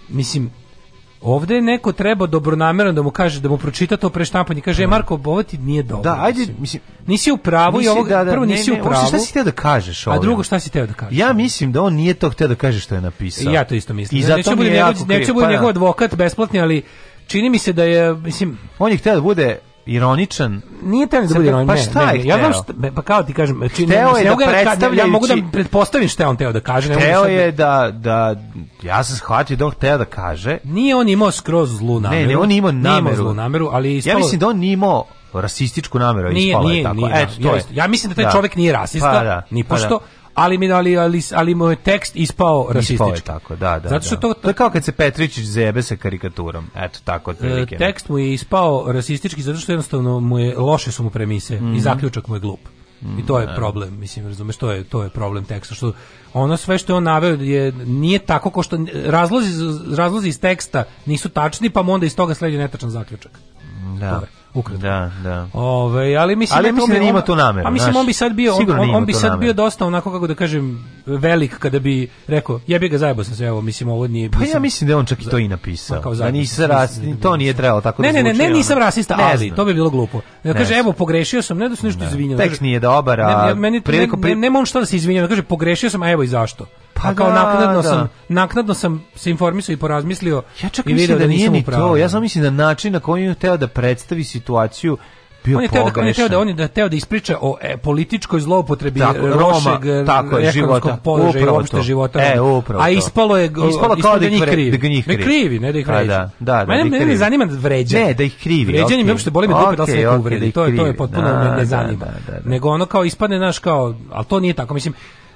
Mislim Ovde neko treba dobronamerno da mu kaže da mu pročita to pre preštampanje. Kaže e, Marko ovo ti nije dobro. Da, ajde, mislim, nisi u pravu nisi, i ovog, da, da, prvo nisi ne, u pravu. Šta si htio da kažeš ovdje? A drugo šta si htio da kažeš? Ja mislim da on nije to hteo da kaže što je napisao. Ja to isto mislim. I zato neću budem njegov, njegov, pa da. njegov advokat besplatni, ali čini mi se da je mislim on je hteo da bude ironičan. Nije da taj da ironičan. Pa šta ne, ja znam šta, pa kao ti kažem, znači ne, se da predstavlja, da ja mogu da pretpostavim šta on teo da kaže. ne Teo je da-, da da ja sam shvatio da on teo da kaže. Nije on imao skroz zlu nameru. Ne, ne, on ima nameru. Nije nameru, ali ispalo... Ja mislim da on nije imao rasističku nameru nije, ispala nije, je tako. Nije, Eto, to je. Ja mislim da taj čovjek nije rasista, pa, da, ni pošto, pa, da ali mi ali, ali, ali mu je tekst ispao rasistički. tako, da, da. Zato što da. to, to... to je kao kad se Petričić zebe sa karikaturom. Eto tako e, otprilike. E, tekst mu je ispao rasistički zato što jednostavno mu je loše su mu premise mm -hmm. i mhm. zaključak mu je glup. Mm, I to je mhm, da. problem, mislim, razumeš, to je, to je problem teksta, što ono sve što je on naveo je, nije tako kao što, razlozi, razlozi iz teksta nisu tačni, pa mu onda iz toga sledi netačan zaključak. Da. To ukratko. Da, da. Ove, ali mislim, ali ja da mislim da ima tu nameru. A mislim, on bi sad bio, on, on, on bi sad bio dosta onako, kako da kažem, velik kada bi rekao, jebi ga zajebao sam se, evo, mislim, ovo nije... Pa ja mislim da on čak i to i napisao. Kao da zajebao, da nisam ras, to nije trebalo tako ne, da zvuči. Ne, ne, ne, nisam rasista, ali, to bi bilo glupo. Da kaže, evo, pogrešio sam, ne da se nešto izvinjava. Tekst nije dobar, a ne, meni, ne, Ne, nemam što da se izvinjava, kaže, pogrešio sam, a evo i zašto pa a kao pa da, naknadno da. sam naknadno sam se informisao i porazmislio ja čak i video da, da nije ni to ja sam mislim da način na koji je hteo da predstavi situaciju bio on je teo da, on je teo da, on je da, teo da ispriča o e, političkoj zloupotrebi tako, lošeg e, tako, je, života. položaja upravo uopšte to. života. E, upravo A ispalo je ispalo, kao da, da, ih krivi. Da, njih krivi. Ne krivi, ne da ih pa vređa. Da, da, da, Mene, da mene ne zanima da vređa. Ne, da ih krivi. Vređanje okay. mi uopšte boli me dupe okay, da se neko okay, Da to, je, to je potpuno da, me ne zanima. Da, da, da. Nego ono kao ispadne, znaš, kao, ali to nije tako. Mislim,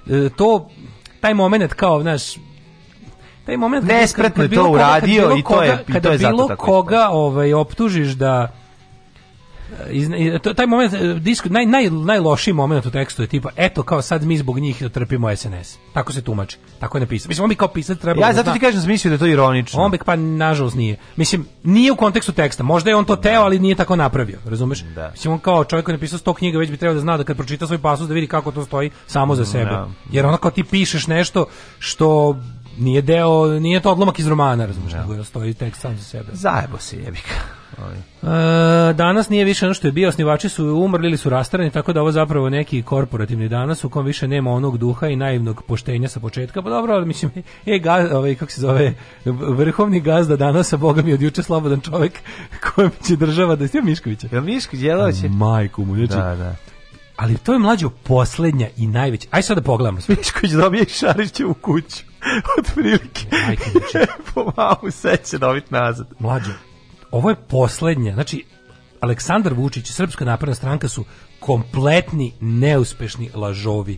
e, to taj moment kao, znaš, taj moment nespretno je to uradio i to je i to je zato tako. Kada bilo koga ovaj optužiš da iz, to, taj moment, e, disk, naj, naj, najlošiji moment u tekstu je tipa, eto kao sad mi zbog njih da trpimo SNS. Tako se tumači, tako je napisao. Mislim, on bi kao pisac trebao... Ja da zato ti kažem, smislio da je to ironično. On bi, pa nažalost nije. Mislim, nije u kontekstu teksta, možda je on to da. teo, ali nije tako napravio, razumeš? Da. Mislim, on kao čovjek koji je napisao sto knjiga, već bi trebao da zna da kad pročita svoj pasus da vidi kako to stoji samo za sebe. Da. Jer ono kao ti pišeš nešto što nije deo, nije to odlomak iz romana, razumiješ, da. nego stoji tekst sam za sebe. Zajebo se jebika. E, danas nije više ono što je bio, osnivači su umrli ili su rastarani, tako da ovo zapravo neki korporativni danas u kom više nema onog duha i naivnog poštenja sa početka. Pa dobro, ali mislim, e, gaz, ovaj, kako se zove, vrhovni gazda danas, a boga mi od juče slobodan čovjek kojem će država da je Miškovića. Ja Mišković, će. Majku mu, znači, da, da. Ali to je mlađo poslednja i najveća. Aj sad da pogledamo sve. Mišković dobije Šariće u kuću. Od prilike. Ajde, znači. Pomalo seće dobiti nazad. Mlađo, ovo je poslednja, znači Aleksandar Vučić i Srpska napredna stranka su kompletni neuspešni lažovi.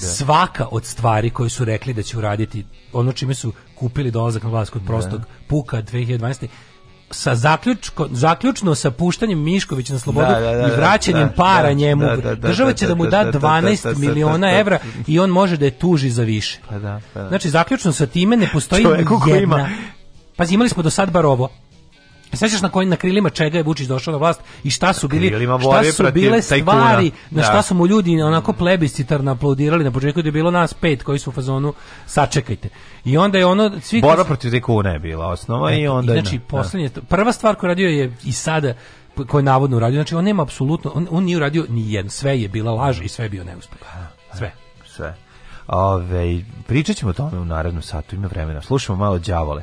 Da. Svaka od stvari koje su rekli da će uraditi, ono čime su kupili dolazak na vlast kod da. prostog da. puka 2012 sa zaključko, zaključno sa puštanjem Miškovića na slobodu da, da, da, i vraćanjem da, para da, njemu država će da mu da 12 miliona evra i on može da je tuži za više Pa pa da, da. znači zaključno sa time ne postoji jedna ima... pa imali smo do sad bar ovo E, sećaš na kojim na krilima čega je Vučić došao na vlast i šta su bili šta su bile stvari na da. šta su mu ljudi onako plebiscitarno aplaudirali na početku da je bilo nas pet koji su u fazonu sačekajte. I onda je ono svi borba protiv tajkuna je bila osnova i onda znači da. poslednje prva stvar koju radio je i sada koju navodno uradio znači on nema apsolutno on, on nije uradio ni jedno sve je bila laž i sve je bio neuspeh. Pa, pa, sve. Sve. Ove, pričat ćemo o tome u narednom satu, ima vremena. Slušamo malo đavole.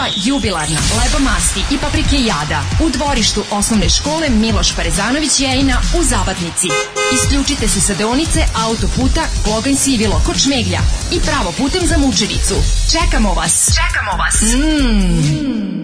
Kafa jubilarna, masti i paprike jada. U dvorištu osnovne škole Miloš Parezanović Jejina u Zabatnici. Isključite se sa deonice autoputa Kloganj Sivilo kod Šmeglja i pravo putem za Mučenicu. Čekamo vas! Čekamo vas! Mmm! Mm.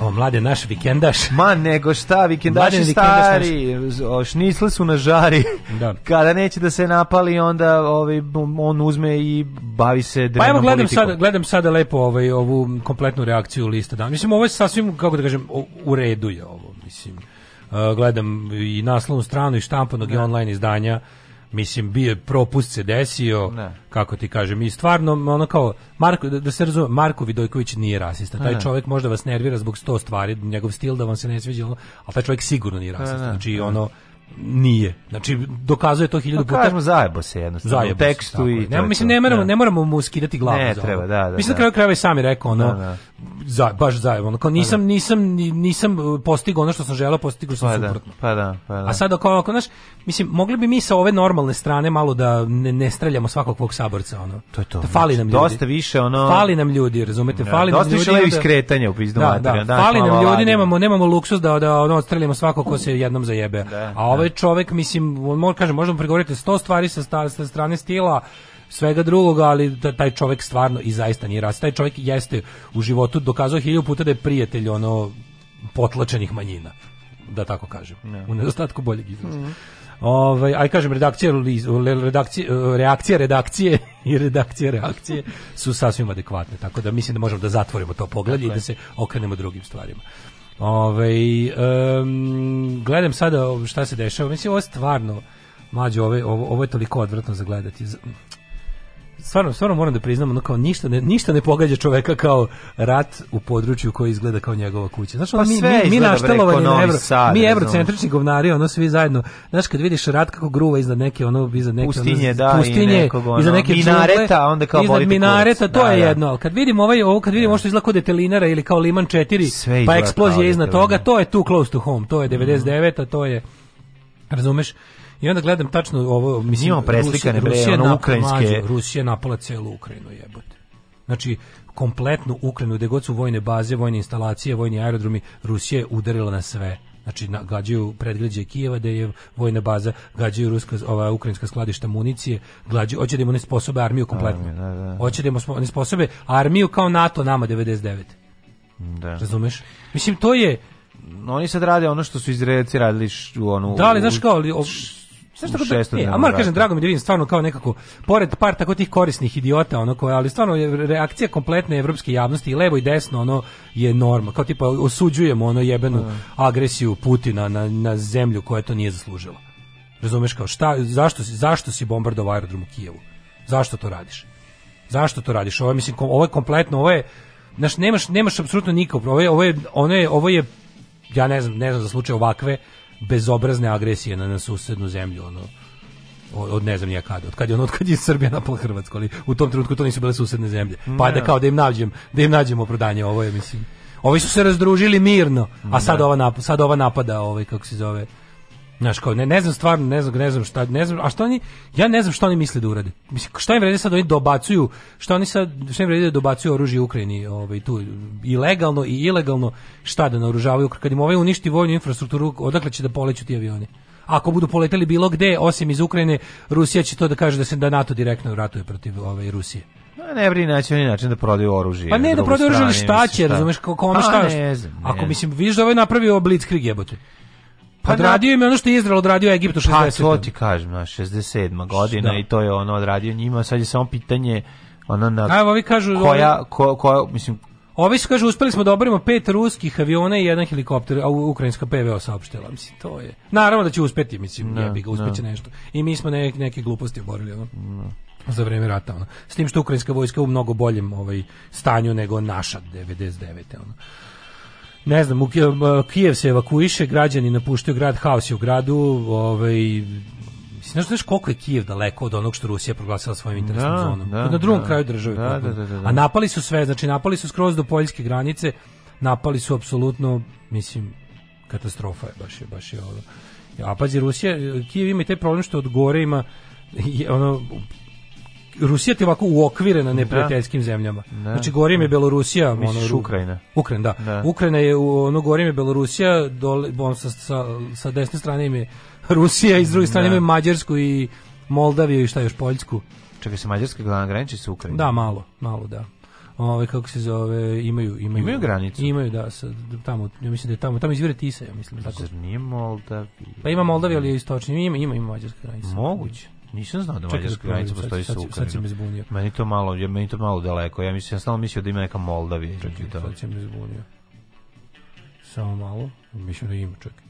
O, mlade, naš vikendaš. Ma nego šta, vikendaši mlade, stari, naš... šnisle su na žari. Da. Kada neće da se napali, onda ovaj, on uzme i bavi se Pa evo, gledam sada, gledam sada lepo ovaj, ovu kompletnu reakciju lista. Da. Mislim, ovo je sasvim, kako da kažem, u redu je ovo. Mislim, e, gledam i naslovnu stranu i štampanog da. i online izdanja mislim bio propust se desio ne. kako ti kažem i stvarno ono kao Marko da, da se razume Marko Vidojković nije rasista taj ne. čovjek možda vas nervira zbog sto stvari njegov stil da vam se ne sviđa ali taj čovjek sigurno nije rasista znači ono nije. Znači dokazuje to 1000 pa puta. Kažemo zajebo se jednostavno zajebo u tekstu se, i. Ne, mislim ne moramo ne. moramo mu skidati glavu za. Ne, treba, da, da. Mislim da kraj krajeva i sami rekao ono. Da, da za, baš zajebano. Ono, pa nisam, pa da. nisam, nisam e, postigao ono što sam želeo, postigao sam pa da, suprotno. Da, pa da, pa da. A sad ako, ako, znaš, mislim, mogli bi mi sa ove normalne strane malo da ne, ne streljamo svakog svog saborca, ono. To je to. Da fali znači, nam ljudi. Dosta više, ono... Fali nam ljudi, razumete? fali dosta nam ljudi. Dosta više u pizdu da, da materiju, da, da, fali nam ljudi, nemamo, nemamo luksuz da, da ono, odstreljamo svakog ko se jednom zajebe. Da, A ovaj da. čovek, mislim, on, može, kaže, možemo pregovoriti 100 stvari sa, sa strane stila, svega drugoga, ali da taj čovjek stvarno i zaista nije rasista. Taj čovjek jeste u životu dokazao hiljadu puta da je prijatelj ono potlačenih manjina, da tako kažem, ne. u nedostatku boljeg izraza. Mm -hmm. Ovaj aj kažem redakcija redakcija e, reakcije redakcije i redakcije reakcije su sasvim adekvatne. Tako da mislim da možemo da zatvorimo to poglavlje i da se okrenemo drugim stvarima. Ovaj um, gledam sada šta se dešava. Mislim ovo je stvarno mlađe ove ovo, ovo je toliko odvratno za gledati stvarno, stvarno moram da priznam, ono kao ništa ne, ništa ne pogađa čoveka kao rat u području koji izgleda kao njegova kuća. Znaš, pa ono, pa mi, mi, mi naštelovani na evro, sad, mi evrocentrični govnari, ono svi zajedno, znaš, kad vidiš rat kako gruva iznad neke, ono, iznad neke, pustinje, ono, da, pustinje, nekog, ono, iznad neke minareta, čugle, onda kao iznad minareta, to da, je da. jedno, ali kad vidim ovaj, ovo, kad vidim ovo što izgleda kao detelinara ili kao Liman 4, Sve pa eksplozija iznad toga, to je too close to home, to je 99, mhm. a to je, razumeš, I onda gledam tačno ovo, mislim, Imamo preslikane, Rusija, Rusija, ono ukrajinske... Rusija napala celu Ukrajinu, jebote. Znači, kompletnu Ukrajinu, gde god su vojne baze, vojne instalacije, vojni aerodromi, Rusija je udarila na sve. Znači, na, gađaju predgrađe Kijeva, da je vojna baza, gađaju ruska, ova, ukrajinska skladišta municije, gađaju, hoće da im nesposobe armiju kompletno. Armi, da, da, da. Hoće da im nesposobe armiju kao NATO nama 99. Da. Razumeš? Mislim, to je... Oni sad rade ono što su Izraelci radili u onu... Da, ali, znaš kao, ali, o, Sve što da, ne, a mar kažem drago mi da vidim stvarno kao nekako pored par tako tih korisnih idiota ono koja, ali stvarno je reakcija kompletne evropske javnosti i levo i desno ono je norma. Kao tipa osuđujemo ono jebenu mm. agresiju Putina na, na zemlju koja to nije zaslužila. Razumeš kao šta zašto si zašto si bombardovao aerodrom u Kijevu? Zašto to radiš? Zašto to radiš? Ovo je, mislim ovo je kompletno, ovo je znaš, nemaš nemaš apsolutno nikog. Ovo je ovo je, ono je ovo je ja ne znam, ne znam za slučaj ovakve bezobrazne agresije na, na susednu zemlju, ono, od ne znam nije kada, od kad je on od kad je Srbija napala Hrvatsku, ali u tom trenutku to nisu bile susedne zemlje. Pa ne. da kao da im nađem, da im nađemo prodanje, ovo je mislim. Ovi su se razdružili mirno, a mm, sad da. ova napada, sad ova napada, ovaj kako se zove, Znaš, kao, ne, ne znam stvarno, ne znam, ne znam šta, ne znam, a što oni, ja ne znam što oni misle da urade. Mislim, šta im vredi sad oni dobacuju, šta oni sad, šta im vredi da dobacuju oružje Ukrajini, ovaj, tu, i legalno i ilegalno, šta da naoružavaju, kad im ovaj uništi vojnu infrastrukturu, odakle će da poleću ti avioni? Ako budu poleteli bilo gde, osim iz Ukrajine, Rusija će to da kaže da se da NATO direktno ratuje protiv ove ovaj, Rusije. No, ne brini naći oni način da prodaju oružje. Pa ne da prodaju oružje, šta će, razumeš, kome pa šta? Ne znam, Ako mislim, vidiš da ovaj napravio Blitzkrieg jebote. Pa, pa odradio im ono što je Izrael odradio Egiptu 60. Pa to ti kažem, 67. godina i to je ono odradio njima, sad je samo pitanje ono na A, ovi kažu, koja, ovi, ko, koja, mislim, Ovi su kažu, uspeli smo da oborimo pet ruskih aviona i jedan helikopter, a ukrajinska PVO saopštila, mislim, to je. Naravno da će uspeti, mislim, ne, da, bi ga, uspeće ne. Da. nešto. I mi smo neke, neke gluposti oborili, ono. Ne da. za vreme rata ono. S tim što ukrajinska vojska u mnogo boljem ovaj stanju nego naša 99. ono ne znam, u, Kijev se evakuiše, građani napuštaju grad, haos je u gradu, ovaj, Mislim, znaš koliko je Kijev daleko od onog što Rusija proglasila svojim interesnom da, zonom? Da, na drugom da, kraju države. Da, da, da, A napali su sve, znači napali su skroz do poljske granice, napali su apsolutno, mislim, katastrofa je, baš je, baš je ovo. A pazi, Rusija, Kijev ima i taj problem što od gore ima, je, ono, Rusija ti ovako uokvirena da. neprijateljskim zemljama. Da. Znači govorim je Belorusija, Misliš ono Ukrajina. Ukrajina, da. da. Ukrajina je ono govorim je Belorusija, dole, on sa, sa, sa desne strane im je Rusija i s druge strane da. im je Mađarsku i Moldaviju i šta još Poljsku. Čekaj se Mađarska graniči sa Ukrajinom. Da, malo, malo da. Ove kako se zove, imaju imaju, imaju granicu. Imaju da sa, tamo, ja mislim da je tamo, tamo izvire Tisa, ja mislim tako. Zar nije Moldavija? Pa ima Moldavija, ali je istočni, ima ima, ima Mađarska granica. Moguće. Nisam znao da mađarska granica postoji sa Ukrajinom. Sad si me zbunio. Meni to malo, je, meni to malo daleko. Ja mislim, ja stalno mislio da ima neka Moldavija. Čekaj, sad si mi zbunio. Samo malo. Mislim da ima, čekaj.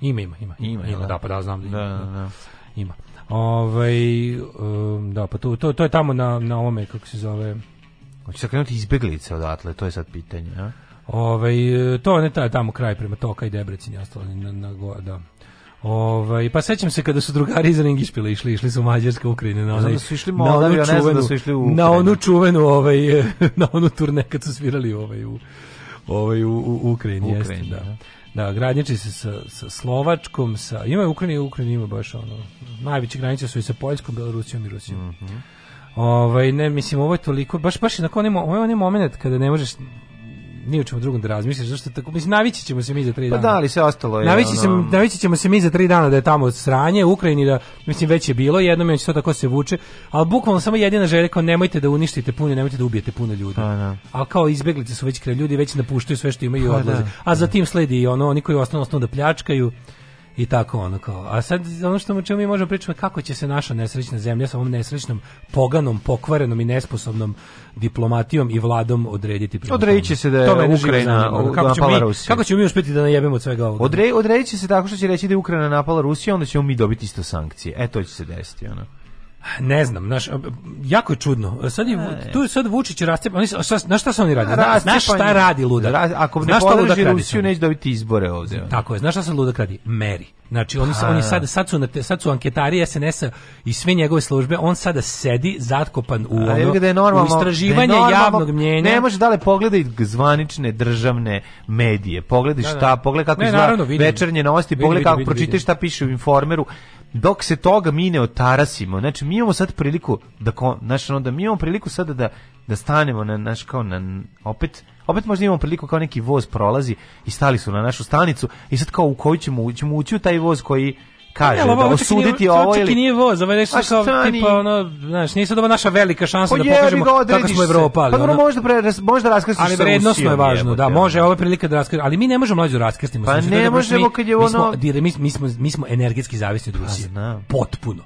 Ima, ima, ima. Ima, ima da? da, pa da, znam da ima. Da, da, da. Ima. Ove, ovaj, um, da, pa to, to, to je tamo na, na ovome, kako se zove... Hoće se krenuti izbeglice odatle, to je sad pitanje, ja? Ove, ovaj, to je tamo kraj prema Toka i Debrecin i ostalo, na, na, da. Ovaj pa sećam se kada su drugari iz Ringišpila išli, išli su Mađarsku, Ukrajinu, na da onaj. Da su išli Moldavija, ne znam da su išli u Ukrajinu. Na onu čuvenu, ovaj na onu turne kad su svirali ovaj u ovaj u, u Ukrajini, jeste, da. Da, da gradnjači se sa, sa Slovačkom, sa ima Ukrajina, Ukrajina ima baš ono. Najveće granice su i sa Poljskom, Belorusijom i Rusijom. Mm -hmm. Ovaj ne mislim ovo je toliko baš baš na onim ovaj onaj momenat kada ne možeš ni o čemu drugom da razmišljaš, zašto tako mislim navići ćemo se mi za 3 pa dana. Pa da, ali sve ostalo je. Navići, ono... se, navići ćemo se mi za 3 dana da je tamo sranje u Ukrajini da mislim već je bilo, jednom je to tako se vuče, al bukvalno samo jedina želja je kao nemojte da uništite puno, nemojte da ubijete puno ljudi. Pa, da. Al kao izbeglice su već kraj ljudi već napuštaju sve što imaju i pa, odlaze. Da. A za tim sledi i ono oni koji ostanu ostanu da pljačkaju i tako ono kao. A sad ono što mu čemu mi možemo pričati kako će se naša nesrećna zemlja sa ovom nesrećnom, poganom, pokvarenom i nesposobnom diplomatijom i vladom odrediti prema Odredit će se da je Ukrajina ono, napala Rusiju. Kako ćemo mi uspjeti da najebemo od svega ovoga? Odre, odredit će se tako što će reći da je Ukrajina napala Rusiju, onda ćemo mi dobiti isto sankcije. E, to će se desiti, ono. Ne znam, naš, jako je čudno. Sad je, tu je sad Vučić rascep, oni, šta, na šta se oni radi? Zna, znaš šta radi luda? Raz, ako ne podrži Rusiju, neće dobiti izbore ovdje. Tako je, znaš šta se luda radi? Meri. Znači, oni, A. oni sad, sad, su na te, sad su anketari SNS-a i sve njegove službe, on sada sedi zatkopan u, ono, je da je normalno, u istraživanje da je normalno, javnog mnjenja. Ne može da li pogledaj zvanične državne medije, pogledaj da, šta, pogledaj kako ne, izgleda naravno, vidim, večernje novosti, pogledaj kako pročitaš šta piše u informeru, dok se toga mi ne otarasimo. Znači, mi imamo sad priliku da, znači, da mi imamo priliku sada da, da stanemo na, naš kao na, opet, opet možda imamo priliku kao neki voz prolazi i stali su na našu stanicu i sad kao u koju ćemo, ćemo ući u taj voz koji kaže ne, da osuditi ovo, ovo ili... nije voz, ovo je nešto kao, stani... tipa, ono, znaš, nije sad ovo naša velika šansa da pa pokažemo kako smo Evropa. Ali, pa dobro, ono, možda, pre, možda raskrstiš Ali vrednostno je važno, da, može, ovo je prilika da raskrstimo, ali mi ne možemo mlađu da raskrstimo. Pa ne da možemo kad je ono... Mi smo energetski zavisni od pa Rusije. Potpuno.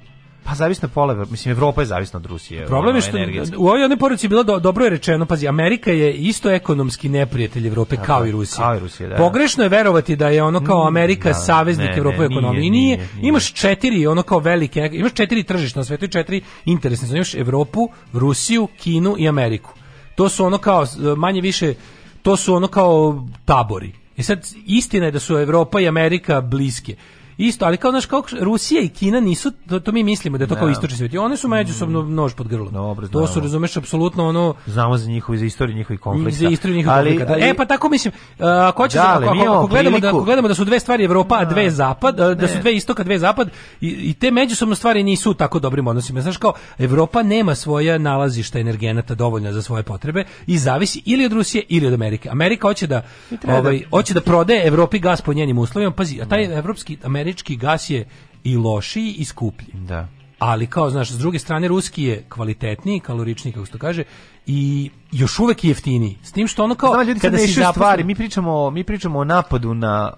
Pa zavisno pola, mislim Evropa je zavisna od Rusije. Problem je što energetski. u ovoj jednoj poruci bilo do, dobro je rečeno, pazi, Amerika je isto ekonomski neprijatelj Evrope kao, i Rusija. Kao i Rusija, da. Pogrešno je verovati da je ono kao mm, Amerika da, saveznik Evrope u ekonomiji. Nije, nije, nije, imaš četiri ono kao velike, imaš četiri tržišta na svetu i četiri interesne, znači, imaš Evropu, Rusiju, Kinu i Ameriku. To su ono kao manje više to su ono kao tabori. I e sad istina je da su Evropa i Amerika bliske. Isto, ali kao znaš kao Rusija i Kina nisu to, to mi mislimo da je to kao da. istočni svijet. I one su međusobno mm. nož pod grlom. Dobro, to su razumeš apsolutno ono znamo za njihovu za istoriju njihovih konflikta. Za istoriju njihovih ali, konflikta. Ali, e pa tako mislim, uh, ko hoćeš da, ako, ako, ako, gledamo priliku. da ako gledamo da su dve stvari Evropa, a dve da. zapad, uh, da su dve istoka, dve zapad i, i te međusobno stvari nisu tako dobrim odnosima. Znaš kao Evropa nema svoja nalazišta energenata dovoljna za svoje potrebe i zavisi ili od Rusije ili od Amerike. Amerika hoće da, da- ovaj hoće da prodaje Evropi gas po njenim uslovima. Pazi, a taj evropski Ameri američki gas je i lošiji i skuplji. Da. Ali kao, znaš, s druge strane, ruski je kvalitetniji, kaloričniji, kako se to kaže, i još uvek jeftiniji. S tim što ono kao... Znam, ljudi kada se ne stvari, mi pričamo, mi pričamo o napadu na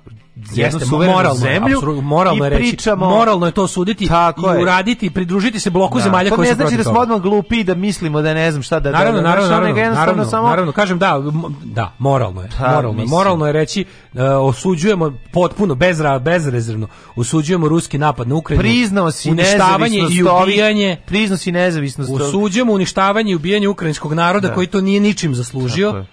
jeste moralno zemlju, apsuru, moralno je reći, pričamo, moralno je to suditi tako i uraditi, pridružiti se bloku da. zemalja koje su protiv To ne znači da smo odmah glupi da mislimo da ne znam šta da... Naravno, da, naravno, naravno, naravno, samo... naravno, kažem da, da, moralno je, ha, moralno, mislim. moralno je reći, uh, osuđujemo potpuno, bezra, bezrezervno, osuđujemo ruski napad na Ukrajinu, priznao si uništavanje i ubijanje, priznao si nezavisnost, osuđujemo uništavanje i ubijanje ukrajinskog naroda da. koji to nije ničim zaslužio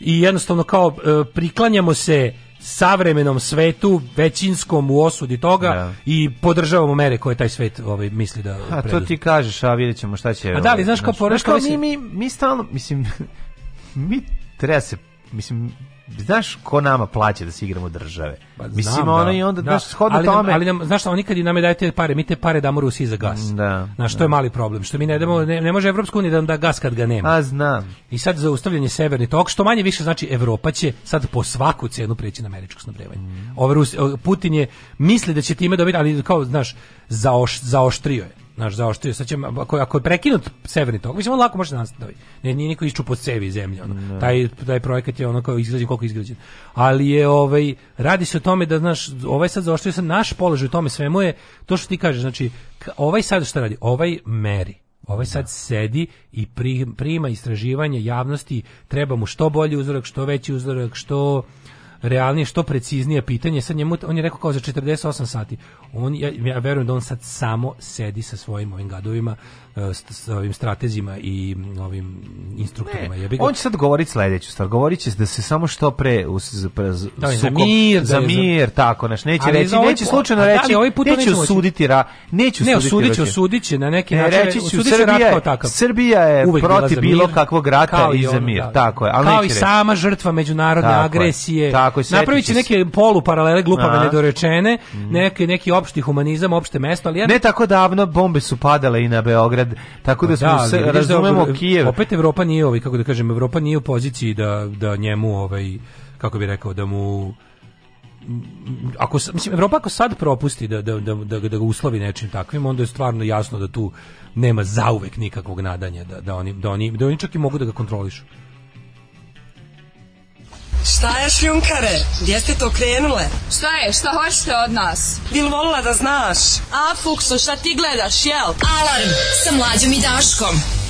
i jednostavno kao priklanjamo se savremenom svetu većinskom u osudi toga da. i podržavamo mere koje taj svet ovaj misli da A to ti kažeš, a videćemo šta će. A da li ovaj, znaš kao, znaš, mi, mi mi stalno mislim mi treba se mislim znaš ko nama plaća da se igramo države. Pa, Mislim, da. ono i onda, da. znaš, shodno ali tome... Ali nam, znaš šta, oni kad nam daju dajte pare, mi te pare damo Rusiji za gas. Da. Znaš, da. je mali problem, što mi ne damo, ne, ne može Evropska unija da nam da gas kad ga nema. A, znam. I sad za zaustavljanje severni tok, što manje više znači Evropa će sad po svaku cenu preći na američko snabdevanje. Mm. Ove Rusi, Putin je, misli da će time dobiti, ali kao, znaš, zaoš, zaoštrio je. Naš zaoštrio, sad će, ako, ako je prekinut severni tok, mislim, on lako može da nastaviti. Ne, nije niko iščupo cevi zemlje, ono. Taj, taj projekat je ono kao izgrađen, koliko izgrađen. Ali je, ovaj, radi se o tome da, znaš, ovaj sad zaoštrio se naš položaj u tome svemu je, to što ti kažeš, znači, ovaj sad šta radi? Ovaj meri. Ovaj sad da. sedi i prima istraživanje javnosti, treba mu što bolji uzorak, što veći uzorak, što realnije, što preciznije pitanje. Sad njemu, on je rekao kao za 48 sati. On, ja, ja verujem da on sad samo sedi sa svojim ovim gadovima E, s ovim stratezima i ovim instruktorima. Ne, on će sad govoriti sledeću stvar. Govorit će da se samo što pre, us, pre z, da, sukom, za mir, da, za mir, tako, naš, neće ali reći, ovaj, neće slučajno da reći, da, ovaj put neće osuditi, ra, neću ne, osuditi, osudit će na neki ne, način, reći ću, Srbija, je, takav. Srbija je Uvijek protiv bilo kakvog rata i, za mir, da, da. tako je. Ali kao i sama žrtva međunarodne agresije. Tako je, Napravit će neke poluparalele glupave nedorečene, mhm. neki, neki opšti humanizam, opšte mesto, ali ja... Ne tako davno bombe su padale i na Beograd zarad, tako da smo da, se, razumemo da, Kijev. Opet Evropa nije ovaj, kako da kažem, Evropa nije u poziciji da, da njemu, ovaj, kako bi rekao, da mu ako mislim Evropa ako sad propusti da, da, da, da, ga uslovi nečim takvim onda je stvarno jasno da tu nema zauvek nikakvog nadanja da, da oni da oni da oni čak i mogu da ga kontrolišu Šta je šljunkare? Gdje ste to krenule? Šta je? Šta hoćete od nas? Bil volila da znaš? A, Fukso, šta ti gledaš, jel? Alarm sa mlađom i Daškom.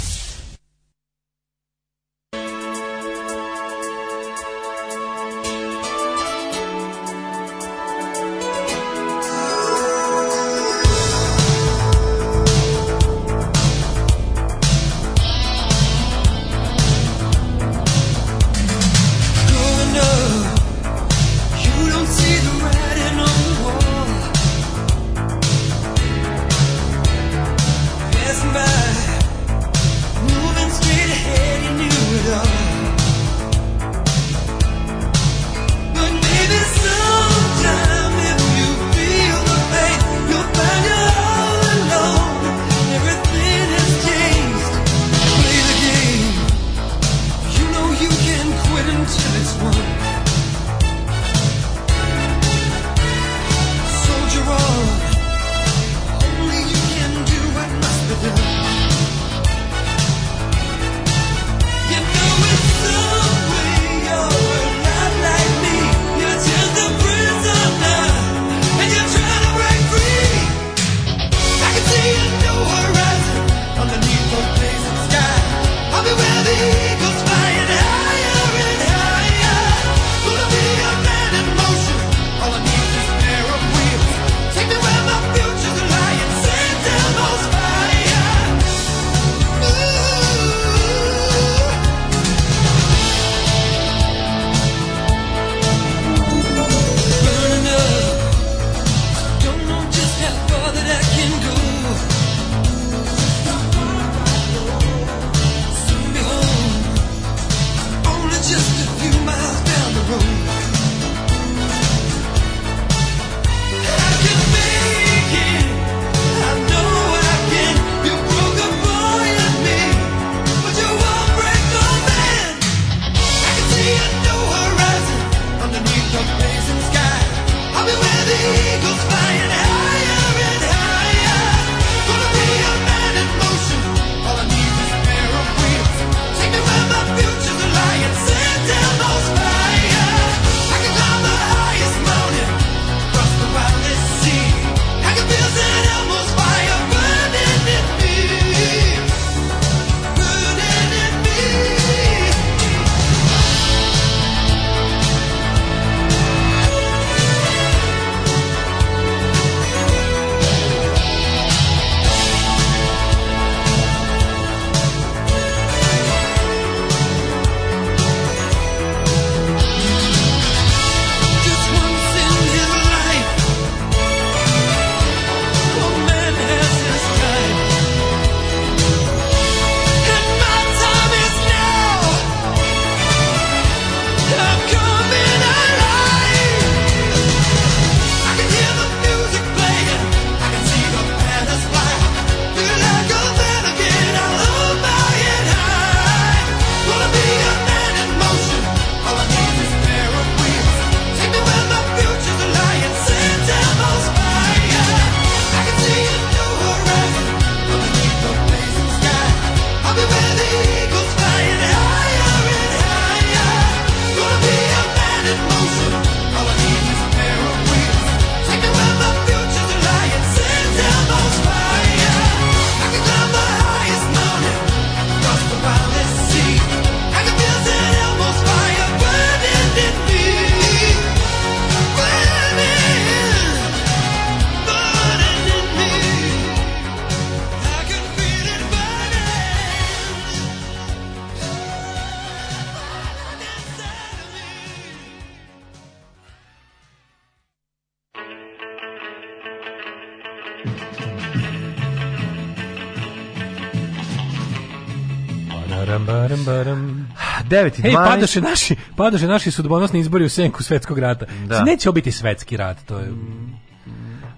9 i 12. Ej, padoše naši, padoše naši sudbonosni izbori u senku svetskog rata. Da. Znači, neće obiti svetski rat, to je... Mm.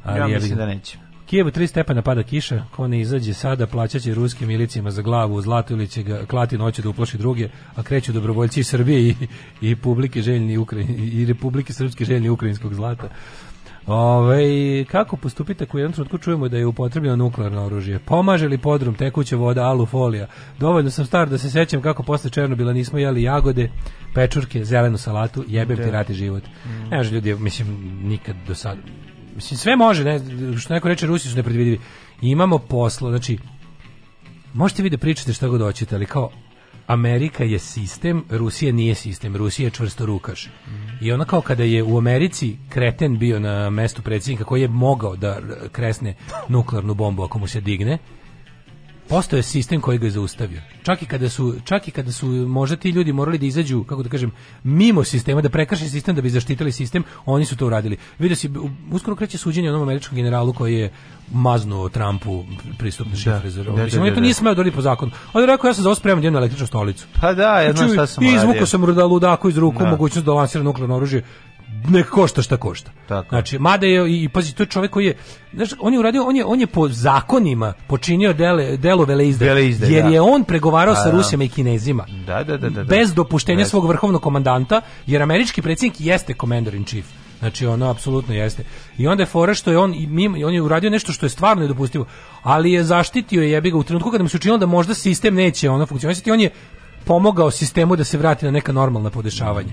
ali ja mislim da neće. Kijevu 3 stepena pada kiša, ko ne izađe sada plaćaće ruskim milicijama za glavu u zlatu ili će ga klati noću da uploši druge, a kreću dobrovoljci Srbije i, i publike željni Ukrajini i Republike Srpske željni ukrajinskog zlata. Ove, kako postupite ako u jednom trenutku čujemo da je upotrebljeno nuklearno oružje? Pomaže li podrum tekuća voda, alufolija? Dovoljno sam star da se sećam kako posle Černobila nismo jeli jagode, pečurke, zelenu salatu, jebem ti da. rati život. Mm. Ne može ljudi, mislim, nikad do sada. Mislim, sve može, ne, što neko reče, Rusi su nepredvidivi. Imamo posla, znači, možete vi da pričate šta god hoćete, ali kao Amerika je sistem, Rusija nije sistem, Rusija je čvrsto rukaš. I ona kao kada je u Americi kreten bio na mestu predsjednika koji je mogao da kresne nuklearnu bombu ako mu se digne, postao je sistem koji ga je zaustavio. Čak i kada su čak i kada su možda ti ljudi morali da izađu, kako da kažem, mimo sistema da prekrše sistem da bi zaštitili sistem, oni su to uradili. Vidio si uskoro kreće suđenje onom američkom generalu koji je maznuo Trumpu pristupne da. šifre za robu. Da, da, Mislim, on to nije smeo da po zakonu. On je rekao, ja sam za ovo spreman jednu električnu stolicu. Pa da, jedno znam šta sam I izvukao sam ludaku iz ruku, da. mogućnost da lansira nuklearno oružje nek košta šta košta. Tako. Znači, mada je, i pazi, to je čovjek koji je, znaš, on je uradio, on je, on je po zakonima počinio dele, delo veleizde, veleizde jer da. je on pregovarao pa, da, sa Rusima i Kinezima. Da, da, da, da, da. Bez dopuštenja Bez. svog vrhovnog komandanta, jer američki predsjednik jeste commander in chief. Znači ono apsolutno jeste. I onda je fora što je on i on je uradio nešto što je stvarno nedopustivo, ali je zaštitio je jebi ga u trenutku kada mu se učinilo da možda sistem neće ono funkcionisati, on je pomogao sistemu da se vrati na neka normalna podešavanja.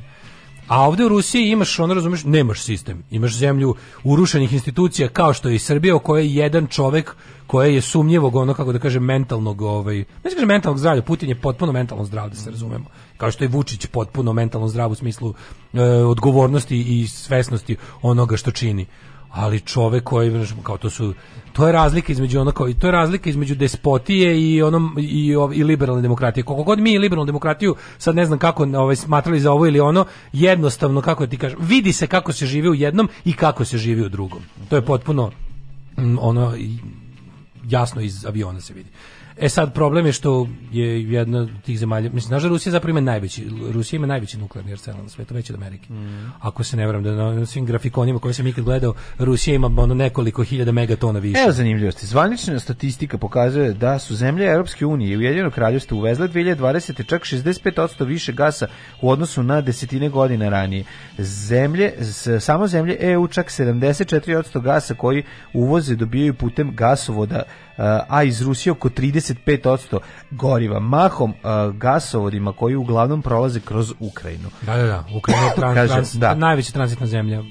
A ovdje u Rusiji imaš, ono razumeš, nemaš sistem. Imaš zemlju urušenih institucija kao što je i Srbija, u kojoj je jedan čovek koje je sumnjivog, ono kako da kažem, mentalnog, ovaj, ne se kaže mentalnog zdravlja, Putin je potpuno mentalno zdrav, da se razumemo. Kao što je Vučić potpuno mentalno zdrav u smislu e, odgovornosti i svesnosti onoga što čini ali čovek koji kao to su to je razlika između onako i to je razlika između despotije i onom i i liberalne demokratije. Koliko god mi liberalnu demokratiju sad ne znam kako ovaj smatrali za ovo ili ono, jednostavno kako da ti kažem, vidi se kako se živi u jednom i kako se živi u drugom. To je potpuno mm, ono jasno iz aviona se vidi. E sad, problem je što je jedna od tih zemalja, mislim, znaš da Rusija zapravo ima najveći, Rusija ima najveći nuklearni arsenal na svetu, već od Amerike. Mm. Ako se ne vram, da na, na, svim grafikonima koje sam ikad gledao, Rusija ima ono nekoliko hiljada megatona više. Evo zanimljivosti, zvanična statistika pokazuje da su zemlje Europske unije i Ujedinjeno kraljevstvo uvezle 2020. čak 65% više gasa u odnosu na desetine godina ranije. Zemlje, samo zemlje EU čak 74% gasa koji uvoze dobijaju putem gasovoda a iz Rusije oko 35% goriva mahom gasovodima koji uglavnom prolaze kroz Ukrajinu. Da, da, da, Ukrajina je trans, Kažem, trans, da. najveća tranzitna zemlja.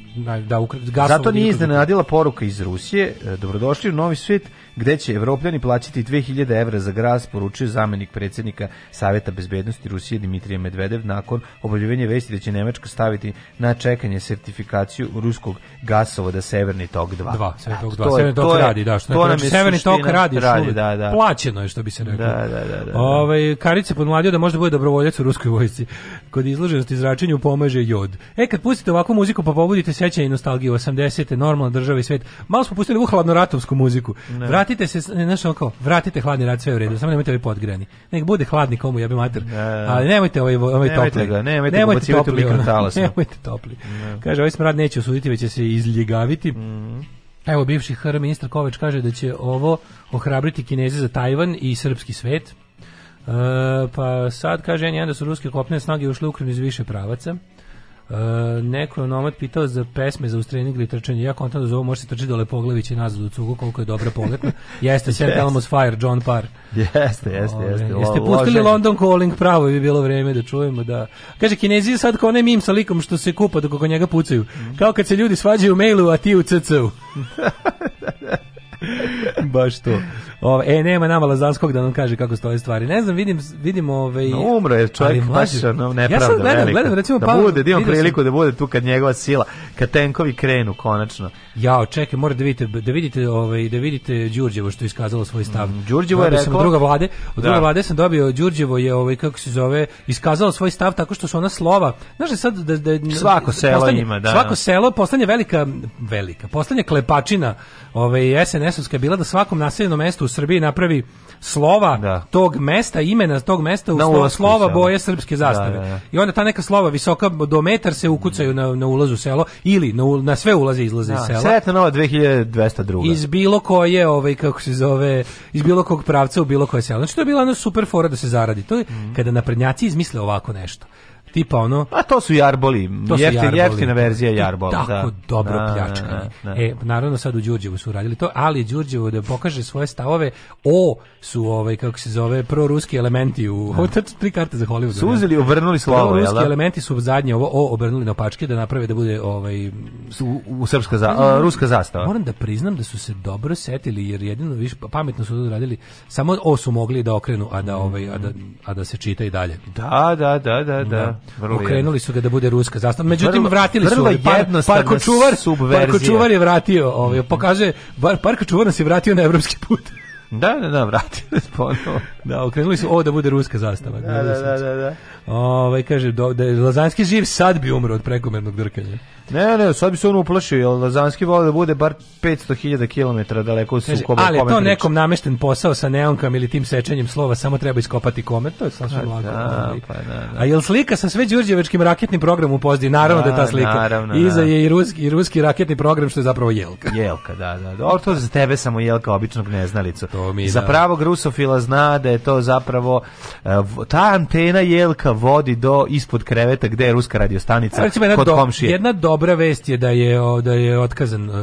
Da, Ukra... Zato nije iznenadila poruka iz Rusije, e, dobrodošli u novi svijet, gde će evropljani plaćati 2000 evra za graz, poručuje zamenik predsjednika Saveta bezbednosti Rusije Dimitrije Medvedev nakon objavljenja vesti da će Nemačka staviti na čekanje sertifikaciju ruskog gasovoda Severni tok 2. 2, Severni tok 2. Severni tok radi, da, što je, Severni tok radi, radi da, da. plaćeno je, što bi se reklo. Da, da, da, da. da. Ovaj, Karice podmladio da možda bude dobrovoljac u ruskoj vojsci. Kod izloženosti zračenju pomaže jod. E, kad pustite ovakvu muziku pa pobudite sećanje i nostalgiju 80. normalna država i svet. Malo smo pustili ovu hladnoratovsku muziku. Ne vratite se, našo znaš, kao, vratite hladni rad, sve u redu, samo nemojte ovaj podgrani. Nek bude hladni komu, ja bi mater, ali nemojte ovaj, ovaj nemojte topli. Ga, nemojte, nemojte ga topli, nemojte topli. Kaže, ovaj smrad neće osuditi, već će se izljigaviti. Mm. Evo, bivši HR ministar Kovač kaže da će ovo ohrabriti Kineze za Tajvan i srpski svet. E, pa sad kaže N1 da su ruske kopne snage ušle u Ukrajinu iz više pravaca. Uh, neko je nomad pitao za pesme za ustrenik ili trčanje. Ja kontam da za ovo može se trči do Lepoglavića nazad u cugu, koliko je dobra poletna. Jeste, Sam yes. Almos Fire, John Parr. Jeste, jeste, jeste. Jeste pustili Loženje. London Calling, pravo bi bilo vreme da čujemo da... Kaže, kineziji sad kao onaj mim sa likom što se kupa dok oko njega pucaju. Mm Kao kad se ljudi svađaju u mailu, a ti u CC-u. Baš to. Ove, e, nema nama Lazanskog da nam kaže kako stoje stvari. Ne znam, vidim, vidim ovaj... No, umro je čovjek, baš ono nepravda. Ja sad gledam, gledam, recimo... Da Pavel, bude, da imam priliku sam... da bude tu kad njegova sila, kad tenkovi krenu konačno. Ja, čekaj, morate da vidite, da vidite, ovaj, da vidite Đurđevo što je iskazalo svoj stav. Mm, Đurđevo je rekao... Sam od druga vlade, od druge da. vlade sam dobio, Đurđevo je, ove, kako se zove, iskazalo svoj stav tako što su ona slova. Znaš, da sad da, da, da, svako selo ima, da. Svako selo postane velika, velika, postane klepačina ove, SNS Kosovska je bila da svakom naseljenom mestu u Srbiji napravi slova da. tog mesta, imena tog mesta u na slova, slova boje srpske da, zastave. Da, da, I onda ta neka slova visoka do metar se ukucaju na, na ulazu selo ili na, na sve ulaze i izlaze iz da. sela. Sretna nova 2202. Iz bilo koje, ovaj, kako se zove, iz bilo kog pravca u bilo koje selo. Znači to je bila super fora da se zaradi. To je mm -hmm. kada naprednjaci izmisle ovako nešto tipa ono a pa to su jarboli to su jarboli. jeftina verzija jarbola tako da. dobro da, pljačkanje da, da, e naravno sad u Đurđevu su radili to ali Đurđevu da pokaže svoje stavove o su ovaj kako se zove proruski elementi u da. ovo tri karte za Hollywood su uzeli obrnuli slovo jel da elementi su zadnje ovo o obrnuli na pačke da naprave da bude ovaj su u srpska za, pa, a, ruska zastava moram da priznam da su se dobro setili jer jedino više pa- pametno su to radili samo o su mogli da okrenu a da mm. ovaj a da, a da se čita i dalje da da da da, da. da vrlo okrenuli su ga da bude ruska zastava. Međutim vrlo, vratili su ga. Par, parkočuvar, parkočuvar je vratio, ovaj pokazuje bar parkočuvar nas je vratio na evropski put. Da, da, da, vratio vratili ponovo. da, okrenuli su ovo da bude ruska zastava. Da, da, da, da. da. Ove, ovaj, kaže, da, da je Lazanski živ, sad bi umro od prekomernog drkanja. Ne, ne, sad bi se on uplašio, jer Lazanski vole da bude bar 500.000 km daleko u sukobu. Ali to nekom namešten posao sa neonkam ili tim sečenjem slova, samo treba iskopati komet, to je sasvim pa da, lako. Da, pa, ovaj. da, da. A jel slika sa sve Đurđevačkim raketnim programom upozdi? Naravno da, da je ta da, slika. Naravno, Iza da. je i ruski, i ruski raketni program, što je zapravo jelka. Jelka, da, da. Dobro, da. to za tebe samo jelka, običnog neznalicu. To mi, da. Za pravog rusofila zna da je to zapravo eh, ta antena jelka vodi do ispod kreveta gde je ruska radiostanica recimo, kod do, komšije. Jedna dobra Dobra vest je da je da je otkazan uh,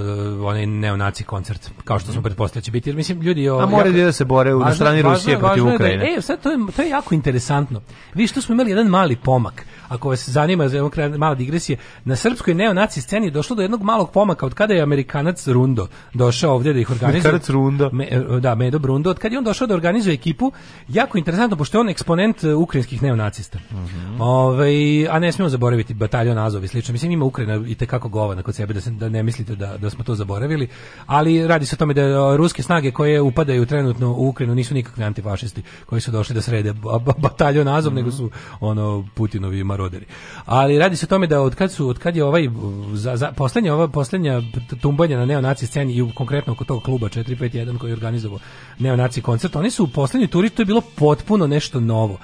onaj neonaci koncert, kao što smo mhm. pretpostavljali da će biti. Jer mislim ljudi o, A moraju jako, da se bore u strani Rusije protiv da Ukrajine. Da, e, sad to je to je jako interesantno. Vi što smo imali jedan mali pomak Ako vas zanima, za mala digresija, na srpskoj neonaci sceni je došlo do jednog malog pomaka od kada je Amerikanac Rundo došao ovdje da ih organizuje. Amerikanac Rundo. Me, e, da, Medo Brundo. Od kada je on došao da organizuje ekipu, jako interesantno, pošto je on eksponent e, ukrajinskih neonacista. Mm -hmm. Ove, ovaj, a ne smijemo zaboraviti bataljon Azov i slično. Mislim, ima Ukrajina i tekako govana kod sebe, da, se, da ne mislite da, da smo to zaboravili. Ali radi se o tome da e, ruske snage koje upadaju trenutno u Ukrajinu nisu nikakve antifašisti koji su došli da srede bataljon Azov, mm -hmm. nego su ono Putinovi maroderi. Ali radi se o tome da od kad su od kad je ovaj za, za poslednja ova poslednja tumbanja na neonaci sceni i konkretno kod tog kluba 451 koji organizovao neonaci koncert, oni su u poslednjoj turi to je bilo potpuno nešto novo.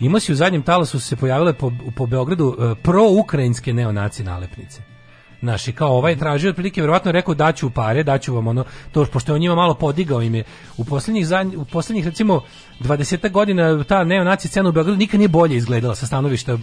Ima se u zadnjem talasu se pojavile po, po Beogradu e, pro-ukrajinske neonaci nalepnice. Znaš, i kao ovaj tražio otprilike verovatno rekao daću pare, daću vam ono to pošto je on njima malo podigao im je u poslednjih, u poslednjih recimo 20 godina ta neonaci scena u Beogradu nikad nije bolje izgledala sa stanovišta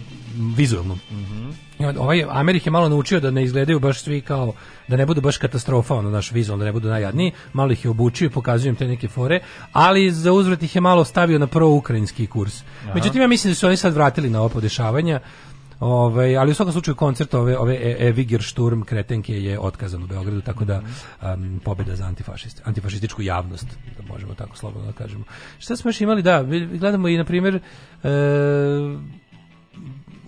vizuelno. Mhm. Mm ovaj Amerik je malo naučio da ne izgledaju baš svi kao da ne budu baš katastrofa ono naš vizualno da ne budu najjadniji malo ih je obučio i pokazujem te neke fore ali za uzvrat ih je malo stavio na pro-ukrajinski kurs Aha. međutim ja mislim da su oni sad vratili na ovo podešavanja Ove, ovaj, ali u svakom slučaju koncert ove, ove e, Eviger Šturm Kretenke je otkazan u Beogradu, tako da um, pobjeda za antifašist, antifašističku javnost, da možemo tako slobodno da kažemo. Šta smo još imali? Da, gledamo i, na primjer, e,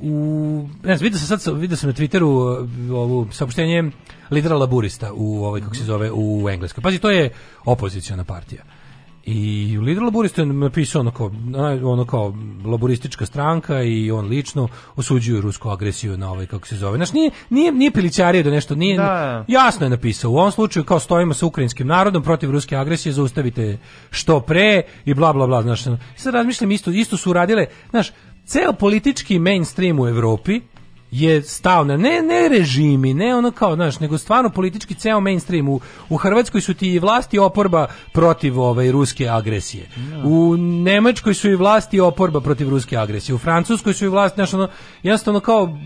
u ne znam, vidio sam sad vidio sam na Twitteru e, ovu saopštenje lidera laburista u ovaj kako se zove u Engleskoj. Pazi, to je opoziciona partija. I lider laburista je napisao ono kao, ono kao laburistička stranka i on lično osuđuju rusku agresiju na ovaj, kako se zove. Znaš, nije, nije, nije pilićario da nešto nije, da. jasno je napisao. U ovom slučaju kao stojimo sa ukrajinskim narodom protiv ruske agresije, zaustavite što pre i bla, bla, bla. Znaš, sad razmišljam, isto, isto su uradile, znaš, ceo politički mainstream u Evropi, je stao na ne ne režimi, ne ono kao, znaš, nego stvarno politički ceo mainstream u, u Hrvatskoj su ti i vlasti oporba protiv ove ovaj, ruske agresije. No. Da. U Nemačkoj su i vlasti oporba protiv ruske agresije. U Francuskoj su i vlasti, znaš, ono, jednostavno kao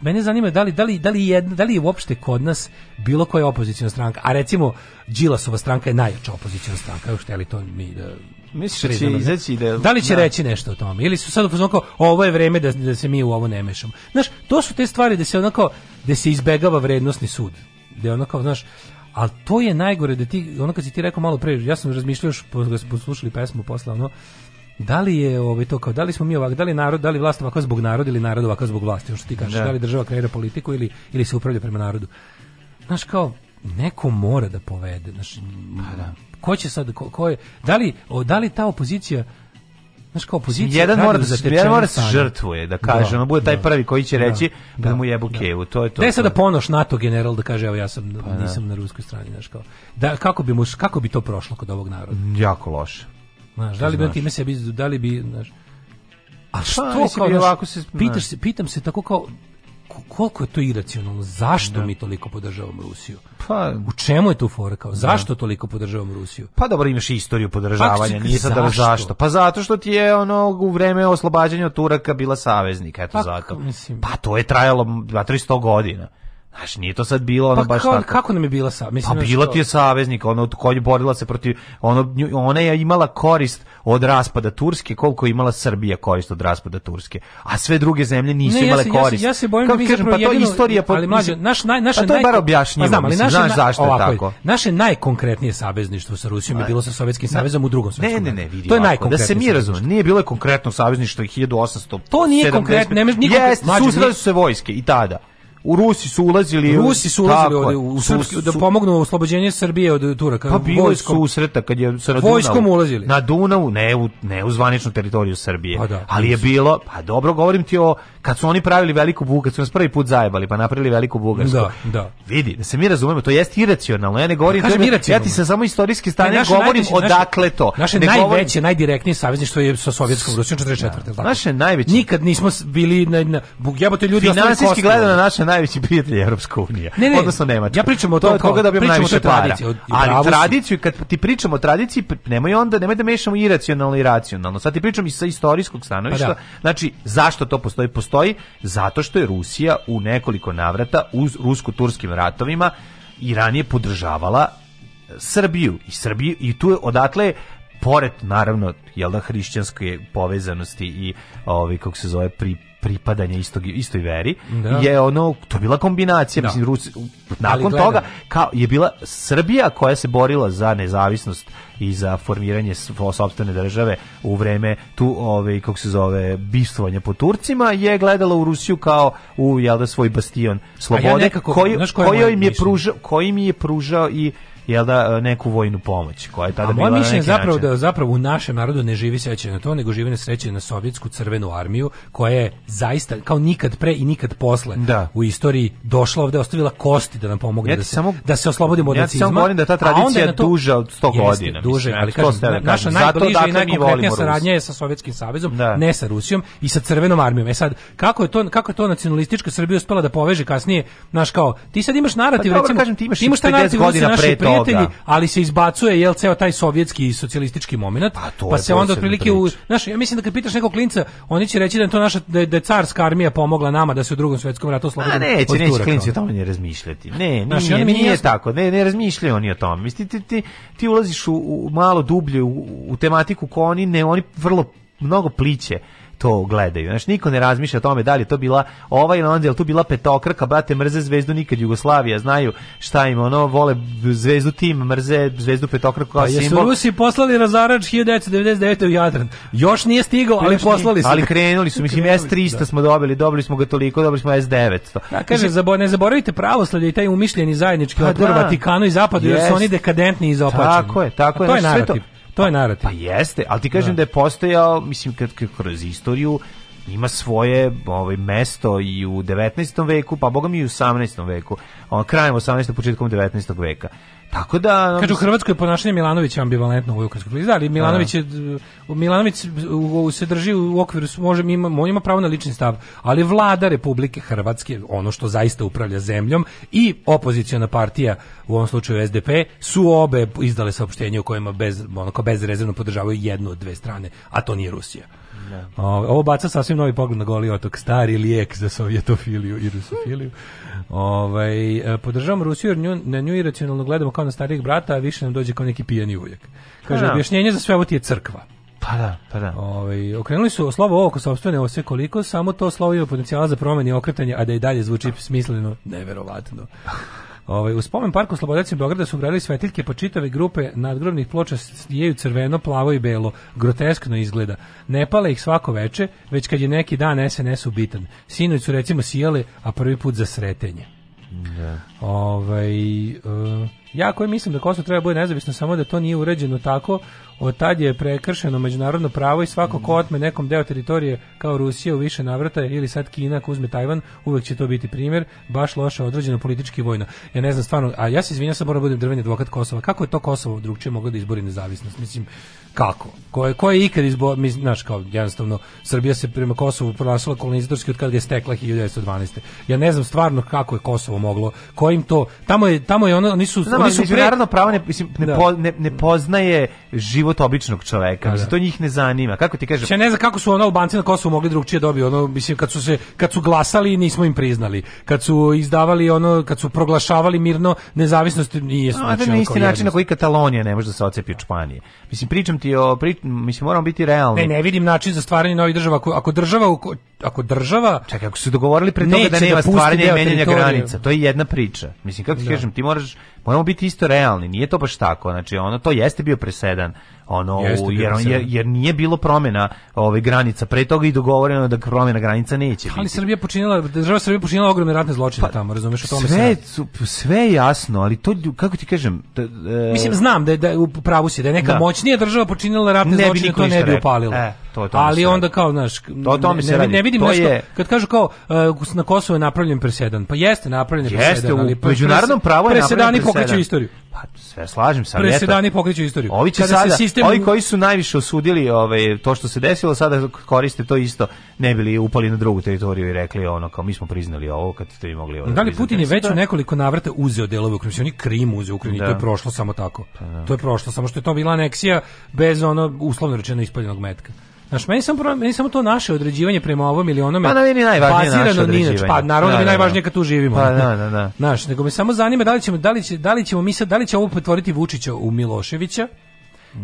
mene zanima da li da li da li jedna da li je uopšte kod nas bilo koja opoziciona stranka, a recimo Đilasova stranka je najjača opoziciona stranka, evo što li to mi da Misliš da će da. izaći da... Da li će da. reći nešto o tome? Ili su sad upoznali kao, ovo je vreme da, da se mi u ovo ne mešamo. Znaš, to su te stvari da se onako, da se izbegava vrednostni sud. Da ono kao, znaš, ali to je najgore da ti, ono kad si ti rekao malo pre, ja sam razmišljao još, poslušali pesmu posle, ono, da li je ovaj to kao da li smo mi ovak, da li narod, da li vlast ovako zbog naroda ili narod ovako zbog vlasti, što ti kažeš, da. da li država kreira politiku ili ili se upravlja prema narodu. Znaš kao neko mora da povede, znači, da ko će sad ko, ko je da li o, da li ta opozicija Znaš kao opozicija jedan da mora da se jedan mora se žrtvuje da kaže, da, on bude taj da, prvi koji će da, reći da, da mu jebu da. kevu, to je to. Da je sada ponoš NATO general da kaže evo ja sam pa, da. nisam na ruskoj strani, znaš kao. Da kako bi mu kako bi to prošlo kod ovog naroda? Jako loše. Znaš, da li bi time sebi da li bi, znaš, a što pa, kao, ovako se, pitaš se, pitam se tako kao koliko je to iracionalno? Zašto da. mi toliko podržavamo Rusiju? Pa, u čemu je tu fora kao? Da. Zašto da. toliko podržavamo Rusiju? Pa dobro, imaš i istoriju podržavanja, pa, nije sad zašto? zašto? Pa zato što ti je ono u vreme oslobađanja od Turaka bila saveznik, eto pa, zato. Mislim. Pa to je trajalo 300 godina. Znaš, nije to sad bilo ono pa baš kao, tako. kako nam je bila sa, mislim, pa bila ti je saveznik, ono koja je borila se protiv ono ona je imala korist od raspada Turske, koliko je imala Srbija korist od raspada Turske. A sve druge zemlje nisu ne, imale ja se, korist. Ja se, ja se bojim kako da mi kažem, pa jedino, pa to je istorija pa, ali mlađe, naš naj naša pa to je bar objašnjivo. Pa znam, ali naše, znaš zašto je tako. Naše najkonkretnije savezništvo sa Rusijom je pa, bilo sa Sovjetskim savezom u Drugom svetskom. Ne, ne, ne, vidi. To je najkonkretnije. Da se mi razume, nije bilo konkretno savezništvo 1800. To nije konkretno, ne, nije konkretno. Jesu se vojske i tada. U Rusi su ulazili Rusi su ulazili ovde u Srpski su, da pomognu oslobođenje Srbije od Turaka. Pa bilo susreta kad je sa na vojskom ulazili. Na Dunavu, ne u ne u zvaničnu teritoriju Srbije. Pa da, ali je bilo, pa dobro govorim ti o kad su oni pravili veliku Bugarsku, kad su nas prvi put zajebali, pa napravili veliku bugarsku. Da, da. Vidi, da se mi razumemo, to jeste iracionalno. Ja ne govorim, ja, da, to, ja ti se samo istorijski stanje ne, govorim naše, odakle to. Naše ne najveće, govorim... najdirektnije savezništvo je sa sovjetskom Rusijom 44. Da. Naše najveće. Nikad nismo bili na, na, na jebote ljudi finansijski gledano na naše najveći prijatelj Evropska unija. Ne, ne, odnosno Nemačka. Ja pričam o to, to koga dobijamo najviše para. Od, ali tradiciju, kad ti pričamo o tradiciji, nemoj onda, nemoj da mešamo iracionalno i racionalno. Sad ti pričam i sa istorijskog stanovišta. Pa da. znači, zašto to postoji? Postoji zato što je Rusija u nekoliko navrata uz rusko-turskim ratovima i ranije podržavala e, Srbiju i Srbiju i tu je odatle pored naravno jel da hrišćanske povezanosti i ovi ovaj, kako se zove pri pripadanja istog istoj veri da. je ono to je bila kombinacija da. mislim Rusi, nakon toga kao je bila Srbija koja se borila za nezavisnost i za formiranje sopstvene države u vreme tu ove ovaj, kako se zove bivstvovanja po Turcima je gledala u Rusiju kao u jel da svoj bastion slobode ja nekako, koji kojoj mi je pružao koji mi je pružao i jel da e, neku vojnu pomoć koja je tada bila. mišljenje zapravo način. da zapravo u našem narodu ne živi sećanje na to, nego živi na sreće na sovjetsku crvenu armiju koja je zaista kao nikad pre i nikad posle da. u istoriji došla ovde, ostavila kosti da nam pomogne ja da se samo, da se oslobodimo od ja nacizma. Ja samo govorim da ta tradicija to, duža od 100 godina. Duže, znači, ali kažem, na, naša najbliža i najkonkretnija saradnja je sa sovjetskim savezom, da. ne sa Rusijom i sa crvenom armijom. E sad kako je to kako je to nacionalistička Srbija uspela da poveže kasnije, naš kao ti sad imaš narativ pa, recimo kažem, ti imaš, ti imaš 50 godina pre toga neprijatelji, ali se izbacuje jel ceo taj sovjetski i socijalistički momenat, pa, to pa se onda otprilike u znaš, ja mislim da kad pitaš nekog klinca, oni će reći da je to naša da je, da je carska armija pomogla nama da se u drugom svetskom ratu pa oslobodimo. Neće, neće klinci o tome ne razmišljati. Ne, znaš, nije, nije, nije tako, ne, ne razmišljaju oni o tome. Mislim, ti, ti, ti ulaziš u, u malo dublje u, u tematiku ko oni ne, oni vrlo mnogo pliće to gledaju. Znači, niko ne razmišlja o tome da li to bila ova ili onda, je to bila petokraka, brate, mrze zvezdu nikad Jugoslavija, znaju šta im ono, vole zvezdu tim, mrze zvezdu petokraku kao pa, simbol. Jesu Rusi poslali razarač 1999. u Jadran. Još nije stigao, ali Još poslali su. Ali krenuli su, mislim, S-300 da. smo dobili, dobili smo ga toliko, dobili smo S-900. Da, kaže, zabo, ne zaboravite pravoslavlje i taj umišljeni zajednički pa otpor da. Vatikanu i Zapadu, jer su oni dekadentni iz zaopačeni. Tako je, tako pa je. A to je narativ. To je narativ. Pa jeste, ali ti kažem da, da je postojao, mislim, kad, kroz istoriju, ima svoje ovaj mesto i u 19. veku, pa bogami i u 18. veku. On krajem 18. početkom 19. veka. Tako da Kažu u Hrvatskoj je ponašanje Milanovića ambivalentno u ukrajinskoj krizi, da, ali Milanović da. je Milanović u, se drži u okviru može ima on ima pravo na lični stav, ali vlada Republike Hrvatske, ono što zaista upravlja zemljom i opoziciona partija u ovom slučaju SDP su obe izdale saopštenje u kojima bez onako bez rezervno podržavaju jednu od dve strane, a to nije Rusija. Da. O, Ovo baca sasvim novi pogled na goli otok, stari lijek za sovjetofiliju i rusofiliju. Ovaj e, podržavam Rusiju jer nju, na nju iracionalno gledamo kao na starijeg brata, a više nam dođe kao neki pijani uvijek. Kaže, pa da. objašnjenje za sve ovo ti je crkva. Pa da, pa da. Ove, ovaj, okrenuli su slovo oko sopstvene ose koliko, samo to slovo ima potencijala za promjeni okretanje, a da i dalje zvuči smisleno neverovatno. Ovaj, u spomen parku Slobodaci Beograda su ugradili svetiljke po čitave grupe nadgrobnih ploča jeju crveno, plavo i belo. Groteskno izgleda. Ne pale ih svako veče, već kad je neki dan sns ubitan. Sinoć su recimo sijale, a prvi put za sretenje. Da. Ovaj, uh, ja koji mislim da Kosovo treba da bude nezavisno, samo da to nije uređeno tako Od tad je prekršeno međunarodno pravo i svako ko otme nekom deo teritorije kao Rusija u više navrata ili sad Kina ako uzme Tajvan, uvek će to biti primjer, baš loše određeno politički vojno. Ja ne znam stvarno, a ja se izvinjam, sad moram da budem drveni advokat Kosova. Kako je to Kosovo drugčije moglo da izbori nezavisnost? Mislim, kako? Ko je, ko je ikad izbo, mi, znaš, kao, jednostavno, Srbija se prema Kosovu proglasila kolonizatorski od kad je stekla 1912. Ja ne znam stvarno kako je Kosovo moglo, kojim to, tamo je, tamo je ono, nisu su, Znam, oni su pre... pravo ne, mislim, ne, da. po, ne, ne poznaje život život običnog čoveka. Da, mislim, da. to njih ne zanima. Kako ti kažeš? Znači, ja ne znam kako su ono Albanci na Kosovu mogli drugčije dobiti. Ono mislim kad su se kad su glasali nismo im priznali. Kad su izdavali ono kad su proglašavali mirno nezavisnost nije A, znači, da na isti način na koji Katalonija ne može da se ocepi od Španije. Mislim pričam ti o pri, mislim moramo biti realni. Ne, ne vidim način za stvaranje novih država ako, ako država ako država Čekaj, ako su dogovorili pre toga da nema da stvaranja i menjanja granica, to je jedna priča. Mislim kako ti da. kažem, ti moraš moramo biti isto realni. Nije to baš tako. Znači ono to jeste bio presedan ono Jeste, jer, on, jer, da. jer nije bilo promjena ove ovaj, granica pre toga i dogovoreno da promjena granica neće ali biti. Srbija počinila država Srbija počinila ogromne ratne zločine pa, tamo razumeš o tome sve se sve jasno ali to kako ti kažem da, e, mislim znam da je, da u pravu si da je neka da. moćnija država počinila ratne ne zločine to ne bi upalilo e, to, to ali onda kao znaš to tome ne, ne vidim to nešto, je... kad kažu kao uh, na Kosovu je napravljen presedan pa jeste napravljen jeste, presedan ali u pa- međunarodnom pravu je presedan i pokreću istoriju Pa sve slažem se, ali Presedani pokreću istoriju. Ovi će Kada sada, se sistem... ovi koji su najviše osudili ovaj, to što se desilo, sada koriste to isto, ne bili upali na drugu teritoriju i rekli ono, kao mi smo priznali ovo, kad ste vi mogli ovo. Da, da li Putin je već u nekoliko navrata uzeo delove Ukrajine, oni Krim uzeo Ukrajini, to je da. prošlo samo tako. Pa, da. To je prošlo, samo što je to bila aneksija bez ono, uslovno rečeno, ispaljenog metka. Znaš, meni samo, meni samo to naše određivanje prema ovom ili onome pa, na, najvažnije bazirano naše ni Pa naravno da, mi da, da. najvažnije kad tu živimo. Pa, da, da, da. Znaš, nego me samo zanima da li ćemo, da li, će, da li ćemo mi sad, da li će ovo pretvoriti Vučića u Miloševića,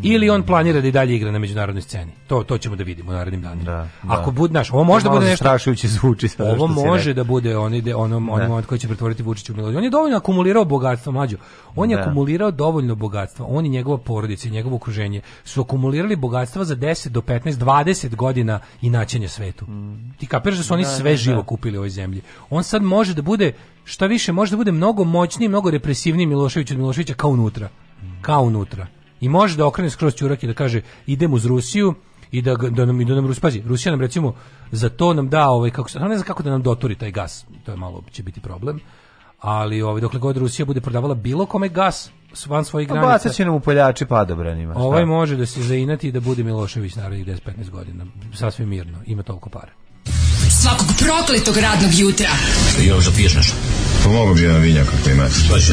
ili on planira da i dalje igra na međunarodnoj sceni. To to ćemo da vidimo u narednim danima. Da, da. Ako bude naš, ovo možda bude nešto strašujuće zvuči sad Ovo može da bude on ide da onom onom da. od koji će pretvoriti Vučića u Milorad. On je dovoljno akumulirao bogatstvo mlađu. On je da. akumulirao dovoljno bogatstva. On i njegova porodica i njegovo okruženje su akumulirali bogatstva za 10 do 15, 20 godina inaćenja svetu. Mm. Ti kapiraš da su oni da, sve da, živo kupili u ovoj zemlji. On sad može da bude šta više može da bude mnogo moćniji, mnogo represivniji Milošević od Miloševića kao unutra. Mm. Kao unutra i može da okrene skroz ćurak i da kaže idem uz Rusiju i da, da nam, i da nam Ruspazi, Rusija nam recimo za to nam da, ovaj, kako se, ne znam kako da nam doturi taj gas, to je malo će biti problem, ali ovaj, dokle god Rusija bude prodavala bilo kome gas van svojih pa granica. Bacat će nam u poljači padobranima. Ovaj može da se zainati i da bude Milošević narednih 10-15 godina, sasvim mirno, ima toliko para. Svakog prokletog radnog jutra. I još da piješ nešto? Pomogu pa bi jedan vinjak ako imate. Pa da? ću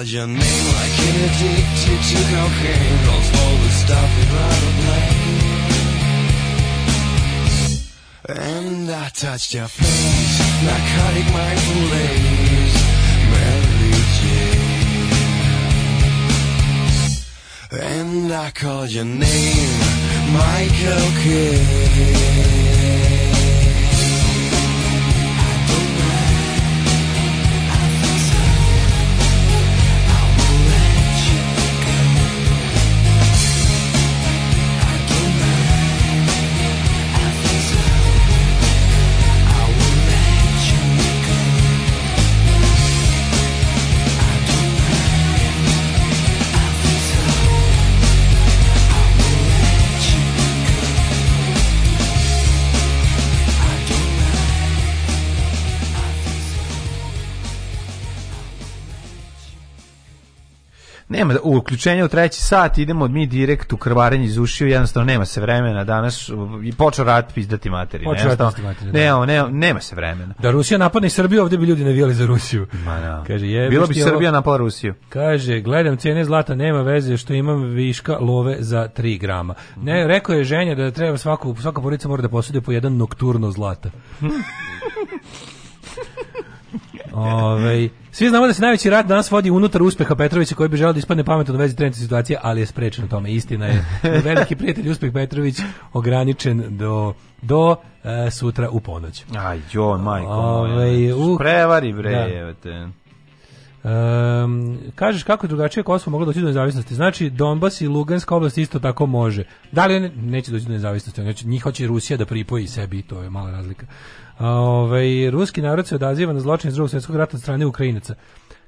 acknowledge your name like an addicted to cocaine. All Rolls forward, stopping right of lane. And I touched your face, narcotic mindful lace, Mary Jane. And I called your name, Michael Kidd. uključenja u treći sat, idemo od mi direkt u krvarenje iz ušiju, jednostavno nema se vremena danas, i počeo rat pizdati materi. Počeo rat pizdati materi, ne, da. ne, nema se vremena. Da Rusija napadne Srbiju, ovde bi ljudi navijali za Rusiju. Ma no. Da. Kaže, je, Bilo bi Srbija napala Rusiju. Kaže, gledam cijene zlata, nema veze što imam viška love za 3 grama. Ne, rekao je ženja da treba svaku, svaka porica mora da posudi po jedan nokturno zlata. Ove, ovaj, Svi znamo da se najveći rat danas vodi unutar uspeha Petrovića koji bi želeo da ispadne pametno u vezi trenutne situacije, ali je sprečen u tome. Istina je. da Veliki prijatelj uspeh Petrović ograničen do do e, sutra u ponoć. Aj, joj, majko. Ove, ovaj, znači, u... Prevari, bre, da. Um, kažeš kako drugačije Kosovo moglo doći do nezavisnosti. Znači, Donbas i Luganska oblast isto tako može. Da li ne, neće doći do nezavisnosti? Znači, njih hoće Rusija da pripoji sebi, to je mala razlika. Ove, ovaj, ruski narod se odaziva na zločin iz drugog svjetskog rata od strane Ukrajinaca.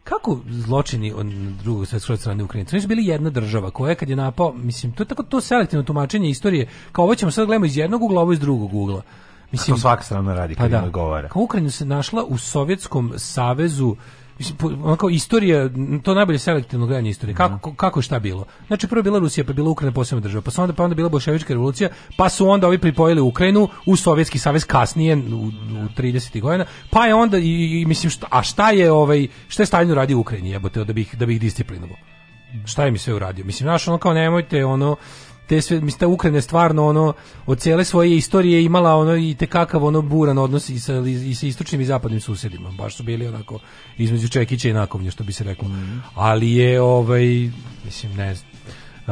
Kako zločini od drugog svjetskog strane Ukrajinaca? Oni su bili jedna država koja kad je napao, mislim, to je tako to selektivno tumačenje istorije, kao ovo ćemo sad da gledamo iz jednog ugla, ovo iz drugog ugla. Mislim, A to svaka strana radi pa kad da, govore. Kao Ukrajina se našla u Sovjetskom savezu kao istorija, to najbolje selektivno gledanje istorije. Kako da. kako je šta bilo? Znači prvo bila Rusija, pa bila Ukrajina posebna država, pa su onda pa onda bila bolševička revolucija, pa su onda ovi pripojili Ukrajinu u Sovjetski savez kasnije u, u 30. godina. Pa je onda i, i mislim šta, a šta je ovaj šta je Stalin uradio u Ukrajini, jebote, da bih da bih disciplinovao. Šta je mi sve uradio? Mislim, znaš, ono kao nemojte, ono, te sve mislim ta Ukrajina stvarno ono od cele svoje istorije imala ono i te kakav ono buran odnos i sa i sa istočnim i zapadnim susedima. Baš su bili onako između čekića i nakovnja što bi se reklo. Mm. Ali je ovaj mislim ne znam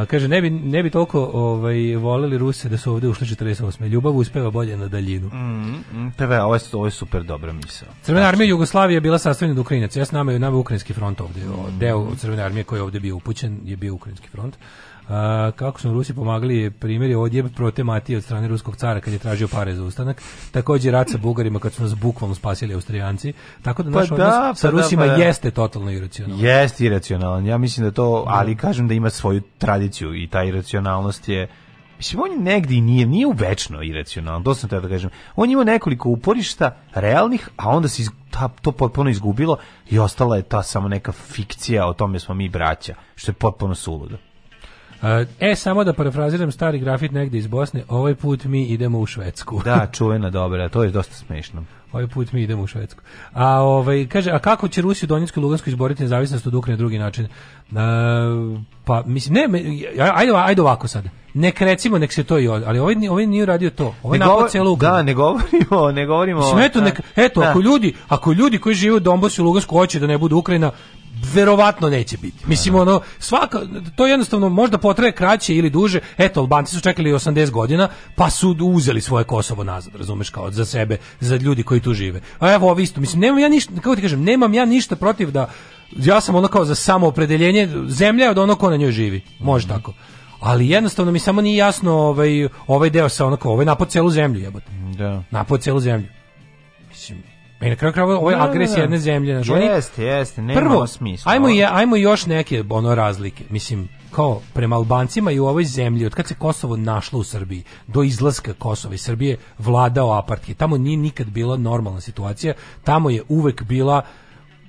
kaže, ne bi, ne bi toliko ovaj, voleli Ruse da su ovdje ušli 48. Ljubav uspeva bolje na daljinu. Mm, mm, TV, ovo je, ovo je super dobra misao Crvena armija Jugoslavije bila sastavljena od Ukrajinaca. Ja znam nama da je, Ukrajinski front ovdje. Mm. Deo Crvene armije koji je ovdje bio upućen je bio Ukrajinski front. A, kako su Rusi pomagali, primjer je odjeb protematije od strane ruskog cara kad je tražio pare za ustanak. Takođe rat sa Bugarima kad su nas bukvalno spasili Austrijanci. Tako da pa naš da, pa odnos da, sa pa Rusima da, jeste totalno iracionalan. Jeste iracionalan. Ja mislim da to, da. ali kažem da ima svoju tradiciju i ta iracionalnost je Mislim, on negdje i nije, nije uvečno iracionalan, to sam da kažem. On ima nekoliko uporišta realnih, a onda se ta, to potpuno izgubilo i ostala je ta samo neka fikcija o tome smo mi braća, što je potpuno suludo. E, samo da parafraziram stari grafit negde iz Bosne, ovaj put mi idemo u Švedsku. Da, čuvena dobra, to je dosta smešno. Ovaj put mi idemo u Švedsku. A ovaj kaže, a kako će Rusiju Donjsku i Lugansku izboriti nezavisnost od Ukrajine na drugi način? A, e, pa mislim ne, ajde, ajde ovako sad. Nek recimo nek se to i od, ali ovaj ovaj nije radio to. Ovaj ne govor, celu Da, ne govorimo, ne govorimo. Mislim, eto, nek, da. eto da. ako ljudi, ako ljudi koji žive u Donbasu i Lugansku hoće da ne bude Ukrajina, verovatno neće biti. Mislim da, da. ono svaka to jednostavno možda potraje kraće ili duže. Eto Albanci su čekali 80 godina, pa su uzeli svoje Kosovo nazad, razumeš kao za sebe, za ljudi koji tu žive. A evo ovo isto, mislim nemam ja ništa, kako ti kažem, nemam ja ništa protiv da ja sam ono kao za samoopredeljenje, zemlja je od onog ko na njoj živi. Može mm -hmm. tako. Ali jednostavno mi samo nije jasno ovaj ovaj deo sa onako, ovaj napad celu zemlju jebote. Da. Napad celu zemlju. I e, na kraju krajeva ovo je da, da, agresija da, da. jedne zemlje. Znači, jeste, jeste, nema prvo, smisla. Ajmo, je, ajmo još neke ono razlike. Mislim, kao prema Albancima i u ovoj zemlji, od kad se Kosovo našlo u Srbiji, do izlaska Kosova i Srbije vladao apartheid. Tamo nije nikad bila normalna situacija, tamo je uvek bila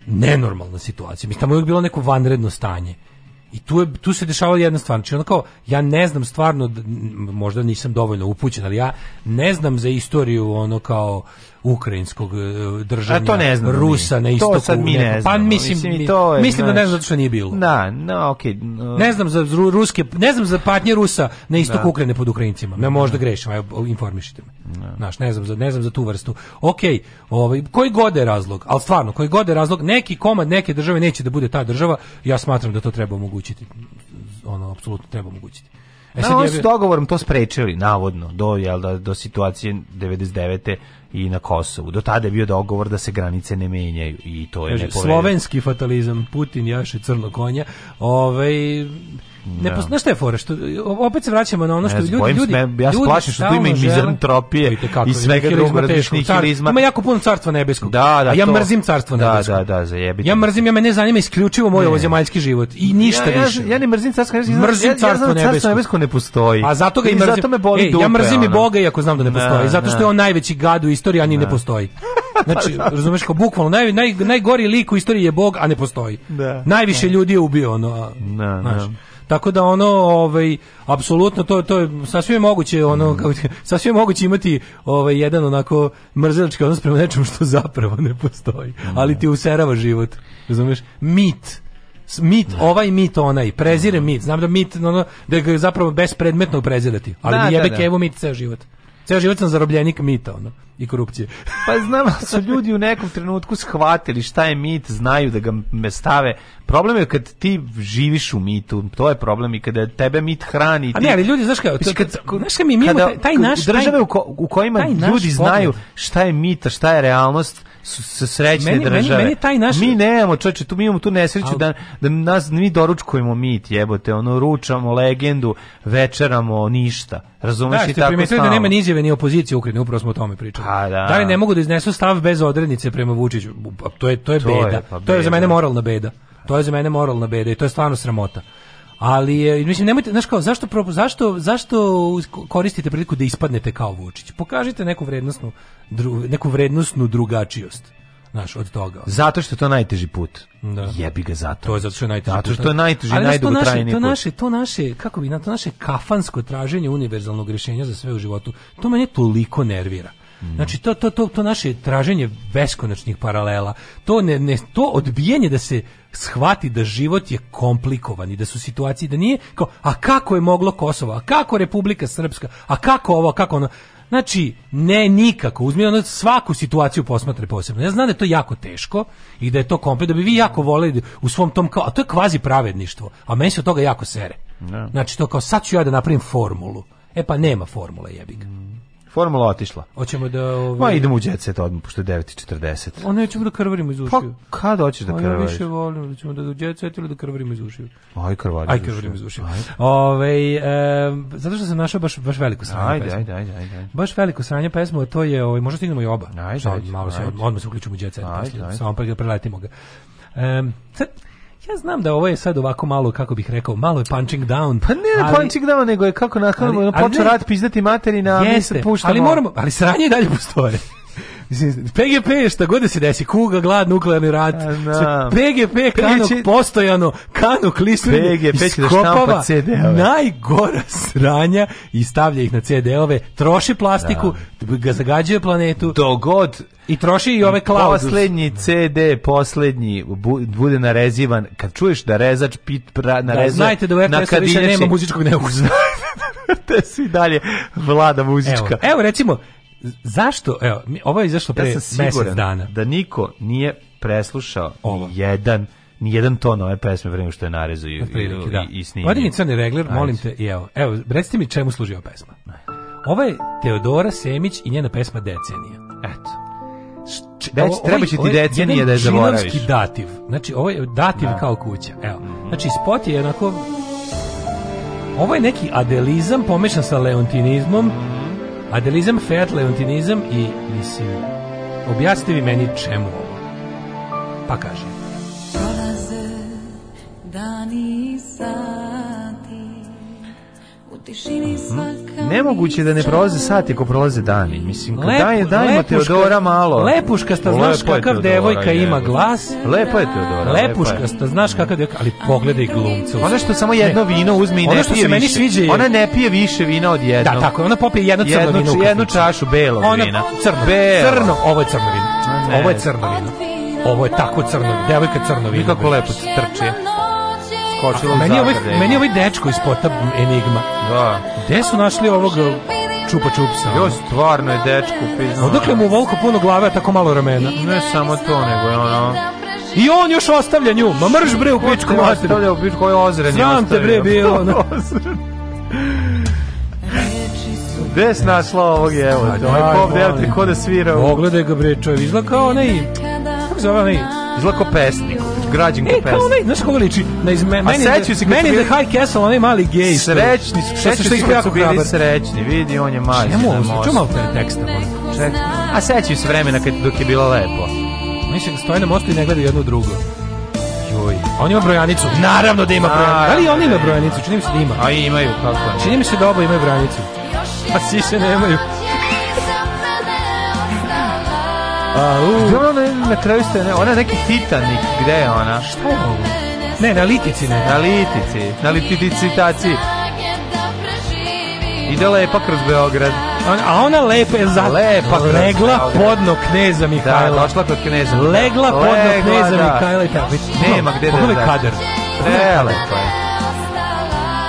nenormalna situacija. Mislim, tamo je uvek bilo neko vanredno stanje. I tu, je, tu se dešavala jedna stvar. Znači, ono kao, ja ne znam stvarno, možda nisam dovoljno upućen, ali ja ne znam za istoriju ono kao ukrajinskog e, državljanina to ne znam Rusa mi. na istoku. To sad mi ne, znam. Pa mislim, mislim, to je, mislim znaš, da ne znam zato što nije bilo. Da, no, okay. No. Ne znam za ruske, ne znam za patnje Rusa na istoku da. Ukrajine pod Ukrajincima. Ne da. možda grešim, aj informišite me. Da. Znaš, ne znam za ne znam za tu vrstu. Okej, okay, ovaj koji god je razlog, al stvarno koji god je razlog, neki komad neke države neće da bude ta država, ja smatram da to treba omogućiti. Ono apsolutno treba omogućiti. E sad, no, s dogovorom to sprečili, navodno, do, jel, da, do situacije 99 i na Kosovu. Do tada je bio dogovor da se granice ne menjaju i to je Slovenski fatalizam, Putin jaše crno konja. Ovaj Ne da. poznaš no. šta je fora što opet se vraćamo na ono što ne, ljudi ljudi me, ja se plašim što tu ima i mizantropije i svega drugog nihilizma. Ima jako pun carstva nebeskog. Da, da, a ja to... mrzim carstvo da, nebeskog. Da, da, da, zajebite. Ja mrzim, ja me ne zanima isključivo moj ovozemaljski život i ništa ja, ja, više. Ja, ne mrzim carstvo nebeskog. Mrzim carstvo ja, nebesko ne postoji. A zato ga i mrzim. Zato me boli dupe, ja mrzim i Boga iako znam da ne postoji, zato što je on najveći gad u istoriji, a ni ne postoji. Znači, da. razumeš kao bukvalno naj, naj, najgori lik u istoriji je Bog, a ne postoji. Da, Najviše da. ljudi je ubio ono. Da, znači, Tako da ono ovaj apsolutno to to je sasvim je moguće ono mhm. kao sasvim moguće imati ovaj jedan onako mrzelički odnos prema nečemu što zapravo ne postoji, mhm. ali ti userava život. Razumeš? Mit mit, da. ovaj mit onaj, prezire da. mit. Znam da mit, ono, da ga zapravo bespredmetno prezirati, ali da, jebe da, da. kevu mit ceo život. Ceo život sam zarobljenik mita ono, i korupcije. Pa znam su ljudi u nekom trenutku shvatili šta je mit, znaju da ga me stave. Problem je kad ti živiš u mitu, to je problem i kada tebe mit hrani. Ti... A ne, ali ljudi, znaš kao, kad, znaš kad mi imamo taj, taj naš... Države taj, u, ko, u kojima ljudi znaju šta je mit, šta je realnost, sa srećne meni, države. Meni, meni taj naš... Mi nemamo, čoče, tu mi imamo tu nesreću Al... da, da nas, mi doručkujemo mit, jebote, ono, ručamo legendu, večeramo ništa. Razumeš da, i tako Da, da nema ni izjave ni opozicije Ukrajine, upravo smo o tome pričali. A, pa, da. da li ne mogu da iznesu stav bez odrednice prema Vučiću? Pa, to je, to je to beda. Je, pa beda. To je za mene moralna beda. To je za mene moralna beda i to je stvarno sramota. Ali je, mislim nemojte, znaš kao zašto zašto zašto koristite priliku da ispadnete kao Vučić? Pokažite neku vrednosnu dru, neku vrednosnu drugačijost. Znaš, od toga. Zato što je to najteži put. Da. Jebi ga zato. To je zato što je najteži zato što da. je najteži, Ali to naše, to naše, to naše, kako bi na to naše kafansko traženje univerzalnog rješenja za sve u životu, to me toliko nervira. Mm. Znači to, to, to, to naše traženje beskonačnih paralela, to ne, ne to odbijanje da se shvati da život je komplikovan i da su situacije da nije kao a kako je moglo Kosovo, a kako Republika Srpska, a kako ovo, kako ono. Znači, ne nikako. Uzmi ono svaku situaciju posmatre posebno. Ja znam da je to jako teško i da je to komplet, da bi vi jako voleli da u svom tom kao, a to je kvazi pravedništvo, a meni se od toga jako sere. Ne. Da. Znači, to kao, sad ću ja da napravim formulu. E pa nema formule, jebiga. Formula otišla. Hoćemo da ovaj Ma idemo u jet set odmah pošto je 9:40. Ona ćemo da krvarimo iz pa, ušiju. Pa kad hoćeš da krvariš? Ja više volim da ćemo da u jet set ili da krvarimo iz ušiju. Aj krvari. Aj krvarimo iz ušiju. Ovaj e, zato što sam našao baš baš veliko sranje. Ajde, ajde, ajde, ajde. Baš veliko sranje pesmu, a to je ovaj možda stignemo i oba. Ajde, ajde, malo se odmah se uključimo u jet set, ajde, ajde. samo pa ga da preletimo ga. Um, Ja znam da ovo je sad ovako malo, kako bih rekao, malo je punching down. Pa ne ali, punching down, nego je kako na nakon počo rat pizdati materi na jeste, mi se puštamo. Ali, moramo, ali sranje dalje postoje. PGP je šta god da se desi, kuga, glad, nuklearni rat. A, PGP kanok Peće... postojano, kanok listveni da iskopava da najgora sranja i stavlja ih na CD-ove, troši plastiku, da. zagađuje planetu. Dogod i troši i ove klauzule. Poslednji CD, poslednji bude narezivan. Kad čuješ da rezač pit pra, nareza, da, znajte da u RTS-u više nema muzičkog neukusa. te si dalje vlada muzička. Evo, evo recimo, zašto, evo, ovo je izašlo pre ja mjesec dana. da niko nije preslušao ovo. jedan ni jedan ton ove pesme pre što je narezu i, Prilike, i, da. i, i Odi mi crni regler, Ajde. molim te, evo, evo, recite mi čemu služi ova pesma. Ovo je Teodora Semić i njena pesma Decenija. Eto. Deć, treba će ti decenije da je zaboraviš. Ovo je dativ. Znači, ovo je dativ da. kao kuća. Evo. Mm -hmm. Znači, spot je onako... Ovo je neki adelizam pomešan sa leontinizmom mhm. Adelizam, feat, leontinizam i, mislim, objasnite vi meni čemu ovo. Pa kaže. Prolaze dani sad Mhm. Nemoguće da ne prolaze sati ako prolaze dani. Mislim, Lep, daj, dajmo Teodora malo. Lepuškasta, znaš kakav devojka ima glas. Lepa je Teodora. Lepuškasta, znaš kakav devojka, ali pogledaj glumcu. Ona što samo jedno vino uzme i ne pije više. Ona ne pije više vina od da, jednog. Da, tako, ona popije jedno crno vino. Jednu čašu belog vina. Crno, crno, ovo je crno vino. Ovo je crno vino. Ovo je tako crno, devojka crno vino. Nikako lepo se trči skočila meni ovaj, meni ovaj dečko iz pota Enigma. Da. Gde su našli ovog e, čupa čupsa? Jo, stvarno je dečko. Pizno. Odakle mu volko puno glave, a tako malo ramena? Ne samo to, nego je ono... I on još ostavlja nju. Ma mrš bre u pičku mater. Ostavlja u pičku, je ozren. Znam te bre bilo. Ono. Gde si našla ovog, evo, da, ovaj pop devojka kod svira. Ogledaj ga bre, čovjek, izgleda kao onaj, kako zove onaj, izgleda kao pesnik građen e, kao onaj, znaš koga liči? Na iz, me, meni, seću se meni the High Castle, onaj mali gej. Srećni, srećni što ih jako bili srećni, vidi, on je mali. Čemu ovo, čemu ovo taj tekst? A sećaju se vremena kad, dok je bilo lepo. Oni se stoje na mostu i ne gledaju jedno drugo. Joj. A on ima brojanicu. Naravno da ima brojanicu. Da li da on ima brojanicu? Čini mi se da ima. A imaju, kako? Čini mi se da oba imaju brojanicu. A pa si se nemaju. Gde ona na, na kraju ste, ne, ona neki Titanik, gde je ona? Šta je ovo? Ne, na litici ne. Na litici, na litidicitaciji. Ide lepa kroz Beograd. a ona lepa je za... Lepa Legla podno kneza da, Mihajla. Da, došla kod kneza. Legla podno kneza da. Mihajla i tako. Nema gde da je. Pogledaj kadar. Prelepo je.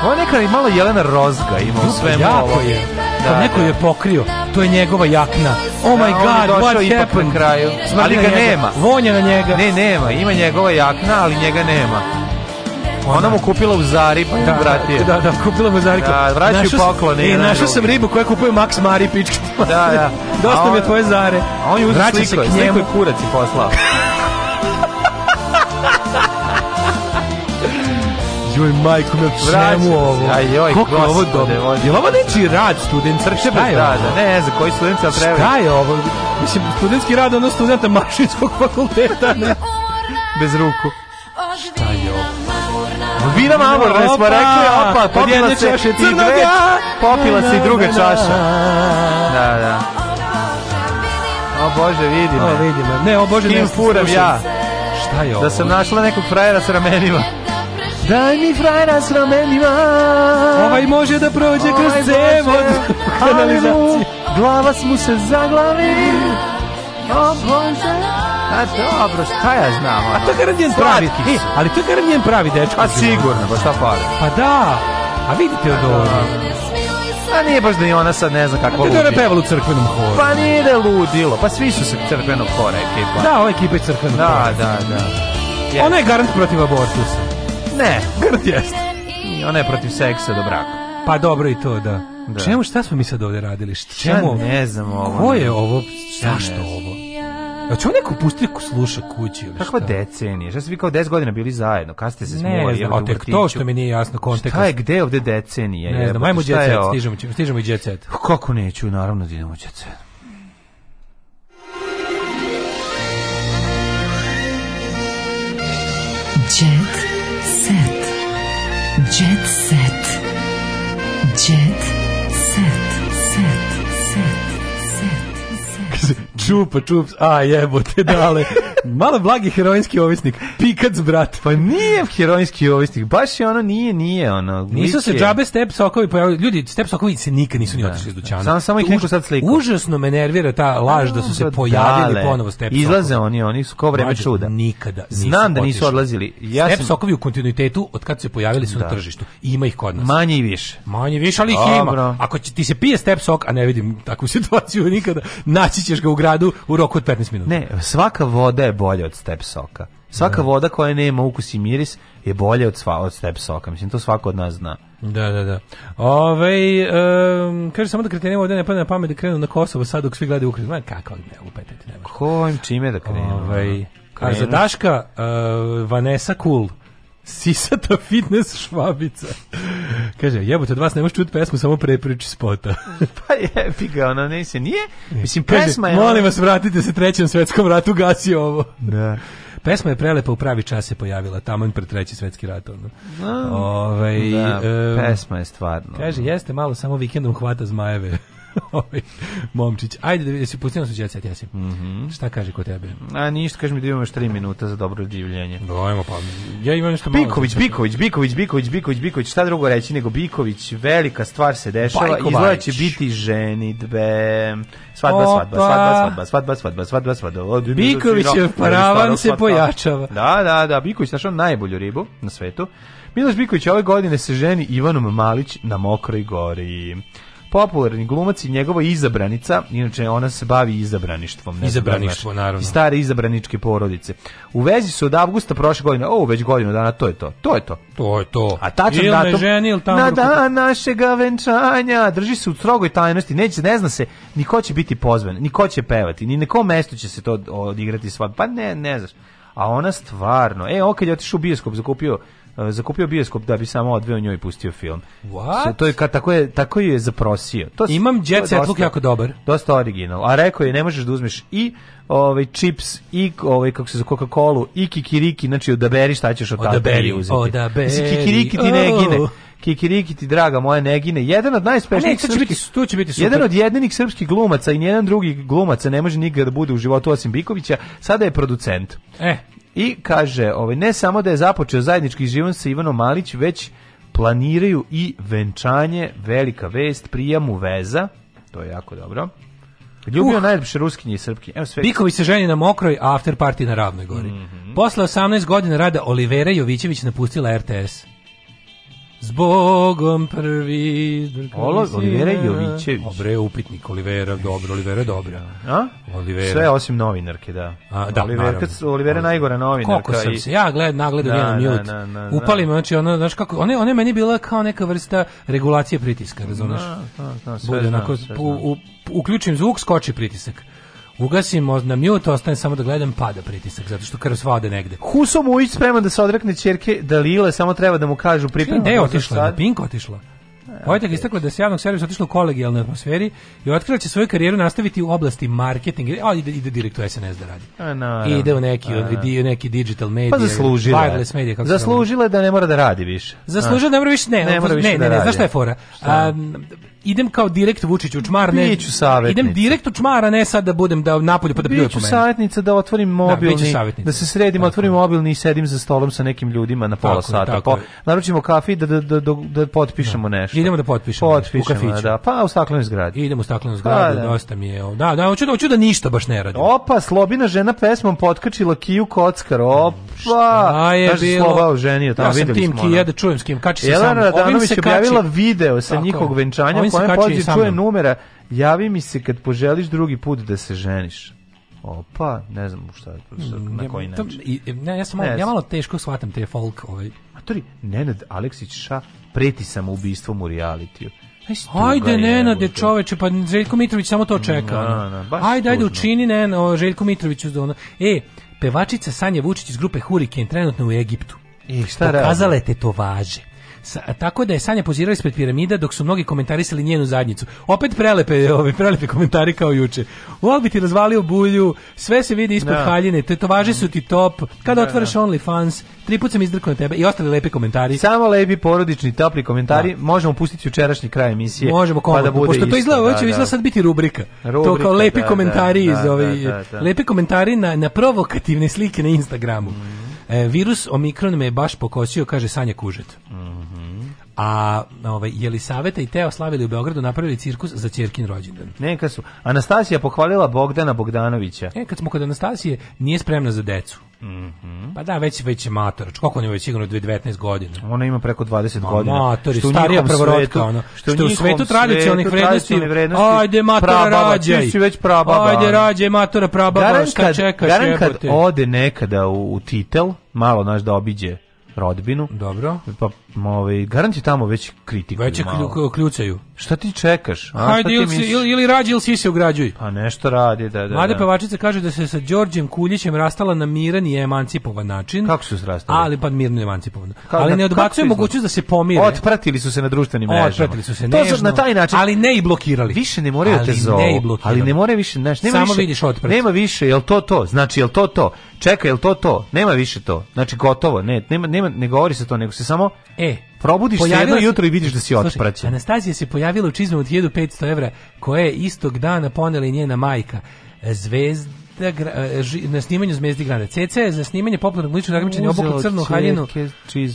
Ovo neka malo Jelena Rozga ima u svemu ovo. Jako je. Da, neko da. je pokrio to je njegova jakna. Oh my da, god, what happened? Kraju. Ali ga nema. Vonja na njega. Ne, nema. Ima njegova jakna, ali njega nema. Ona mu kupila u Zari, pa da, vratio. Da, da, kupila mu Zari. Da, vraćaju poklone. E, I našao sam ribu koja kupuje Max Mari pička. Da, da. Dosta mi je tvoje Zare. A on je uzeo sliku, sliku je kurac i poslao. Joj, majko, me čemu ovo? Ajoj, Kako je ovo dobro? Je li ovo neči rad student? Crkše bez rada. Ne, ne znam, koji student sam treba. Šta je ovo? Mislim, studentski rad, ono studenta mašinskog fakulteta, ne? Bez ruku. Šta je ovo? Vina mamor, ne smo rekli, opa, popila se i dve, popila se i druga čaša. Da, da. O Bože, vidi me. O, vidi me. Ne, o Bože, ne. Kim furam ja? Šta je da ovo? Da sam našla nekog frajera s ramenima. Daj mi frajera s ramenima. Ovaj može da prođe ovaj kroz cev od Glava smo se zaglavi. O Bože. A dobro, šta ja znam? A to je njen pravi. E, ali to je njen pravi dečko. A pa sigurno, pa šta fali? Pa da. A vidite od ovoga. A nije baš da i ona sad ne zna kako ludi. Kako je pevala u crkvenom horu? Pa nije da ludilo, pa svi su se crkvenog hora ekipa. Da, ova ekipa je crkvenog da, Da, da, da. Ona je garant protiv abortusa. Ne, grd jeste. ona je protiv seksa do braka. Pa dobro i to, da. da. Čemu, šta smo mi sad ovdje radili? Čemu ja ne znam ovo. Ko je ovo? Zašto ja ovo? A će neko neku pustiku sluša kući ili šta? Kakva decenija? Šta ste vi kao 10 godina bili zajedno? Kad ste se smijeli? Ne znam, a tek to što mi nije jasno kontekst. Šta je, gde ovde decenija? Ne znam, ajmo jet set, stižemo, stižemo i jet pa Kako neću, naravno da idemo jet set. Jet Jet set. Jet set. Set. Set. Set. set. Čupa, čup, a jebote dale. Malo blagi heroinski ovisnik. Pikac, brat. Pa nije heroinski ovisnik. Baš je ono, nije, nije ono. Nisu se džabe step sokovi pojavili. Ljudi, step sokovi se nikad nisu ni da. otišli iz dućana. Samo, samo ih neko sad sliku. Užasno me nervira ta laž da su se pa pojavili ponovo step sokovi. Izlaze oni, oni su kao vreme čuda. Nikada. Znam da nisu odlazili. Ja step sam... sokovi u kontinuitetu od kad su se pojavili su na da. tržištu. ima ih kod nas. Manje i više. Manje i više, ali ih ima. Ako ti se pije step sok, a ne vidim takvu situaciju nikada, naći ćeš ga u gradu u roku od 15 minuta. Ne, svaka voda je je bolje od step soka. Svaka da. voda koja nema ukus i miris je bolja od, sva, od step soka. Mislim, to svako od nas zna. Da, da, da. Ove, um, kaže samo da kretene ovde ne pada na pamet da krenu na Kosovo sad dok svi gledaju Ukrajinu. Ma kako ne, upetajte. Kojim čime da krenemo? Ovaj Kaže Daška uh, Vanessa Cool. Sisata fitness švabica. Kaže, jebote, od vas ne možeš čuti pesmu, samo prepriči spota. pa jebi ga, ona ne se nije. Mislim, Kaže, pesma je... molim vas, vratite se trećem svetskom ratu, gasi ovo. Da. Pesma je prelepa u pravi čas se pojavila, tamo pred treći svetski rat. Ono. No, Ove, da, um, pesma je stvarno. Kaže, jeste malo samo vikendom hvata zmajeve. Ovaj, momčić, ajde da vidim, se pustimo se djecet, ja mm Mhm. Šta kaže kod tebe? A ništa, kaže mi da imamo još 3 minuta za dobro življenje. Dajmo pa. Ja imam nešto malo. Biković, Biković, Biković, Biković, Biković, Biković, šta drugo reći nego Biković, velika stvar se dešava, izgleda da će biti ženitbe. Svadba, svadba, svadba, svadba, svadba, svadba, svadba, svadba. Biković je paravan se pojačava. Da, da, da, Biković našao najbolju ribu na svetu. Miloš Biković ove godine se ženi Ivanom Malić na Mokroj gori popularni glumac i njegova izabranica, inače ona se bavi izabraništvom. Ne da Izabraništvo, naravno. I stare izabraničke porodice. U vezi su od avgusta prošle godine, ovo već godinu dana, to je to, to je to. To je to. A tačan il datum, ženi, il na dan da- našega venčanja, drži se u strogoj tajnosti, neće, ne zna se ni ko će biti pozvan, ni ko će pevati, ni na kom mestu će se to odigrati sva, pa ne, ne znaš. A ona stvarno, e, on je otišao u bioskop, zakupio Eh, zakupio bioskop da bi samo odveo njoj i pustio film. What? To je ka, tako je tako je zaprosio. To imam Jet Set Look jako dobar. Dosta original. A rekao je ne možeš da uzmeš i ovaj chips i ovaj kako se za Coca-Colu i kikiriki, znači odaberi šta ćeš od odaberi uzeti. Odaberi. Mislim, kikiriki ti ne gine. Oh. Kikiriki ti draga moja Negine, jedan od pa najspešnijih srpskih, biti, tu će biti super. jedan od jedinih srpskih glumaca i nijedan drugi glumaca ne može nikada da bude u životu osim Bikovića, sada je producent. E, I kaže, ovaj, ne samo da je započeo zajednički život sa Ivanom Malić, već planiraju i venčanje, velika vest, prijamu veza, to je jako dobro. Ljubio uh. najljepše ruskinje i srpki. Evo sve. Biković se ženi na mokroj, after party na ravnoj gori. Mm -hmm. Posle 18 godina rada Olivera Jovićević napustila RTS. Zbogom Bogom prvi. Olo, Olivera Jovićević. Obre, upitnik Olivera, dobro, Olivera dobro. A? Olivera. Sve osim novinarke, da. A, da, Olivera, naravno. Olivera najgora novinarka. Koliko sam i... se, ja gled, nagledam na, da, njen da, mute. Na, da, na, Upali me, znači, ono, znaš kako, one, one meni bila kao neka vrsta regulacije pritiska, razumeš? Da, da, da, sve Bude, znam, onako, uključim zvuk, skoči pritisak ugasim na mute, ostane samo da gledam, pada pritisak, zato što krv svade negde. Huso Mujić spreman da se odrekne čerke Dalile, samo treba da mu kažu pripremu. Gde je otišla? Na Pink otišla? Vojtak okay. istakla da se javnog servisa otišla u kolegijalnoj atmosferi i otkrila će svoju karijeru nastaviti u oblasti marketinga, a ide, ide direkt u SNS da radi. A, no, I ide u neki, a, di, neki digital media. Pa zaslužila. Wireless medije, kako zaslužila da ne mora da radi više. Zaslužila da ne mora više, ne, ne, mora više ne, ne, ne, da ne, znaš šta je fora? Šta? A, idem kao direkt Vučić u čmar, ne. Biću savjetnica. Idem direkt u čmar, a ne sad da budem da napolju pa da pljuje po meni. savjetnica da otvorim da, mobilni, da, da se sredim, otvorim mobilni i sedim za stolom sa nekim ljudima na pola tako, sata. Tako. Po, naručimo kafi da-, da, da, da, da potpišemo da. nešto. Idemo da potpišemo. Potpišemo, u kafiću. da. Pa u staklenoj zgradi. Idemo u staklenu pa, zgradu, da, da. dosta mi je. Da, da, hoću da, hoću da ništa baš ne radim. Opa, slobina žena pesmom potkačila Kiju Kockar. Opa. Šta je bilo? Slova oženio, tamo ja videli smo. Ja sam tim Kija da. da čujem s kim. Kači se sam. Jelena Radanović objavila video sa njihovog venčanja kojem pođe čuje numera, javi mi se kad poželiš drugi put da se ženiš. Opa, ne znam šta, šta na koji način. To, e, ja, sam malo, ja malo teško shvatam te folk. Ovaj. A Matori, Nenad Aleksić ša preti sam ubistvom u realitiju. Ajde, Nenade, čoveče, pa Željko Mitrović samo to čeka. Na, na, baš ajde, ajde, tužno. učini Nenad, Željko Mitroviću. Ono. E, pevačica Sanja Vučić iz grupe Hurricane trenutno u Egiptu. I e, šta Pokazala je važe. Sa, tako da je Sanja pozirala ispred piramida dok su mnogi komentarisali njenu zadnjicu. Opet prelepe, ove, prelepe komentari kao juče. Vol bi ti razvalio bulju, sve se vidi ispod no. Da. haljine, tetovaže su ti top, kada da, no, otvaraš no. Da. OnlyFans, tri put sam izdrkao na tebe i ostali lepi komentari. Samo lepi porodični topli komentari, no. možemo pustiti jučerašnji kraj emisije. Možemo komodno, pa da bude pošto to izgleda, ovo će izgleda sad biti rubrika. rubrika to kao lepi da, komentari da, iz ove, da, lepi komentari na, na provokativne slike na Instagramu. Mm. E, virus Omikron me je baš pokosio, kaže Sanja Kužet. Mm -hmm a ovaj Jelisaveta i Teo slavili u Beogradu napravili cirkus za ćerkin rođendan. Neka su. Anastasija pohvalila Bogdana Bogdanovića. E kad smo kod Anastasije nije spremna za decu. Mm -hmm. Pa da, već već je mator. Koliko on je već sigurno 19 godina. Ona ima preko 20 Ma, godina. Mator, što starija prvorotka ono. Što, što u svetu tradicionalnih vrednosti, vrednosti. Ajde matora rađaj. Ti si već prababa. Ajde rađaj matora prababa, šta čekaš? Garan kad ode nekada u, u titel, malo naš da obiđe rodbinu. Dobro. Pa ovaj garant je tamo već kritiku. Već kljucaju. Šta ti čekaš? A, Hajde, ili, misliš? ili, ili rađi ili si se ugrađuj. Pa nešto radi, da, da. Mlade da. pevačice kaže da se sa Đorđem Kuljićem rastala na miran i emancipovan način. Kako su rastali? Ali pa mirno i emancipovan. Kako, ali ne odbacuje mogućnost da se pomire. Otpratili su se na društvenim mrežama. Otpratili su se nežno. To su na taj način. Ali ne i blokirali. Više ne moraju da ali te zovu. Ne i blokirali. Ali ne more više, znaš, nema Samo više, vidiš otprat. Nema više, jel to to? Znači, jel to to? Čekaj, jel to to? Nema više to. Znači, gotovo. Ne, nema, nema, ne govori se to, nego se samo... E, Probudiš se jedno jutro i vidiš da si otpraćen. Anastasija se pojavila u čizme od 1500 evra, koje je istog dana ponela njena majka. Zvezda e, na snimanju Zvezdi grada. CC za snimanje popularnog ličnog takmičenja obuku crnu haljinu.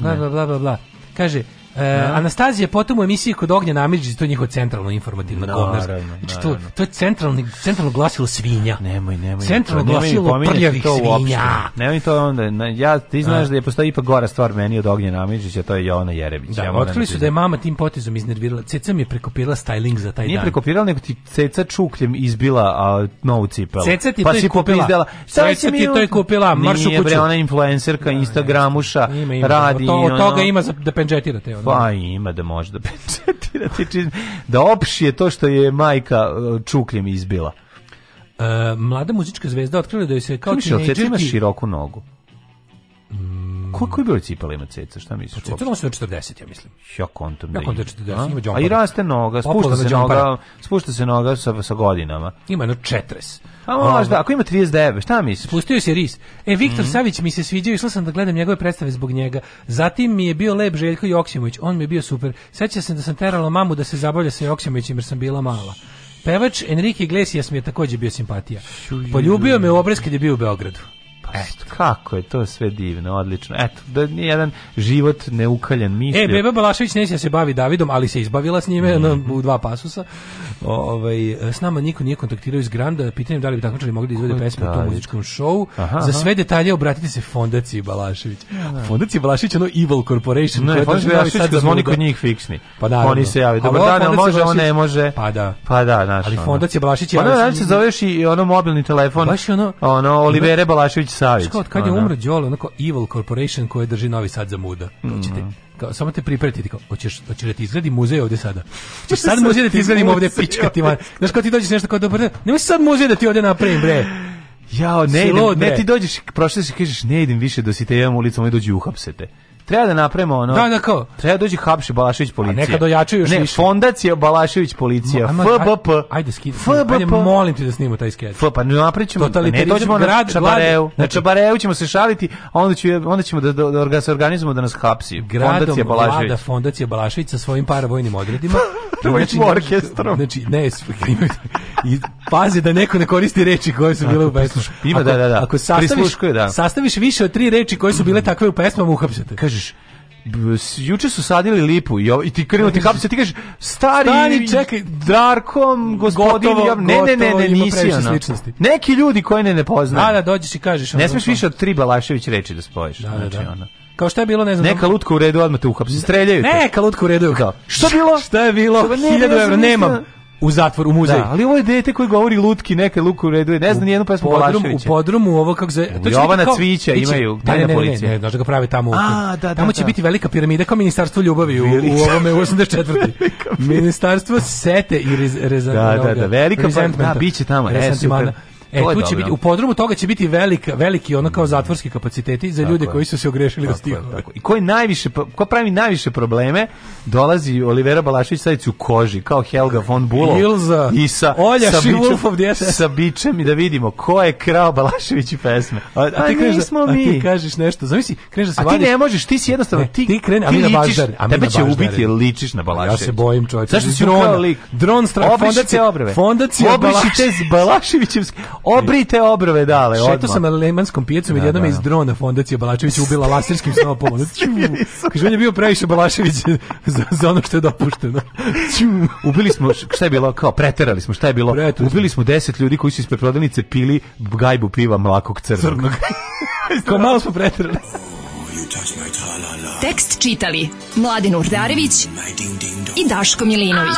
Bla, bla, bla, bla, bla. Kaže, E, da. Anastazija potom u emisiji kod ognja namidži, to je njihovo centralno informativno no, govnar. Znači, to, to je centralni, centralno glasilo svinja. Nemoj, nemoj. Centralno nemoj, glasilo prljavih svinja. Nemoj to onda. Ja, ti znaš da. da je postoji ipak gora stvar meni od ognja namidžića, to je Jovana Jerebić. Da, ja otkrili da su da je mama tim potezom iznervirala. Ceca mi je prekopirala styling za taj Nije dan. Nije prekopirala, nego ti Ceca čukljem izbila a, novu cipelu. Ceca ti pa to je kupila. Ceca ti to je kupila. Maršu kuću. Nije bre, ona influencerka, Instagramuša, radi. Od toga ima da penđetirate. Ono. Pa ima da može da pečatirati znači, da opšije to što je majka e, čukljem izbila. E, mlada muzička zvezda otkrila da joj se kao Kliš, teenagerki... imaš široku nogu? Mm Koliko je bilo cipala ima ceca, šta misliš? Ceca Cipala se 40, ja mislim. Ja kontom da. Ja kontam 40, da ima da. A i raste noga, spušta se noga, spušta se noga sa sa godinama. Ima jedno 40. A možda, ako ima 39, šta misliš? Spustio se ris. E Viktor mm -hmm. Savić mi se sviđao, išla sam da gledam njegove predstave zbog njega. Zatim mi je bio lep Željko Joksimović, on mi je bio super. Sećam se da sam terala mamu da se zabavlja sa Joksimovićem jer sam bila mala. Pevač Enrique Iglesias mi je takođe bio simpatija. Poljubio me u obraz kad je bio u Beogradu. Eto, kako je to sve divno, odlično. Eto, da je jedan život neukaljen mislio. E, Beba Balašević neće da se bavi Davidom, ali se izbavila s njime mm -hmm. u dva pasusa. O, ovaj, s nama niko nije kontaktirao iz Granda, pitanjem da li bi takmičari mogli da izvede pesme u tom muzičkom šovu. Za sve detalje obratite se Fondaciji Balašević. Aha. Da, da. Fondaciji Balašević je ono Evil Corporation. Ne, Fondaciji Balašević sad zvoni kod njih fiksni. Pa da, Oni se javi. Dobar dan, može, on ne može. Pa da. Pa da, naš, Ali Fondacija Balašević je... Pa da, ovaj se zoveš i ono mobilni telefon. Baš ono... Ono, Olivere Balašević Savić. Kao kad je da, da. umro Đole, onako Evil Corporation koja drži Novi Sad za muda. Mm -hmm. Kao, samo te pripretiti, kao, hoćeš, hoćeš da ti izgradi muzej ovde sada. Hoćeš sad muzej da ti izgradim ovde pička ti van. Znaš, kao ti dođeš nešto kao, dobro, nemoj sad muzej da ti ovde napravim, bre. Jao, ne, idem, ne, ti dođeš, prošle se kažeš, ne idem više, da si te jedan ulicom i dođu uhapsete. Treba da napravimo ono. Da, da kao. Treba da dođi Hapši Balašević policija. A neka dojačaju još ne, više. Fondacija Balašević policija. Ajma, FBP. Ajde skidi. FBP. Ajde molim te da snimimo taj skeč. FBP, napravićemo. Pa ne dođemo na Čabareu. Na znači- Čabareu ćemo se šaliti, a onda ćemo onda ćemo da da, da se organizujemo da nas hapsi. Gradom fondacija Balašević. Vlada fondacija Balašević sa svojim paravojnim odredima. Znači-, znači, orkestrom. Znači, ne, i pazi da neko ne koristi reči koje su da, bile u pesmama. Ima da, da, da. Ako sastaviš, da. sastaviš više od tri reči koje su bile takve u pesmama, uhapsite. Kaže kažeš juče su sadili lipu i, i ti krenu ti hapse, ti kažeš stari, stari čekaj, Darkom gospodin, gotovo, ja, ne, ne, ne, ne, nisi ona. Neki ljudi koje ne ne poznaju. Da, da, dođeš i kažeš. Ne smiješ više od tri Balašević reči da spojiš. Da, da znači, da, da. Ona. Kao šta je bilo, ne znam. Neka lutka u redu, odmah te uhapsi, streljaju te. Neka lutka u redu. Da. Što bilo? Šta je bilo? 1000 evra, nemam u zatvor, u muzej. Da, ali ovo je dete koji govori lutki, neke luku reduje, ne znam ni nijednu pesmu podrum, U podrumu ovo kako se... To Jovana kao, Cvića biće, imaju, tajna policija. Ne, ne, ne, da ga prave tamo. A, da, da, tamo da, će da. biti velika piramida kao ministarstvo ljubavi u, u ovome 84. ministarstvo sete i rez, rezan, da, da, da, velika pa, da, biće tamo. E, super. E, tu će biti, u podrumu toga će biti velika, veliki ono kao zatvorski kapaciteti za ljude je. koji su se ogrešili da tako u stilu. tako. I ko, najviše, ko pravi najviše probleme, dolazi Olivera Balašić sadić u koži, kao Helga von Bulo. Ilza, i sa, Olja sa, bičem, sa bičem i da vidimo ko je krao Balašević i pesme. A, a, da- a ti kažeš, nismo mi. ti kažeš nešto, zamisli, kreneš da se A ti ne možeš, ti si jednostavno, ne, ti, ti kreni, a mi na baždar. A tebe će ubiti ličiš na Balašević. Ja se bojim čovječe. Zašto si drona? Dron stra, fondacija, fondacija Balašević. Obrišite s Obrite obrove dale. Šeto sam na Lemanskom pijacu, da, i jednom da, da. iz drona Fondacije Balašević ubila laserskim snopom. Kaže on je bio previše Balašević za, za ono što je dopušteno. Ubili smo šta je bilo kao preterali smo šta je bilo. Preterali Ubili smo 10 ljudi koji su ispred prodavnice pili gajbu piva mlakog crnog. crnog. kao malo smo preterali. Tekst čitali Mladin Urdarević i Daško Milinović